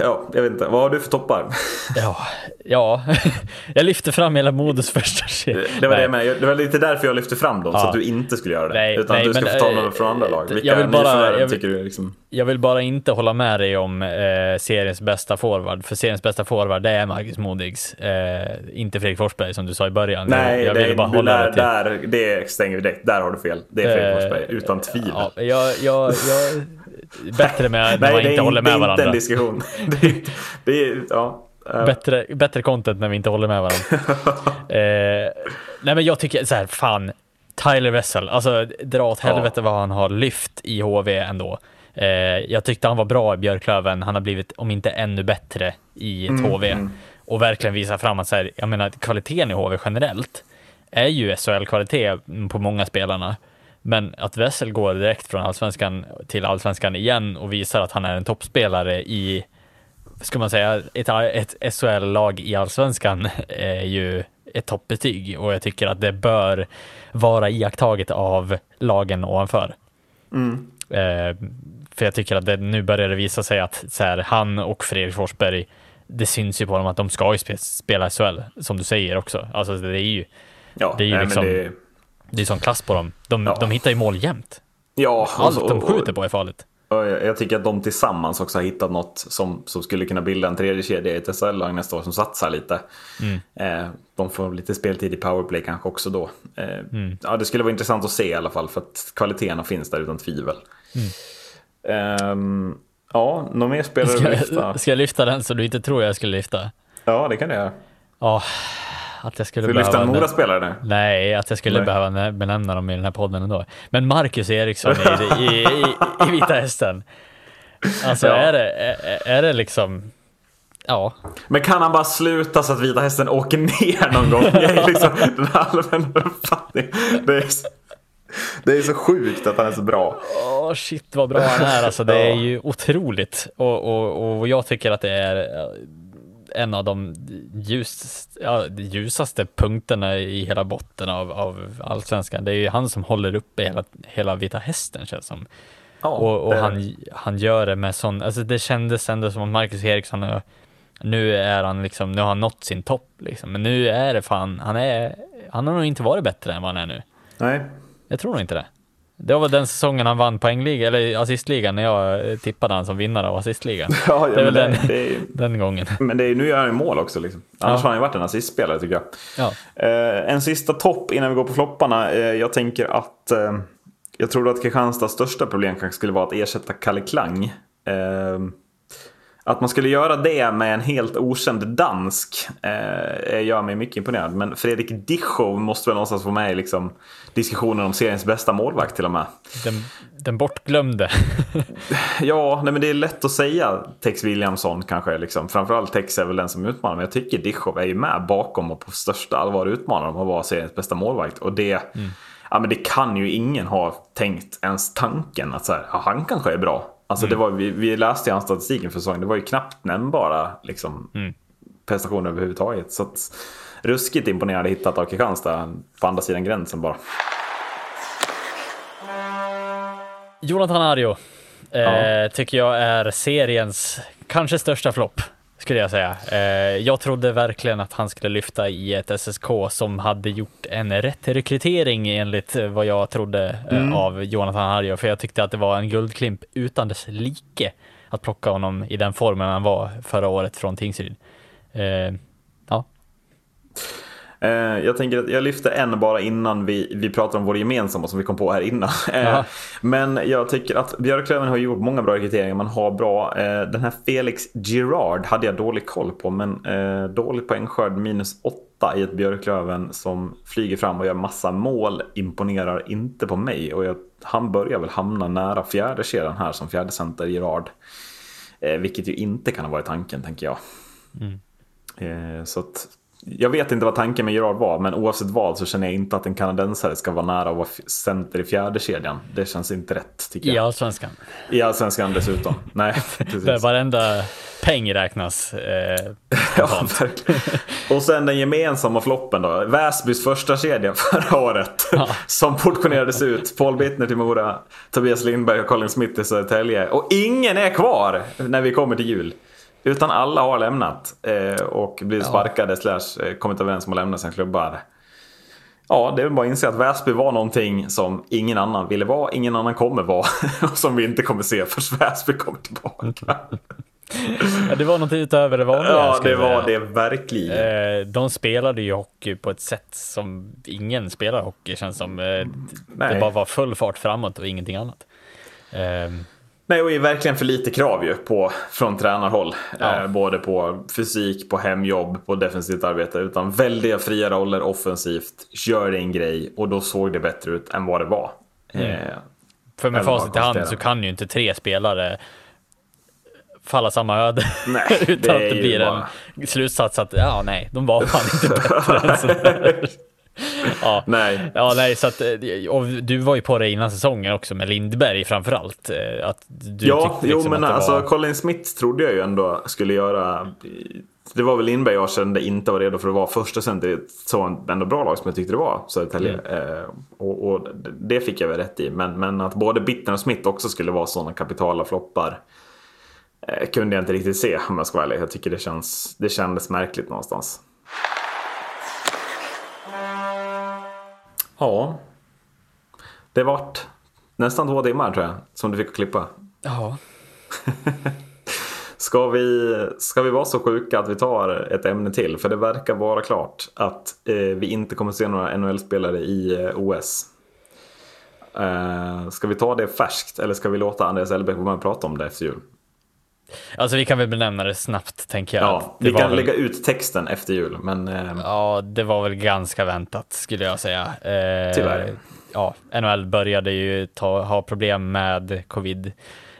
ja, jag vet inte. Vad har du för toppar? ja, ja, <laughs> jag lyfter fram hela Modos första serie. Det var, det, Nej. jag menade. det var lite därför jag lyfte fram dem. Så Ja. att du inte skulle göra det. Nej, utan nej, du ska men, få ta eh, några från andra lag. jag Vilka vill bara- jag vill- tycker du liksom? Jag vill bara inte hålla med dig om eh, seriens bästa forward, för seriens bästa forward det är Marcus Modigs, eh, inte Fredrik Forsberg som du sa i början. Nej, jag, jag det, ville bara hålla där, det till. där, det stänger vi direkt. Där har du fel. Det är Fredrik Eh, Forsberg, utan tvivel. Ja, jag, jag, jag, bättre med när man det inte håller det med är inte varandra. en diskussion. <laughs> det, är- det är, ja. Bättre, bättre content när vi inte håller med varandra. <laughs> eh, nej men jag tycker så här, fan, Tyler Wessel, alltså dra åt Ja. helvete vad han har lyft i HV ändå. Eh, jag tyckte han var bra i Björklöven, han har blivit, om inte ännu bättre i ett Mm, HV. Och verkligen visar fram att så här, jag menar kvaliteten i HV generellt är ju SHL-kvalitet på många spelarna. Men att Wessel går direkt från allsvenskan till allsvenskan igen och visar att han är en toppspelare i, ska man säga, ett, ett SHL-lag i allsvenskan <laughs> är ju ett toppbetyg och jag tycker att det bör vara iakttaget av lagen ovanför. Mm. Eh, för jag tycker att det, nu börjar det visa sig att så här, han och Fredrik Forsberg, det syns ju på dem att de ska ju spela SHL, som du säger också. Alltså det är ju, ja, det är ju nej, liksom, det... det är sån klass på dem. De, Ja. de hittar ju mål jämt. Ja, Allt alltså, de skjuter på är farligt. jag, tycker att de tillsammans också har hittat något som, som skulle kunna bilda en tredje kedja i ett SHL-lag nästa år som satsar lite. Eh, de får lite speltid i powerplay kanske också då. Eh, ja, det skulle vara intressant att se i alla fall för att kvaliteterna finns där utan tvivel. Ehm, ja, någon mer spelare Ska, att lyfta? ska jag lyfta den så du inte tror jag skulle lyfta? Ja, det kan jag göra. Ja, att jag skulle behöva... Mora-spelare nu? Nej, att jag skulle Nej. behöva nä- benämna dem i den här podden ändå. Men Marcus Eriksson i, <laughs> i, i, i Vita Hästen. Alltså Ja. är, det, är, är det liksom... Ja, Men kan han bara sluta så att Vita Hästen åker ner någon gång? Det är liksom <laughs> den allmänna uppfattningen. Det är, så, det är så sjukt att han är så bra. Åh shit vad bra han är alltså, det är ju otroligt. Och, och, och jag tycker att det är en av de ljus, ja, ljusaste punkterna i hela botten av, av allsvenskan. Det är ju han som håller uppe hela, hela Vita Hästen känns som. Ja, och och han, han gör det med sån, alltså det kändes ändå som att Marcus Eriksson, nu är han liksom, nu har han nått sin topp liksom. Men nu är det fan, han är, han har nog inte varit bättre än vad han är nu. Nej. Jag tror nog inte det. Det var väl den säsongen han vann poängliga, eller assistligan, när jag eh, tippade han som vinnare av assistligan. <laughs> Ja, det är väl det, den, det är, den gången. men det är, nu gör han ju mål också. Liksom. Annars Ja. har han ju varit en assistspelare tycker jag. Ja. Eh, en sista topp innan vi går på flopparna. Eh, jag tänker att eh, jag tror att Kristianstads största problem kanske skulle vara att ersätta Kalle Klang. Att man skulle göra det med en helt okänd dansk eh, gör mig mycket imponerad. Men Fredrik Dischow måste väl någonstans få med i liksom, diskussionen om seriens bästa målvakt till och med. Den, den bortglömde. <laughs> Ja, nej, men det är lätt att säga Tex Williamson kanske. Liksom. Framförallt Tex är väl den som utmanar. Men jag tycker Dischow är ju med bakom och på största allvar utmanar dem att vara seriens bästa målvakt. Och det, ja, men det kan ju ingen ha tänkt ens tanken att så här, ja, han kanske är bra. Alltså det var, vi, vi läste i hans statistiken för säsongen. Det var ju knappt nämnbara liksom, prestationer överhuvudtaget. Så att, ruskigt imponerande hittat av Kristianstad på andra sidan gränsen bara. Jonathan Arjo eh, Ja. tycker jag är seriens kanske största flopp. Skulle jag säga. Eh, jag trodde verkligen att han skulle lyfta i ett SSK som hade gjort en rätt rekrytering enligt eh, vad jag trodde eh, av Jonathan Arjo. För jag tyckte att det var en guldklimp utan dess like att plocka honom i den formen han var förra året från Tingsryd. Ja, jag tänker att jag lyfter en bara innan vi, vi pratar om vår gemensamma som vi kom på här innan. <laughs> Eh, Jaha. men jag tycker att Björklöven har gjort många bra rekryteringar. Man har bra. Eh, den här Felix Girard hade jag dålig koll på. Men eh, dålig poängskörd minus åtta i ett Björklöven som flyger fram och gör massa mål. Imponerar inte på mig. Och jag, han börjar väl hamna nära fjärde kedjan här som fjärde center Girard. Eh, vilket ju inte kan ha varit tanken tänker jag. Eh, så att, jag vet inte vad tanken med Gerard var, men oavsett vad så känner jag inte att en kanadensare ska vara nära att vara center i fjärde kedjan. Det känns inte rätt tycker i jag. allsvenskan. I allsvenskan dessutom. <laughs> Nej, precis. Där varenda peng räknas. Eh, <laughs> Ja, verkligen. Och sen den gemensamma floppen då. Väsbys första kedja <laughs> förra året. Ja. Som portionerades ut. Paul Bittner till Mora, Tobias Lindberg och Colin Smith till Södertälje. Och ingen är kvar när vi kommer till jul. Utan alla har lämnat eh, och blivit Ja. sparkade slash eh, kommit överens om att lämna sina klubbar. Ja, det är bara att inse att Väsby var någonting som ingen annan ville vara, ingen annan kommer vara. <laughs> Och som vi inte kommer se förrän Väsby kommer tillbaka. <laughs> ja, det var något utöver det vanliga. Ja, det var säga. det verkligen. Eh, de spelade ju hockey på ett sätt som ingen spelar hockey känns som. Eh, det Nej. bara var full fart framåt och ingenting annat. Nej, och är verkligen för lite krav ju på, från tränarhåll. Ja. Eh, både på fysik, på hemjobb, på defensivt arbete. Utan väldiga fria roller offensivt. Gör din grej och då såg det bättre ut än vad det var. Mm. Eh, för med facit i hand så kan ju inte tre spelare falla samma öde. <laughs> Utan att det är ju blir bara- en slutsats att ja, nej, de var fan inte <laughs> bättre än sådär. Ja. Nej. Ja, nej, så att, eh, och du var ju på det innan säsongen också med Lindberg framförallt. eh, Att du Ja, tyckte jo liksom men att det alltså var... Colin Smith trodde jag ju ändå skulle göra det var väl Lindberg jag kände inte var redo för att vara första center i ett sånt ändå bra lag som jag tyckte det var, Södertälje. Mm. Eh, och, och det fick jag väl rätt i. Men, men att både Bittner och Smith också skulle vara sådana kapitala floppar eh, kunde jag inte riktigt se om jag ska vara ärlig. Jag tycker det, känns, det kändes märkligt någonstans. Ja. Det vart nästan två timmar tror jag som du fick att klippa. Ja, <laughs> Ska vi, ska vi vara så sjuka att vi tar ett ämne till? För det verkar vara klart att eh, vi inte kommer se några NHL-spelare i eh, OS. Eh, ska vi ta det färskt eller ska vi låta Andreas Elbeck vara med och prata om det efter jul? Alltså vi kan väl benämna det snabbt tänker jag. Ja, vi kan väl- lägga ut texten efter jul. Men eh, Ja, det var väl ganska väntat skulle jag säga. Eh, Tyvärr. Ja, NHL började ju ta, ha problem med covid.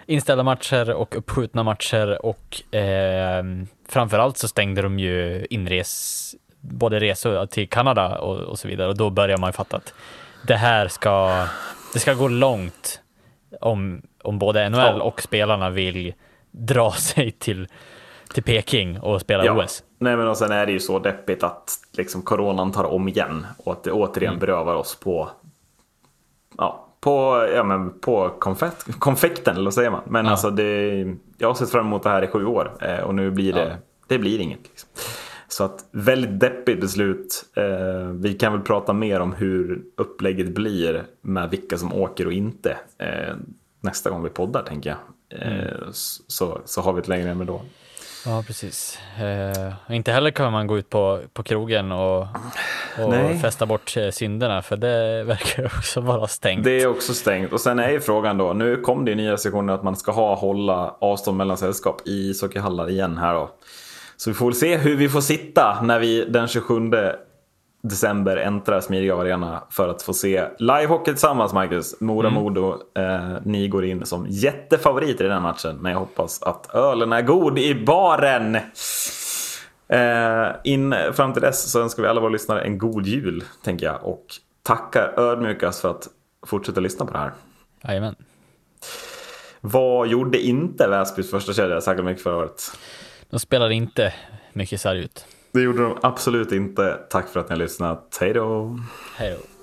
Inställda matcher och uppskjutna matcher och eh, framförallt så stängde de ju inres, både resor till Kanada och, och så vidare och då börjar man ju fatta att det här ska, det ska gå långt om, om både NHL Ja. och spelarna vill dra <laughs> sig till, till Peking och spela ja. OS. Nej men och sen är det ju så deppigt att liksom coronan tar om igen. Och att det återigen berövar oss på Ja, på, ja, men på konfett, konfekten, eller vad säger man? Men Ja. alltså det, jag har sett fram emot det här i sju år eh, och nu blir det, Ja. det blir inget. Liksom. Så att väldigt deppigt beslut. Eh, vi kan väl prata mer om hur upplägget blir med vilka som åker och inte eh, nästa gång vi poddar tänker jag. Eh, så, så har vi ett längre ämne då. Ja, precis. Eh, inte heller kan man gå ut på, på krogen och, och Nej. festa bort eh, synderna, för det <laughs> verkar också vara stängt. Det är också stängt. Och sen är ju frågan då, nu kom det i nya restriktioner att man ska ha hålla avstånd mellan sällskap i ishockeyhallar igen här då. Så vi får väl se hur vi får sitta när vi den 27 december äntrar Smidiga Arena för att få se livehockey tillsammans Marcus. Mora-Modo, eh, ni går in som jättefavoriter i den matchen. Men jag hoppas att ölen är god i baren. Eh, in, fram till dess så önskar vi alla våra lyssnare en god jul, tänker jag. Och tackar ödmjukast för att fortsätta lyssna på det här. Jajamän. Vad gjorde inte Väsbys första kedja särskilt mycket förra året? De spelar inte mycket sarg ut. Det gjorde de absolut inte. Tack för att ni har lyssnat. Hej då! Hej då.